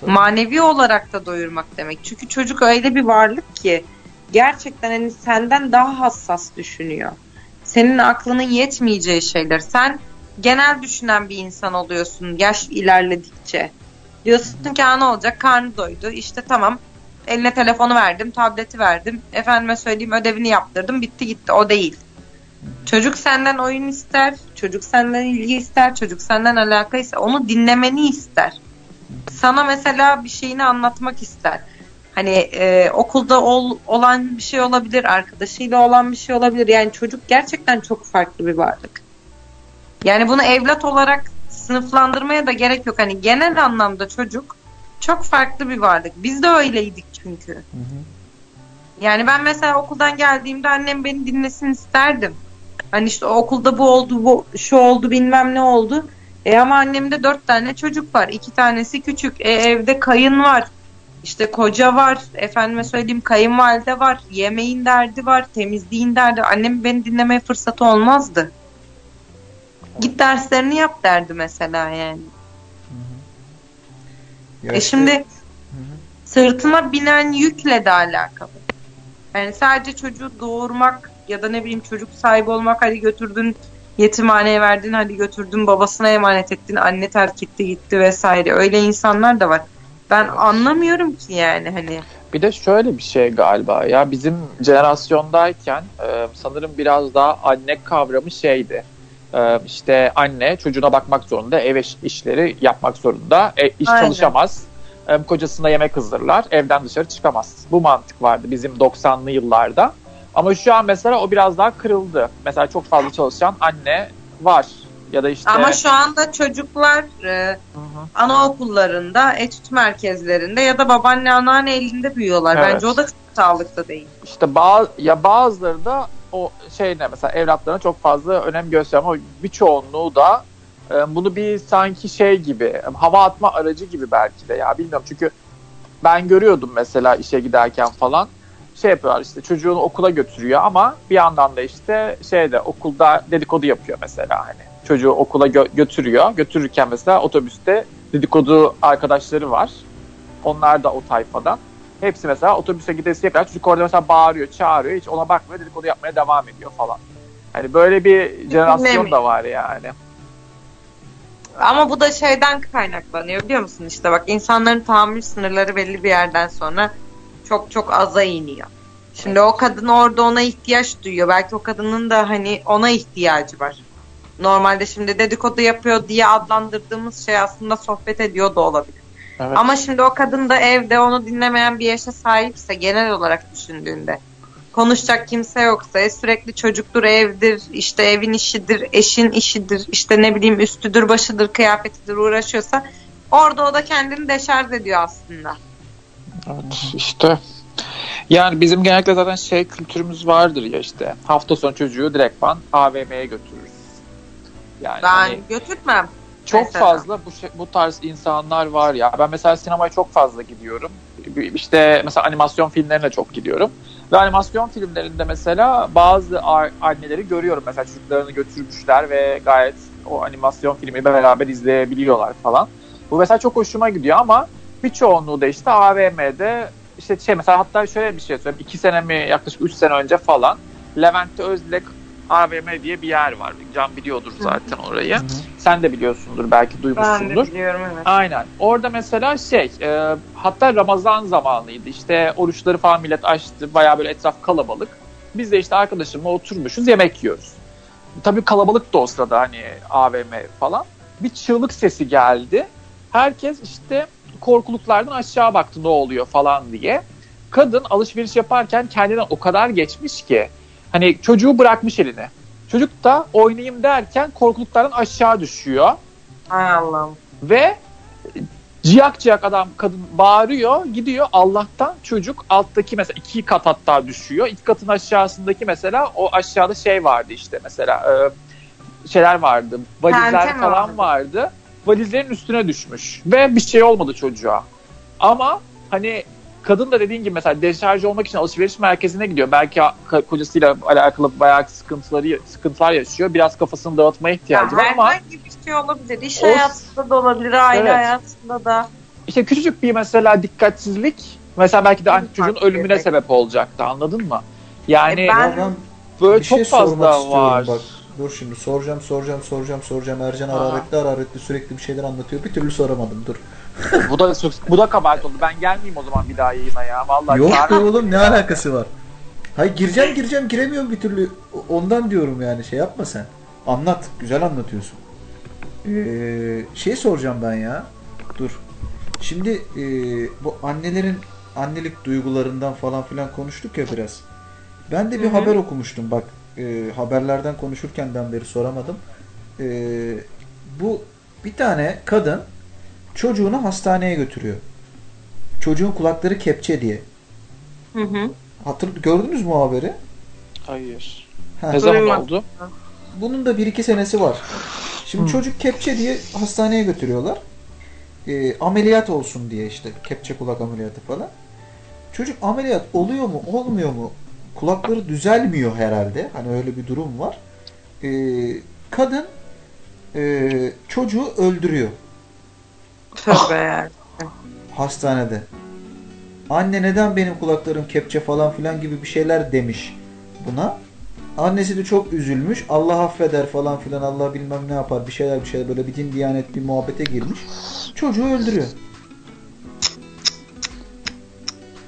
Tabii. Manevi olarak da doyurmak demek. Çünkü çocuk öyle bir varlık ki gerçekten hani senden daha hassas düşünüyor. Senin aklının yetmeyeceği şeyler. Sen genel düşünen bir insan oluyorsun yaş ilerledikçe. Diyorsun ki "Aa, ne olacak karnı doydu işte tamam eline telefonu verdim tableti verdim efendime söyleyeyim ödevini yaptırdım bitti gitti o değil. Çocuk senden oyun ister, çocuk senden ilgi ister, çocuk senden alaka ister, onu dinlemeni ister. Sana mesela bir şeyini anlatmak ister. Hani e, okulda ol, olan bir şey olabilir, arkadaşıyla olan bir şey olabilir. Yani çocuk gerçekten çok farklı bir varlık. Yani bunu evlat olarak sınıflandırmaya da gerek yok. Hani genel anlamda çocuk çok farklı bir varlık. Biz de öyleydik çünkü. Hı hı. Yani ben mesela okuldan geldiğimde annem beni dinlesin isterdim. Hani işte okulda bu oldu, bu şu oldu, bilmem ne oldu. E ama annemde dört tane çocuk var. iki tanesi küçük. E evde kayın var. İşte koca var. Efendime söyleyeyim kayınvalide var. Yemeğin derdi var. Temizliğin derdi. Annem beni dinlemeye fırsatı olmazdı. Git derslerini yap derdi mesela yani. Ya E işte- şimdi Hı hı. sırtına binen yükle de alakalı. Yani sadece çocuğu doğurmak ya da ne bileyim çocuk sahibi olmak hadi götürdün yetimhaneye verdin hadi götürdün babasına emanet ettin anne terk etti gitti vesaire öyle insanlar da var. Ben anlamıyorum ki yani hani. Bir de şöyle bir şey galiba ya bizim jenerasyondayken e, sanırım biraz daha anne kavramı şeydi. E, işte anne çocuğuna bakmak zorunda, ev iş- işleri yapmak zorunda, e, iş Aynen. çalışamaz, e, kocasına yemek hazırlar, evden dışarı çıkamaz. Bu mantık vardı bizim 90'lı yıllarda. Ama şu an mesela o biraz daha kırıldı. Mesela çok fazla çalışan anne var ya da işte Ama şu anda çocuklar e, anaokullarında, etüt merkezlerinde ya da babaanne anneanne elinde büyüyorlar. Evet. Bence o da çok sağlıklı değil. İşte bazı ya bazıları da o şeyine mesela evlatlarına çok fazla önem gösteriyor ama bir çoğunluğu da e, bunu bir sanki şey gibi hava atma aracı gibi belki de ya bilmiyorum çünkü ben görüyordum mesela işe giderken falan şey yapıyorlar işte çocuğunu okula götürüyor ama bir yandan da işte şeyde okulda dedikodu yapıyor mesela hani çocuğu okula gö- götürüyor götürürken mesela otobüste dedikodu arkadaşları var onlar da o tayfadan Hepsi mesela otobüse gidesiye kadar çocuk orada mesela bağırıyor, çağırıyor. Hiç ona bakmıyor, dedikodu yapmaya devam ediyor falan. Hani böyle bir jenerasyon da var yani. Ama bu da şeyden kaynaklanıyor biliyor musun? İşte bak insanların tahammül sınırları belli bir yerden sonra çok çok aza iniyor. Şimdi o kadın orada ona ihtiyaç duyuyor. Belki o kadının da hani ona ihtiyacı var. Normalde şimdi dedikodu yapıyor diye adlandırdığımız şey aslında sohbet ediyor da olabilir. Evet. Ama şimdi o kadın da evde onu dinlemeyen bir yaşa sahipse genel olarak düşündüğünde konuşacak kimse yoksa e, sürekli çocuktur evdir işte evin işidir eşin işidir işte ne bileyim üstüdür başıdır kıyafetidir uğraşıyorsa orada o da kendini deşarj ediyor aslında. Evet işte Yani bizim genellikle zaten şey kültürümüz vardır ya işte hafta sonu çocuğu direktman AVM'ye götürürüz. Yani Ben hani götürtmem. çok mesela. fazla bu şey, bu tarz insanlar var ya. Ben mesela sinemaya çok fazla gidiyorum. İşte mesela animasyon filmlerine çok gidiyorum. Ve animasyon filmlerinde mesela bazı anneleri görüyorum. Mesela çocuklarını götürmüşler ve gayet o animasyon filmi beraber izleyebiliyorlar falan. Bu mesela çok hoşuma gidiyor ama bir çoğunluğu da işte AVM'de işte şey mesela hatta şöyle bir şey söyleyeyim. iki sene mi yaklaşık üç sene önce falan Levent'te Özdilek AVM diye bir yer var. Can biliyordur zaten orayı. Hı hı. Sen de biliyorsundur belki Ben de duymuşsundur. biliyorum evet. Aynen. Orada mesela şey e, hatta Ramazan zamanıydı. İşte oruçları falan millet açtı. Bayağı böyle etraf kalabalık. Biz de işte arkadaşımla oturmuşuz yemek yiyoruz. Tabii kalabalık da o sırada hani AVM falan. Bir çığlık sesi geldi. Herkes işte korkuluklardan aşağı baktı ne oluyor falan diye. Kadın alışveriş yaparken kendinden o kadar geçmiş ki hani çocuğu bırakmış eline. Çocuk da oynayayım derken korkuluklardan aşağı düşüyor. Hay Allah'ım. Ve ciyak ciyak adam kadın bağırıyor gidiyor Allah'tan çocuk alttaki mesela iki kat hatta düşüyor. İki katın aşağısındaki mesela o aşağıda şey vardı işte mesela e, şeyler vardı valizler Tente mi falan vardı? vardı. Valizlerin üstüne düşmüş ve bir şey olmadı çocuğa. Ama hani kadın da dediğin gibi mesela deşarj olmak için alışveriş merkezine gidiyor. Belki kocasıyla alakalı bayağı sıkıntıları sıkıntılar yaşıyor. Biraz kafasını dağıtmaya ihtiyacı var ama herhangi bir şey olabilir. İş O- hayatında da olabilir, aile Evet. hayatında da. işte küçücük bir mesela dikkatsizlik mesela belki de çocuğun ölümüne bebek. sebep olacaktı anladın mı? Yani E ben- ben böyle şey çok sormak fazla istiyorum var. bak. Dur şimdi soracağım soracağım soracağım soracağım. Ercan hararetli hararetli sürekli bir şeyler anlatıyor. Bir türlü soramadım dur. Bu da bu da kabahat oldu. Ben gelmeyeyim o zaman bir daha yayına ya. Vallahi Yok be oğlum ne alakası var? Hayır gireceğim gireceğim giremiyorum bir türlü. Ondan diyorum yani şey yapma sen. Anlat. Güzel anlatıyorsun. Ee, şey soracağım ben ya. Dur. Şimdi e, bu annelerin annelik duygularından falan filan konuştuk ya biraz. Ben de bir Hı hı. haber okumuştum bak. e, haberlerden konuşurkenden beri soramadım. E, bu bir tane kadın çocuğunu hastaneye götürüyor. Çocuğun kulakları kepçe diye. Hı hı. Hatır, gördünüz mü o haberi? Hayır. Ha. Ne zaman oldu? Bunun da 1-2 senesi var. Şimdi Hı. çocuk kepçe diye hastaneye götürüyorlar. Ee, ameliyat olsun diye işte kepçe kulak ameliyatı falan. Çocuk ameliyat oluyor mu olmuyor mu? Kulakları düzelmiyor herhalde. Hani öyle bir durum var. Ee, kadın e, çocuğu öldürüyor Tövbe yani. hastanede. Anne neden benim kulaklarım kepçe falan filan gibi bir şeyler demiş buna. Annesi de çok üzülmüş. Allah affeder falan filan Allah bilmem ne yapar bir şeyler bir şeyler böyle bir din diyanet bir muhabbete girmiş. Çocuğu öldürüyor.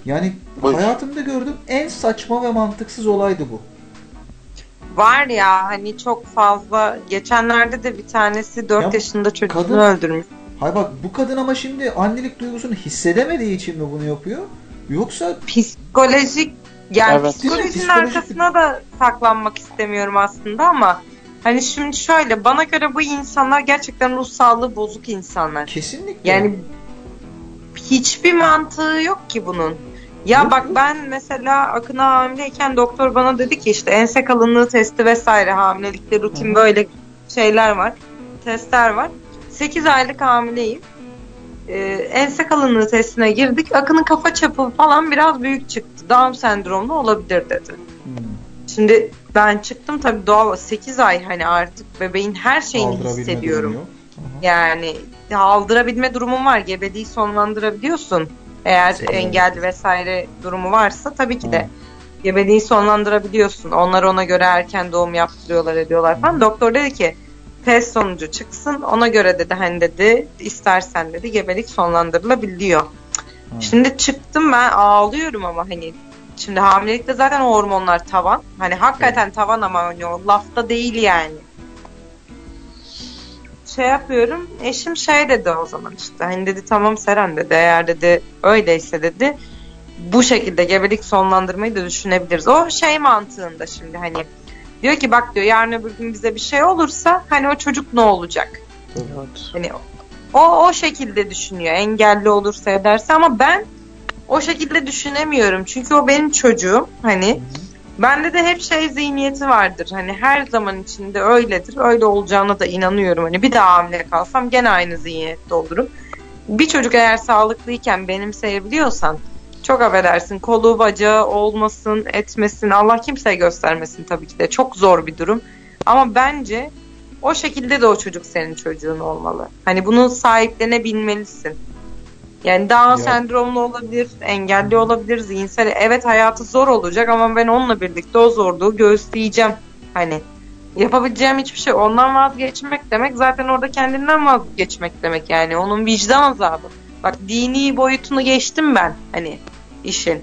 Yani Buyur. hayatımda gördüğüm en saçma ve mantıksız olaydı bu. Var ya hani çok fazla geçenlerde de bir tanesi 4 Ya, yaşında çocuğunu kadın- öldürmüş. Hay bak bu kadın ama şimdi annelik duygusunu hissedemediği için mi bunu yapıyor? Yoksa Psikolojik yani Evet. psikolojinin Psikolojik- arkasına da saklanmak istemiyorum aslında ama hani şimdi şöyle bana göre bu insanlar gerçekten ruh sağlığı bozuk insanlar. kesinlikle Yani hiçbir mantığı yok ki bunun. Ya Yok, bak yok. ben mesela Akın'a hamileyken doktor bana dedi ki işte ense kalınlığı testi vesaire hamilelikte rutin Hı böyle şeyler var. Testler var. 8 aylık hamileyim. Ee, ense kalınlığı testine girdik. Akın'ın kafa çapı falan biraz büyük çıktı. Down sendromlu olabilir dedi. Hmm, Şimdi ben çıktım tabii doğal 8 ay hani artık bebeğin her şeyini hissediyorum. Yani aldırabilme durumu var. Gebeliği sonlandırabiliyorsun. Eğer Evet. engelli vesaire durumu varsa tabii ki de gebeliği sonlandırabiliyorsun. Onlar ona göre erken doğum yaptırıyorlar ediyorlar falan. Doktor dedi ki test sonucu çıksın. Ona göre dedi hani dedi istersen dedi gebelik sonlandırılabiliyor. Ha. Şimdi çıktım ben ağlıyorum ama hani şimdi hamilelikte zaten hormonlar tavan. Hani hakikaten tavan ama hani o lafta değil yani. Şey yapıyorum. Eşim şey dedi o zaman işte. Hani dedi tamam Seren dedi. Eğer dedi öyleyse dedi. Bu şekilde gebelik sonlandırmayı da düşünebiliriz. O şey mantığında şimdi hani. Diyor ki bak diyor yarın öbür gün bize bir şey olursa hani o çocuk ne olacak? Evet. Hani o o şekilde düşünüyor. Engelli olursa ederse ama ben o şekilde düşünemiyorum. Çünkü o benim çocuğum. Hani bende de hep şey zihniyeti vardır. Hani her zaman içinde öyledir. Öyle olacağına da inanıyorum. Hani bir daha hamile kalsam gene aynı zihniyette olurum. Bir çocuk eğer sağlıklıyken benimseyebiliyorsan çok affedersin kolu bacağı olmasın etmesin. Allah kimseye göstermesin tabii ki de. Çok zor bir durum. Ama bence o şekilde de o çocuk senin çocuğun olmalı. Hani bunu sahiplenebilmelisin. Yani Down Ya. sendromlu olabilir engelli olabilir zihinsel. Evet hayatı zor olacak ama ben onunla birlikte o zorluğu göğüsleyeceğim. Hani yapabileceğim hiçbir şey ondan vazgeçmek demek zaten orada kendinden vazgeçmek demek yani. Onun vicdan azabı. Bak dini boyutunu geçtim ben hani işin. Hı hı.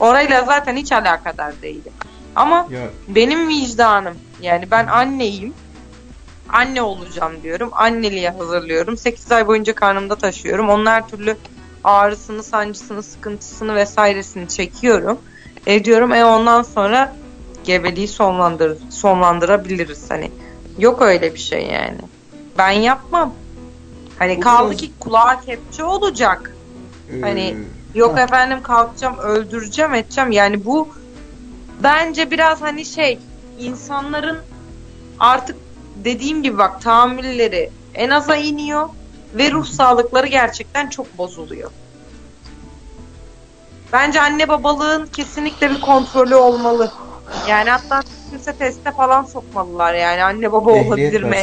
Orayla zaten hiç alakadar değilim. Ama Ya benim vicdanım yani ben anneyim. Anne olacağım diyorum. Anneliğe hazırlıyorum. 8 ay boyunca karnımda taşıyorum. Onun her türlü ağrısını, sancısını, sıkıntısını vesairesini çekiyorum. E diyorum e ondan sonra gebeliği sonlandır sonlandırabiliriz hani. Yok öyle bir şey yani. Ben yapmam. Hani kaldı ki kulağa kepçe olacak. e, Hani Yok Ha. efendim kalkacağım öldüreceğim edeceğim yani bu bence biraz hani şey insanların artık dediğim gibi bak tahammülleri en aza iniyor ve ruh sağlıkları gerçekten çok bozuluyor. Bence anne babalığın kesinlikle bir kontrolü olmalı. Yani hatta kimse teste falan sokmalılar yani anne baba ehliyet olabilir mi?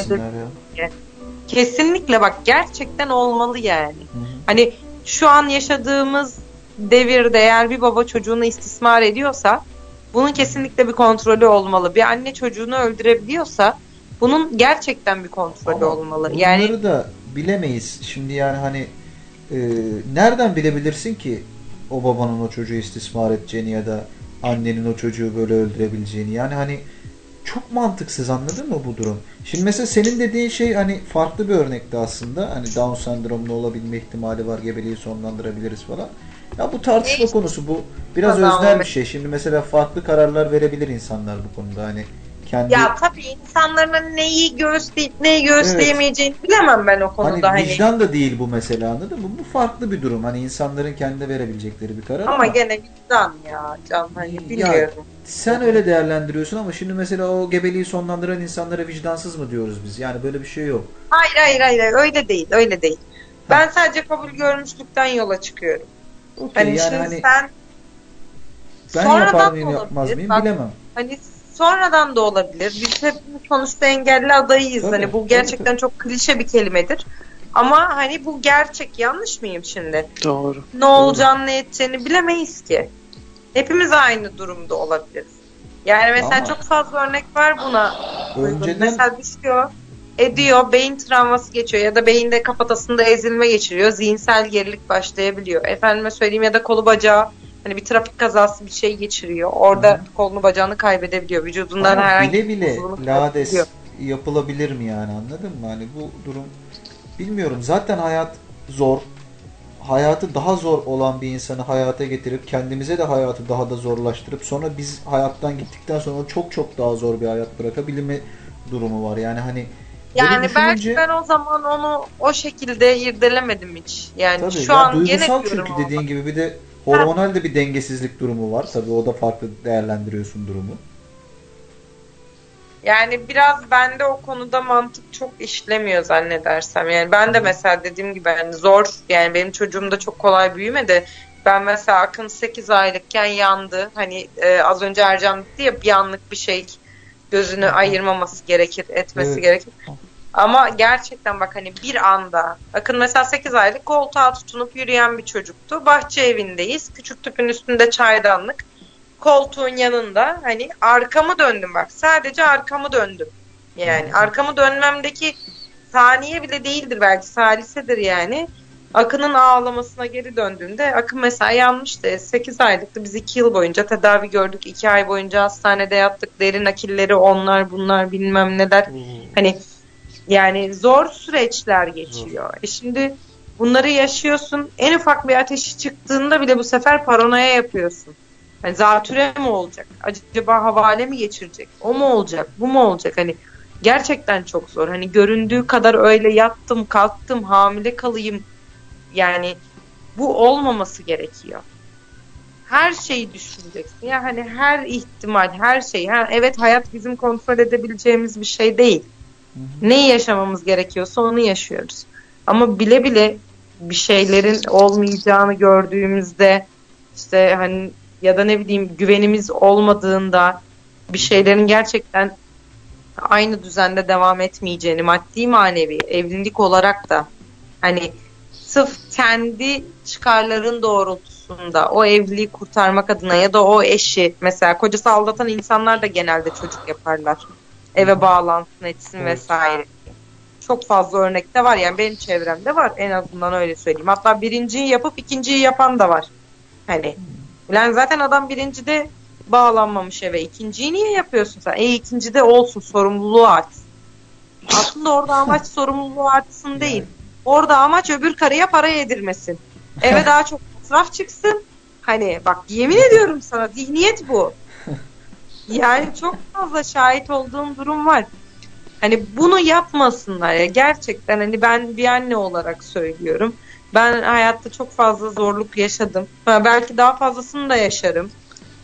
Kesinlikle bak gerçekten olmalı yani. Hı hı. Hani şu an yaşadığımız devirde eğer bir baba çocuğunu istismar ediyorsa bunun kesinlikle bir kontrolü olmalı. Bir anne çocuğunu öldürebiliyorsa bunun gerçekten bir kontrolü Ama olmalı. Bunları Yani da bilemeyiz. Şimdi yani hani e, nereden bilebilirsin ki o babanın o çocuğu istismar edeceğini ya da annenin o çocuğu böyle öldürebileceğini. Yani hani çok mantıksız anladın mı bu durum? Şimdi mesela senin dediğin şey hani farklı bir örnekti aslında. Hani Down sendromlu olabilme ihtimali var. Gebeliği sonlandırabiliriz falan. Ya bu tartışma konusu bu. Biraz öznel bir şey. Şimdi mesela farklı kararlar verebilir insanlar bu konuda. Hani kendi ya tabii insanların neyi göğüsleyip neyi göğüsleyemeyeceğini bilemem ben o Hani konuda hani. vicdan da değil bu mesela anladın mı? Bu farklı bir durum. Hani insanların kendine verebilecekleri bir karar ama, Ama gene vicdan ya can hani Ya, bilmiyorum. sen öyle değerlendiriyorsun ama şimdi mesela o gebeliği sonlandıran insanlara vicdansız mı diyoruz biz? Yani böyle bir şey yok. Hayır hayır hayır öyle değil öyle değil. Ben sadece kabul görmüşlükten yola çıkıyorum. Okey Hani yani şimdi hani sen ben sonradan yapar mıyım yapmaz mıyım Bak, bilemem. Hani sonradan da olabilir. Biz hepimiz sonuçta engelli adayıyız. Tabii, hani bu tabii, gerçekten çok klişe bir kelimedir. Ama hani bu gerçek yanlış mıyım şimdi? Doğru. Ne olacağını ne edeceğini bilemeyiz ki. Hepimiz aynı durumda olabiliriz. Yani mesela Ama- çok fazla örnek var buna. Önceden Mesela düşüyor, ediyor, beyin travması geçiyor ya da beyinde kafatasında ezilme geçiriyor. Zihinsel gerilik başlayabiliyor. Efendime söyleyeyim ya da kolu bacağı hani bir trafik kazası bir şey geçiriyor. Orada Hı hı. kolunu bacağını kaybedebiliyor. Vücudundan ama herhangi bile bile lades yapılabilir mi yani anladın mı? Hani bu durum bilmiyorum. Zaten hayat zor. Hayatı daha zor olan bir insanı hayata getirip kendimize de hayatı daha da zorlaştırıp sonra biz hayattan gittikten sonra çok çok daha zor bir hayat bırakabilme durumu var. Yani hani Yani belki düşününce- ben o zaman onu o şekilde irdelemedim hiç. Yani Tabii şu ya an gene diyorum çünkü dediğin gibi bir de hormonal de bir dengesizlik durumu var. Tabii o da farklı değerlendiriyorsun durumu. Yani biraz bende o konuda mantık çok işlemiyor zannedersem. Yani ben de mesela dediğim gibi hani zor yani benim çocuğum da çok kolay büyümedi. Ben mesela Akın 8 aylıkken yandı. Hani e, az önce Ercan dedi ya bir anlık bir şey gözünü ayırmaması gerekir, etmesi Evet. gerekir. Ama gerçekten bak hani bir anda Akın mesela 8 aylık koltuğa tutunup yürüyen bir çocuktu. Bahçe evindeyiz. Küçük tüpün üstünde çaydanlık. Koltuğun yanında hani arkamı döndüm bak. Sadece arkamı döndüm. Yani arkamı dönmemdeki saniye bile değildir belki salisedir yani. Akın'ın ağlamasına geri döndüğümde Akın mesela yanmıştı. 8 aylıktı. Biz 2 yıl boyunca tedavi gördük. 2 ay boyunca hastanede yattık. Derin akilleri onlar bunlar bilmem neler. Hani yani zor süreçler geçiyor. E şimdi bunları yaşıyorsun. En ufak bir ateşi çıktığında bile bu sefer paranoya yapıyorsun. Hani zatüre mi olacak? Acaba havale mi geçirecek? O mu olacak? Bu mu olacak? Hani gerçekten çok zor. Hani göründüğü kadar öyle yattım, kalktım, hamile kalayım. Yani bu olmaması gerekiyor. her şeyi düşüneceksin. Ya hani her ihtimal, her şey. Ha, evet hayat bizim kontrol edebileceğimiz bir şey değil. Neyi yaşamamız gerekiyorsa onu yaşıyoruz. Ama bile bile bir şeylerin olmayacağını gördüğümüzde işte hani ya da ne bileyim güvenimiz olmadığında bir şeylerin gerçekten aynı düzende devam etmeyeceğini maddi manevi evlilik olarak da hani sırf kendi çıkarların doğrultusunda o evliliği kurtarmak adına ya da o eşi mesela kocası aldatan insanlar da genelde çocuk yaparlar. Eve bağlansın etsin Evet. vesaire. Çok fazla örnekte var yani benim çevremde var en azından öyle söyleyeyim. Hatta birinciyi yapıp ikinciyi yapan da var. Hani yani zaten adam birincide bağlanmamış eve. İkinciyi niye yapıyorsun sen? E ikincide olsun sorumluluğu artsın. Aslında orada amaç sorumluluğu artsın değil. Orada amaç öbür karıya para yedirmesin. Eve daha çok masraf çıksın. Hani bak yemin ediyorum sana zihniyet bu. Yani çok fazla şahit olduğum durum var. Hani bunu yapmasınlar ya gerçekten hani ben bir anne olarak söylüyorum. Ben hayatta çok fazla zorluk yaşadım. Ha, belki daha fazlasını da yaşarım.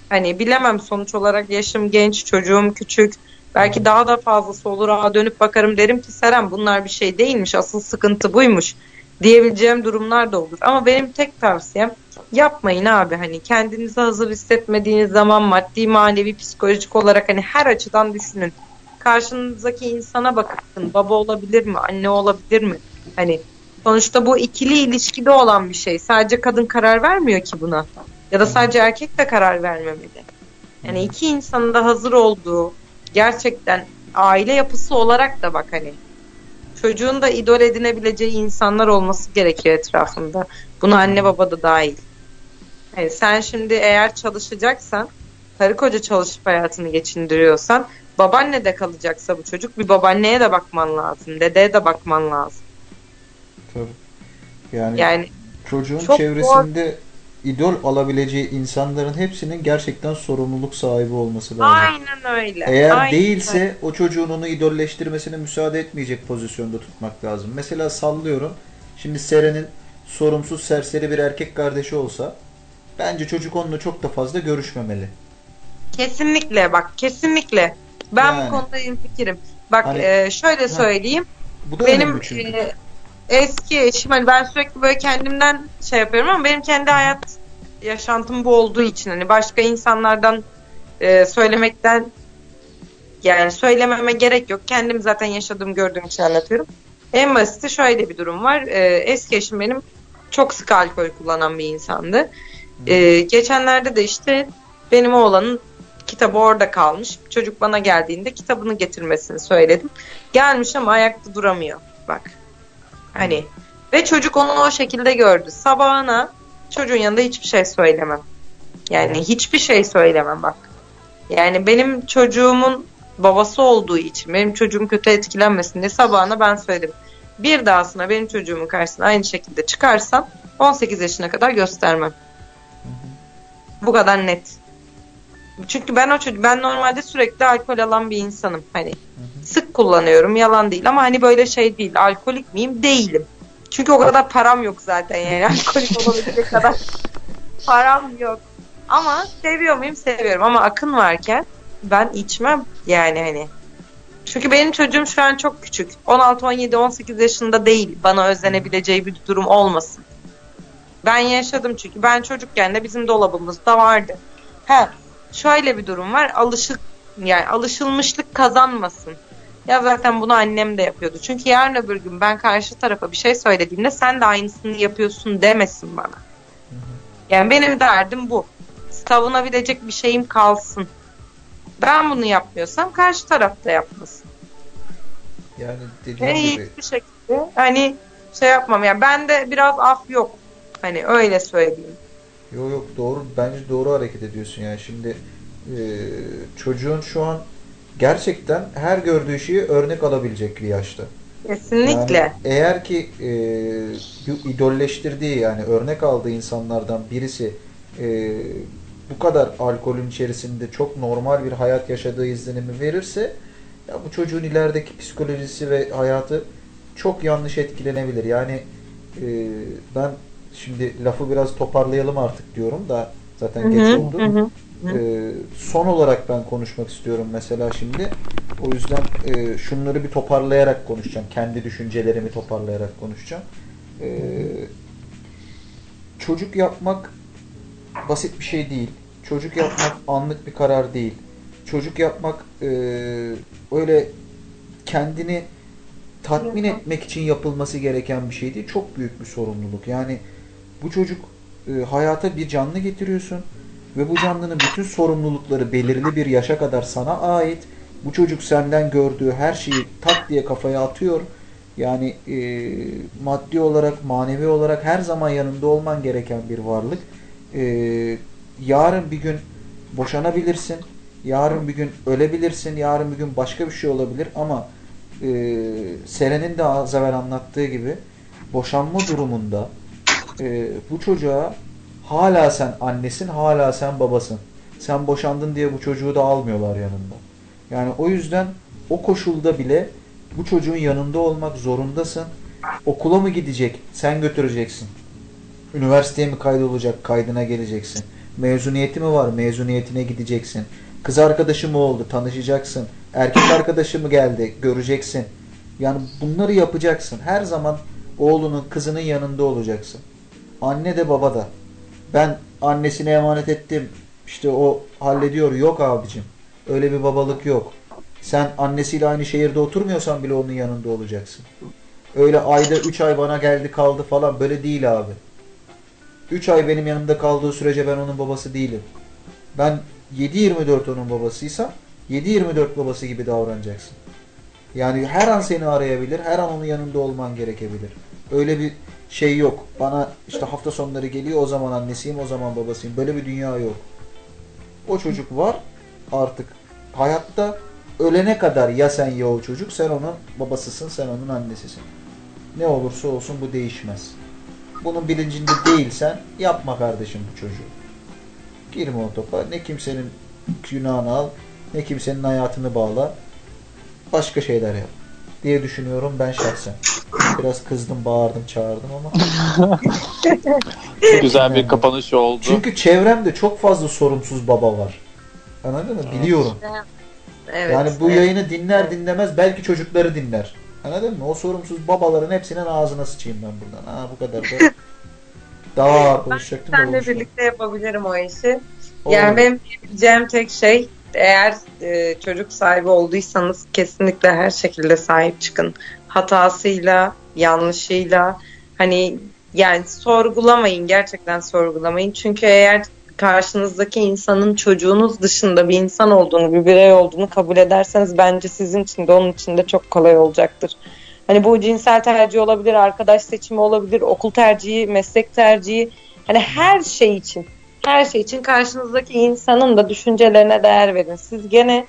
Hani bilemem sonuç olarak yaşım genç, çocuğum küçük. Belki daha da fazlası olur. Aa, dönüp bakarım derim ki Serem bunlar bir şey değilmiş. Asıl sıkıntı buymuş diyebileceğim durumlar da olur. Ama benim tek tavsiyem yapmayın abi. Hani kendinizi hazır hissetmediğiniz zaman maddi, manevi, psikolojik olarak hani her açıdan düşünün. Karşınızdaki insana bakın. Baba olabilir mi? Anne olabilir mi? Hani sonuçta bu ikili ilişkide olan bir şey. Sadece kadın karar vermiyor ki buna. Ya da sadece erkek de karar vermemeli. Yani iki insanın da hazır olduğu gerçekten aile yapısı olarak da bak hani çocuğun da idol edinebileceği insanlar olması gerekiyor etrafında. Buna anne baba da dahil. Yani sen şimdi eğer çalışacaksan, karı koca çalışıp hayatını geçindiriyorsan, babaanne de kalacaksa bu çocuk bir babaanneye de bakman lazım, dedeye de bakman lazım. Tabii. Yani, Yani çocuğun çevresinde idol alabileceği insanların hepsinin gerçekten sorumluluk sahibi olması lazım. aynen öyle. Eğer Aynen değilse öyle. o çocuğun onu idolleştirmesine müsaade etmeyecek pozisyonda tutmak lazım. Mesela sallıyorum. Şimdi Seren'in sorumsuz serseri bir erkek kardeşi olsa bence çocuk onunla çok da fazla görüşmemeli. Kesinlikle bak kesinlikle. Ben Yani. bu konuda fikrim. Bak Hani- e, şöyle Ha. söyleyeyim. Bu da benim e, eski eşim hani ben sürekli böyle kendimden şey yapıyorum ama benim kendi hayat yaşantım bu olduğu için hani başka insanlardan e, söylemekten yani söylememe gerek yok. Kendim zaten yaşadığım gördüğüm için anlatıyorum. En basiti şöyle bir durum var. E, eski eşim benim çok sık alkol kullanan bir insandı. E, geçenlerde de işte benim oğlanın kitabı orada kalmış. Çocuk bana geldiğinde kitabını getirmesini söyledim. Gelmiş ama ayakta duramıyor. Bak. Hani ve çocuk onu o şekilde gördü. Sabahına çocuğun yanında hiçbir şey söylemem. Yani hiçbir şey söylemem bak. Yani benim çocuğumun babası olduğu için benim çocuğum kötü etkilenmesin diye sabahına ben söyledim. Bir dahasına benim çocuğumun karşısına aynı şekilde çıkarsam 18 yaşına kadar göstermem. Bu kadar net. Çünkü ben o çocuk ben normalde sürekli alkol alan bir insanım. Hani sık kullanıyorum yalan değil ama hani böyle şey değil. Alkolik miyim? Değilim. Çünkü o kadar param yok zaten yani alkolik olabilecek kadar param yok. Ama seviyor muyum? Seviyorum ama akın varken ben içmem yani hani. Çünkü benim çocuğum şu an çok küçük. 16, 17, 18 yaşında değil. Bana özlenebileceği bir durum olmasın. Ben yaşadım çünkü. Ben çocukken de bizim dolabımızda vardı. He, şöyle bir durum var. Alışık yani alışılmışlık kazanmasın. Ya zaten bunu annem de yapıyordu. Çünkü yarın öbür gün ben karşı tarafa bir şey söylediğimde sen de aynısını yapıyorsun demesin bana. Yani benim derdim bu. Savunabilecek bir şeyim kalsın. Ben bunu yapmıyorsam karşı taraf da yapmasın. Yani dediğim Ve gibi hiçbir şekilde hani şey yapmam. Yani bende biraz af yok. Hani öyle söyleyeyim. Yok yok doğru bence doğru hareket ediyorsun yani şimdi e, çocuğun şu an gerçekten her gördüğü şeyi örnek alabilecek bir yaşta. Kesinlikle. Yani eğer ki e, idolleştirdiği yani örnek aldığı insanlardan birisi e, bu kadar alkolün içerisinde çok normal bir hayat yaşadığı izlenimi verirse ya bu çocuğun ilerideki psikolojisi ve hayatı çok yanlış etkilenebilir. Yani e, ben şimdi lafı biraz toparlayalım artık diyorum da Zaten Hı geç hı, oldu. hı hı. Ee, son olarak ben konuşmak istiyorum mesela şimdi. O yüzden e, şunları bir toparlayarak konuşacağım. Kendi düşüncelerimi toparlayarak konuşacağım. Ee, çocuk yapmak basit bir şey değil. Çocuk yapmak anlık bir karar değil. Çocuk yapmak e, öyle kendini tatmin etmek için yapılması gereken bir şey değil. Çok büyük bir sorumluluk. Yani bu çocuk e, hayata bir canlı getiriyorsun ve bu canlının bütün sorumlulukları belirli bir yaşa kadar sana ait. Bu çocuk senden gördüğü her şeyi tak diye kafaya atıyor. Yani e, maddi olarak, manevi olarak her zaman yanında olman gereken bir varlık. E, yarın bir gün boşanabilirsin. Yarın bir gün ölebilirsin. Yarın bir gün başka bir şey olabilir ama e, Seren'in de az evvel anlattığı gibi boşanma durumunda e, bu çocuğa hala sen annesin, hala sen babasın. Sen boşandın diye bu çocuğu da almıyorlar yanında. Yani o yüzden o koşulda bile bu çocuğun yanında olmak zorundasın. Okula mı gidecek? Sen götüreceksin. Üniversiteye mi kaydolacak? Kaydına geleceksin. Mezuniyeti mi var? Mezuniyetine gideceksin. Kız arkadaşı mı oldu? Tanışacaksın. Erkek arkadaşı mı geldi? Göreceksin. Yani bunları yapacaksın. Her zaman oğlunun, kızının yanında olacaksın. Anne de baba da. Ben annesine emanet ettim. İşte o hallediyor. Yok abicim. Öyle bir babalık yok. Sen annesiyle aynı şehirde oturmuyorsan bile onun yanında olacaksın. Öyle ayda 3 ay bana geldi kaldı falan böyle değil abi. 3 ay benim yanımda kaldığı sürece ben onun babası değilim. Ben 7-24 onun babasıysam 7-24 babası gibi davranacaksın. Yani her an seni arayabilir, her an onun yanında olman gerekebilir. Öyle bir şey yok. Bana işte hafta sonları geliyor o zaman annesiyim, o zaman babasıyım. Böyle bir dünya yok. O çocuk var artık hayatta ölene kadar ya sen ya o çocuk sen onun babasısın, sen onun annesisin. Ne olursa olsun bu değişmez. Bunun bilincinde değilsen yapma kardeşim bu çocuğu. Girme o topa. Ne kimsenin günahını al, ne kimsenin hayatını bağla. Başka şeyler yap diye düşünüyorum ben şahsen. Biraz kızdım, bağırdım, çağırdım ama. Güzel bir kapanış oldu. Çünkü çevremde çok fazla sorumsuz baba var. Anladın mı? Biliyorum. Evet. Yani bu evet. yayını dinler dinlemez belki çocukları dinler. Anladın mı? O sorumsuz babaların hepsinin ağzına sıçayım ben buradan. Ha bu kadar da. Daha ağır konuşacaktım Senle konuşmadım. birlikte yapabilirim o işi. Olur. Yani benim diyebileceğim tek şey eğer e, çocuk sahibi olduysanız kesinlikle her şekilde sahip çıkın. Hatasıyla, yanlışıyla hani yani sorgulamayın gerçekten sorgulamayın. Çünkü eğer karşınızdaki insanın çocuğunuz dışında bir insan olduğunu, bir birey olduğunu kabul ederseniz bence sizin için de onun için de çok kolay olacaktır. Hani bu cinsel tercih olabilir, arkadaş seçimi olabilir, okul tercihi, meslek tercihi. Hani her şey için her şey için karşınızdaki insanın da düşüncelerine değer verin. Siz gene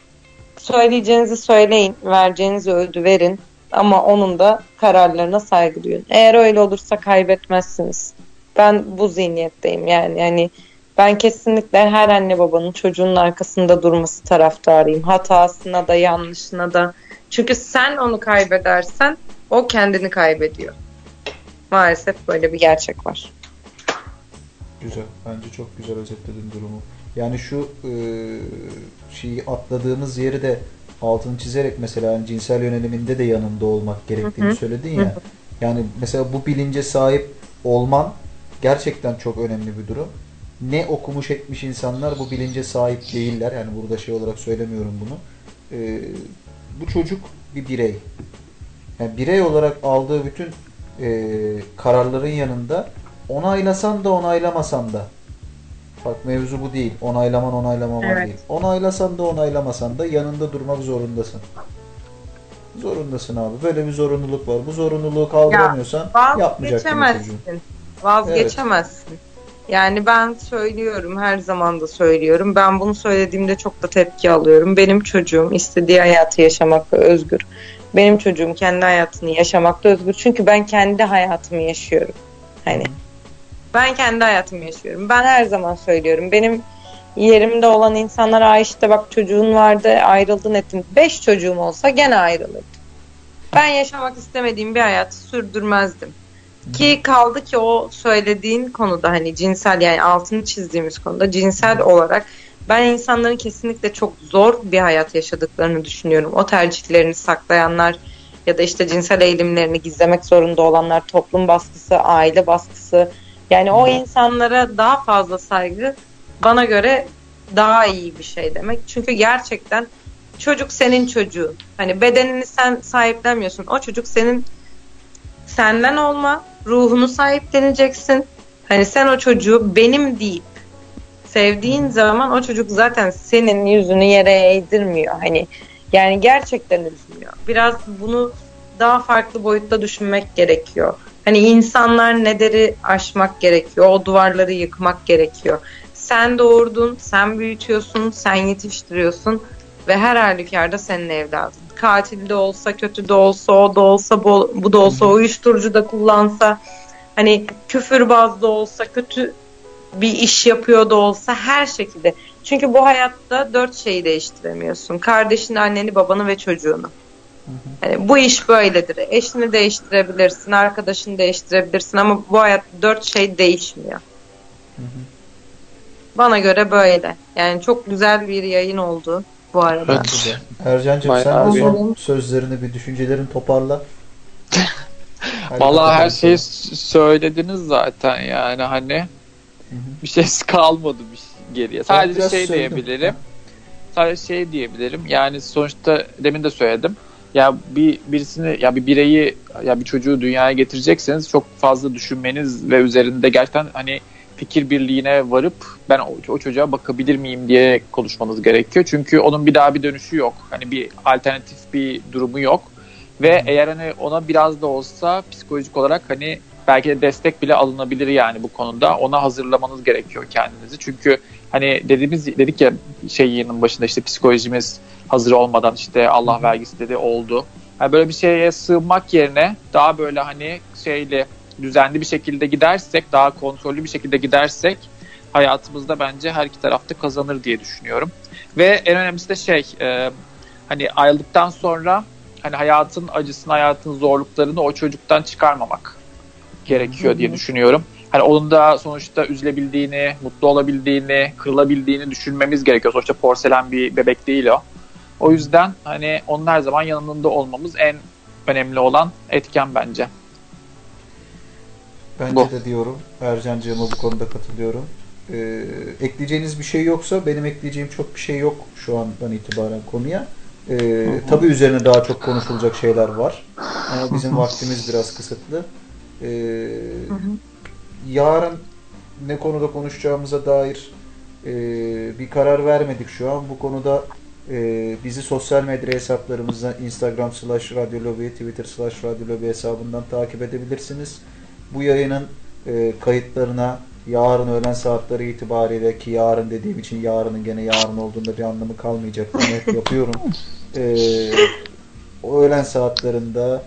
söyleyeceğinizi söyleyin, vereceğinizi ödü verin ama onun da kararlarına saygı duyun. Eğer öyle olursa kaybetmezsiniz. Ben bu zihniyetteyim yani hani ben kesinlikle her anne babanın çocuğunun arkasında durması taraftarıyım. Hatasına da yanlışına da. Çünkü sen onu kaybedersen o kendini kaybediyor. Maalesef böyle bir gerçek var. Güzel. Bence çok güzel özetledin durumu. Yani şu e, şeyi atladığımız yeri de altını çizerek mesela yani cinsel yöneliminde de yanında olmak gerektiğini söyledin ya. Yani mesela bu bilince sahip olman gerçekten çok önemli bir durum. Ne okumuş etmiş insanlar bu bilince sahip değiller. Yani burada şey olarak söylemiyorum bunu. E, bu çocuk bir birey. Yani birey olarak aldığı bütün e, kararların yanında onaylasan da onaylamasan da bak mevzu bu değil. Onaylaman onaylamaman Evet. değil. Onaylasan da onaylamasan da yanında durmak zorundasın. Zorundasın abi. Böyle bir zorunluluk var. Bu zorunluluğu kaldıramıyorsan yapmayacaksın bu çocuğu. Vazgeçemezsin. Vazgeçemezsin. Yani ben söylüyorum, her zaman da söylüyorum. Ben bunu söylediğimde çok da tepki alıyorum. Benim çocuğum istediği hayatı yaşamakta özgür. Benim çocuğum kendi hayatını yaşamakta özgür. Çünkü ben kendi hayatımı yaşıyorum. Hani ben kendi hayatımı yaşıyorum. Ben her zaman söylüyorum. Benim yerimde olan insanlar "Aa işte bak çocuğun vardı ayrıldın ettin. Beş çocuğum olsa gene ayrılırdım. Ben yaşamak istemediğim bir hayatı sürdürmezdim. Ki kaldı ki o söylediğin konuda hani cinsel yani altını çizdiğimiz konuda cinsel olarak ben insanların kesinlikle çok zor bir hayat yaşadıklarını düşünüyorum. O tercihlerini saklayanlar ya da işte cinsel eğilimlerini gizlemek zorunda olanlar, toplum baskısı, aile baskısı. Yani o insanlara daha fazla saygı bana göre daha iyi bir şey demek. Çünkü gerçekten çocuk senin çocuğun. Hani bedenini sen sahiplenmiyorsun. O çocuk senin senden olma, ruhunu sahipleneceksin. Hani sen o çocuğu benim deyip sevdiğin zaman o çocuk zaten senin yüzünü yere eğdirmiyor. Hani yani gerçekten üzmüyor. Biraz bunu daha farklı boyutta düşünmek gerekiyor. Hani insanlar nederi aşmak gerekiyor. O duvarları yıkmak gerekiyor. Sen doğurdun, sen büyütüyorsun, sen yetiştiriyorsun ve her halükarda senin evladın. Katil de olsa, kötü de olsa, o da olsa, bu, da olsa, uyuşturucu da kullansa, hani küfürbaz da olsa, kötü bir iş yapıyor da olsa her şekilde. Çünkü bu hayatta dört şeyi değiştiremiyorsun. Kardeşini, anneni, babanı ve çocuğunu. Yani bu iş böyledir. Eşini değiştirebilirsin, arkadaşını değiştirebilirsin ama bu hayat dört şey değişmiyor. Bana göre böyle. Yani çok güzel bir yayın oldu bu arada. Evet. Ercan'cığım sen de son sözlerini bir düşüncelerini toparla. Vallahi her şeyi söylediniz zaten yani hani Hı bir şey kalmadı bir şey geriye. Sadece şey söyledim. diyebilirim. Sadece şey diyebilirim. Yani sonuçta demin de söyledim. Ya bir birisini ya bir bireyi ya bir çocuğu dünyaya getirecekseniz çok fazla düşünmeniz ve üzerinde gerçekten hani fikir birliğine varıp ben o, o çocuğa bakabilir miyim diye konuşmanız gerekiyor. Çünkü onun bir daha bir dönüşü yok. Hani bir alternatif bir durumu yok. Ve eğer hani ona biraz da olsa psikolojik olarak hani belki de destek bile alınabilir yani bu konuda. Ona hazırlamanız gerekiyor kendinizi. Çünkü hani dediğimiz dedik ya şey yayının başında işte psikolojimiz hazır olmadan işte Allah vergisi dedi oldu. Yani böyle bir şeye sığınmak yerine daha böyle hani şeyli düzenli bir şekilde gidersek, daha kontrollü bir şekilde gidersek hayatımızda bence her iki tarafta kazanır diye düşünüyorum. Ve en önemlisi de şey e, hani ayrıldıktan sonra hani hayatın acısını, hayatın zorluklarını o çocuktan çıkarmamak gerekiyor diye düşünüyorum. Hani onun da sonuçta üzülebildiğini, mutlu olabildiğini, kırılabildiğini düşünmemiz gerekiyor. Sonuçta porselen bir bebek değil o. O yüzden hani onun her zaman yanında olmamız en önemli olan etken bence. Bence Bu. de diyorum. Ercan'cığıma bu konuda katılıyorum. Ee, ekleyeceğiniz bir şey yoksa benim ekleyeceğim çok bir şey yok şu andan itibaren konuya. Ee, tabii üzerine daha çok konuşulacak şeyler var. Ama bizim vaktimiz biraz kısıtlı. Ee, yarın ne konuda konuşacağımıza dair e, bir karar vermedik şu an. Bu konuda e, bizi sosyal medya hesaplarımızdan Instagram slash radyolobi, Twitter slash radyolobi hesabından takip edebilirsiniz. Bu yayının e, kayıtlarına yarın öğlen saatleri itibariyle ki yarın dediğim için yarının gene yarın olduğunda bir anlamı kalmayacak. Bunu hep yapıyorum. E, öğlen saatlerinde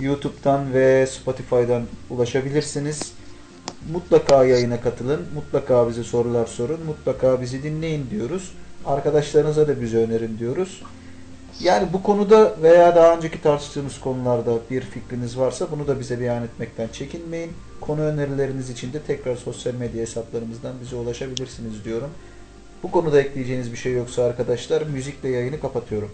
YouTube'dan ve Spotify'dan ulaşabilirsiniz. Mutlaka yayına katılın. Mutlaka bize sorular sorun. Mutlaka bizi dinleyin diyoruz. Arkadaşlarınıza da bizi önerin diyoruz. Yani bu konuda veya daha önceki tartıştığımız konularda bir fikriniz varsa bunu da bize beyan etmekten çekinmeyin. Konu önerileriniz için de tekrar sosyal medya hesaplarımızdan bize ulaşabilirsiniz diyorum. Bu konuda ekleyeceğiniz bir şey yoksa arkadaşlar müzikle yayını kapatıyorum.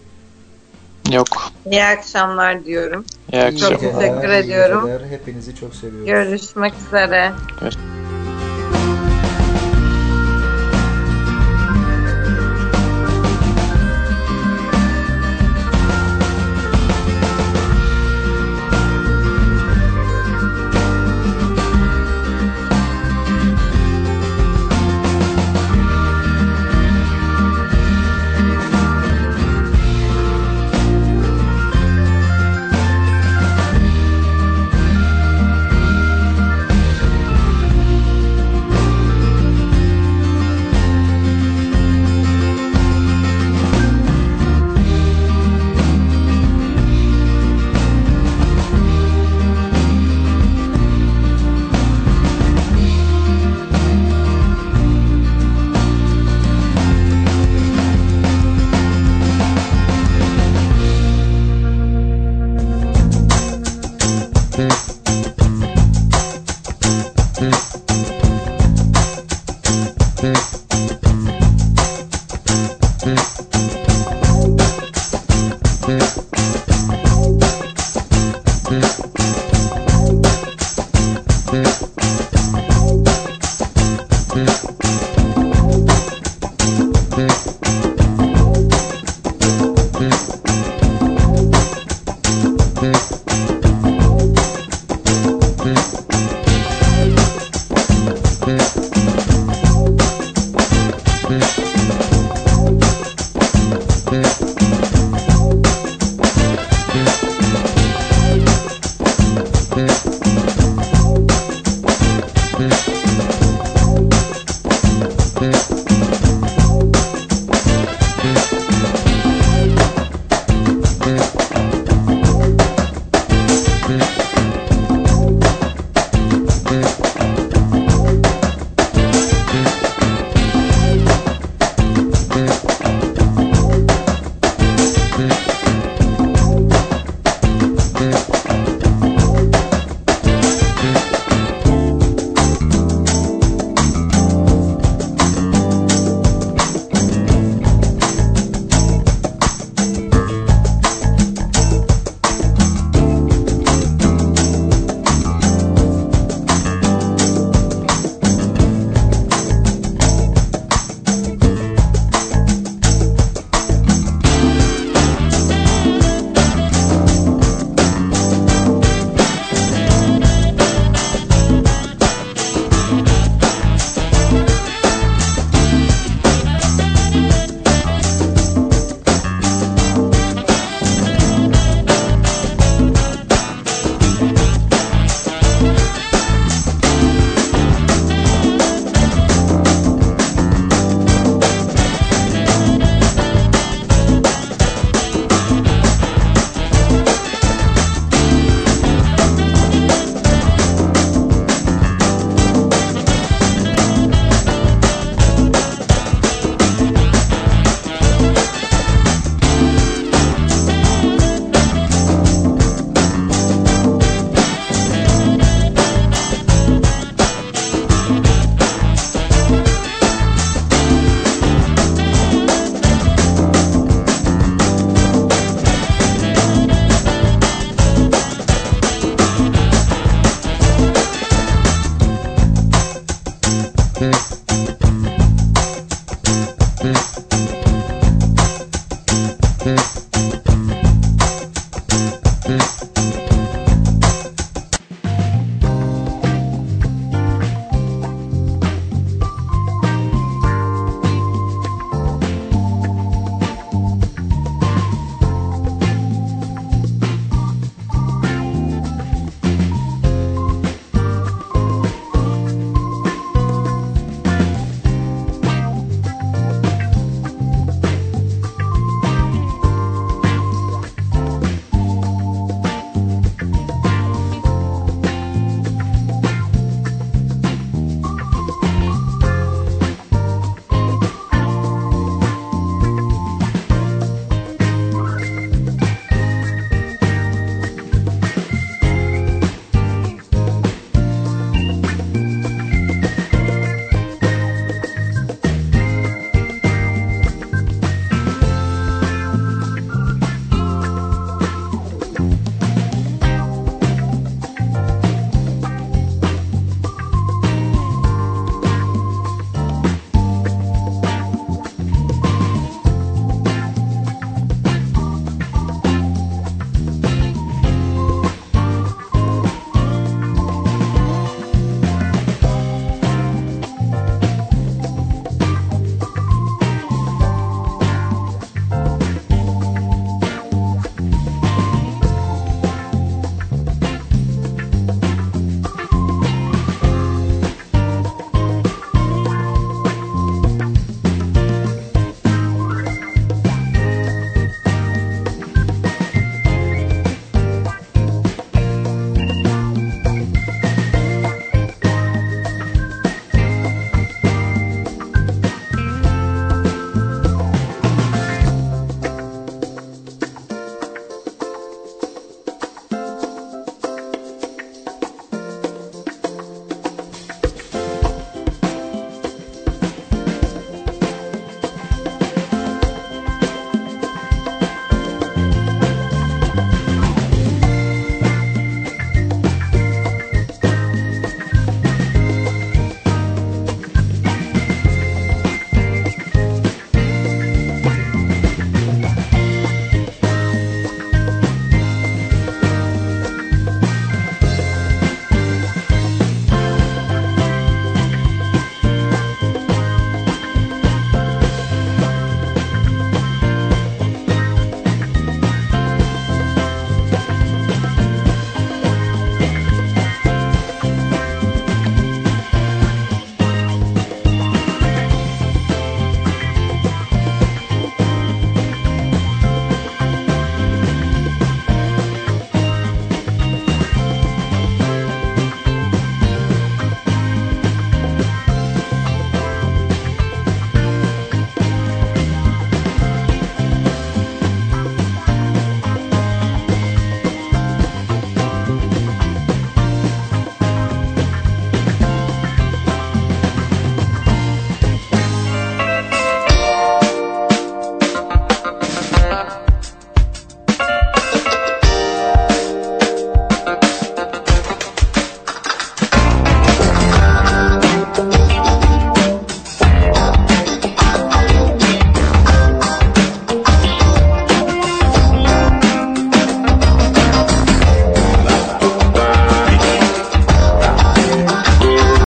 Yok. İyi akşamlar diyorum. İyi akşamlar. Çok teşekkür ediyorum. Hepinizi çok seviyoruz. Görüşmek üzere.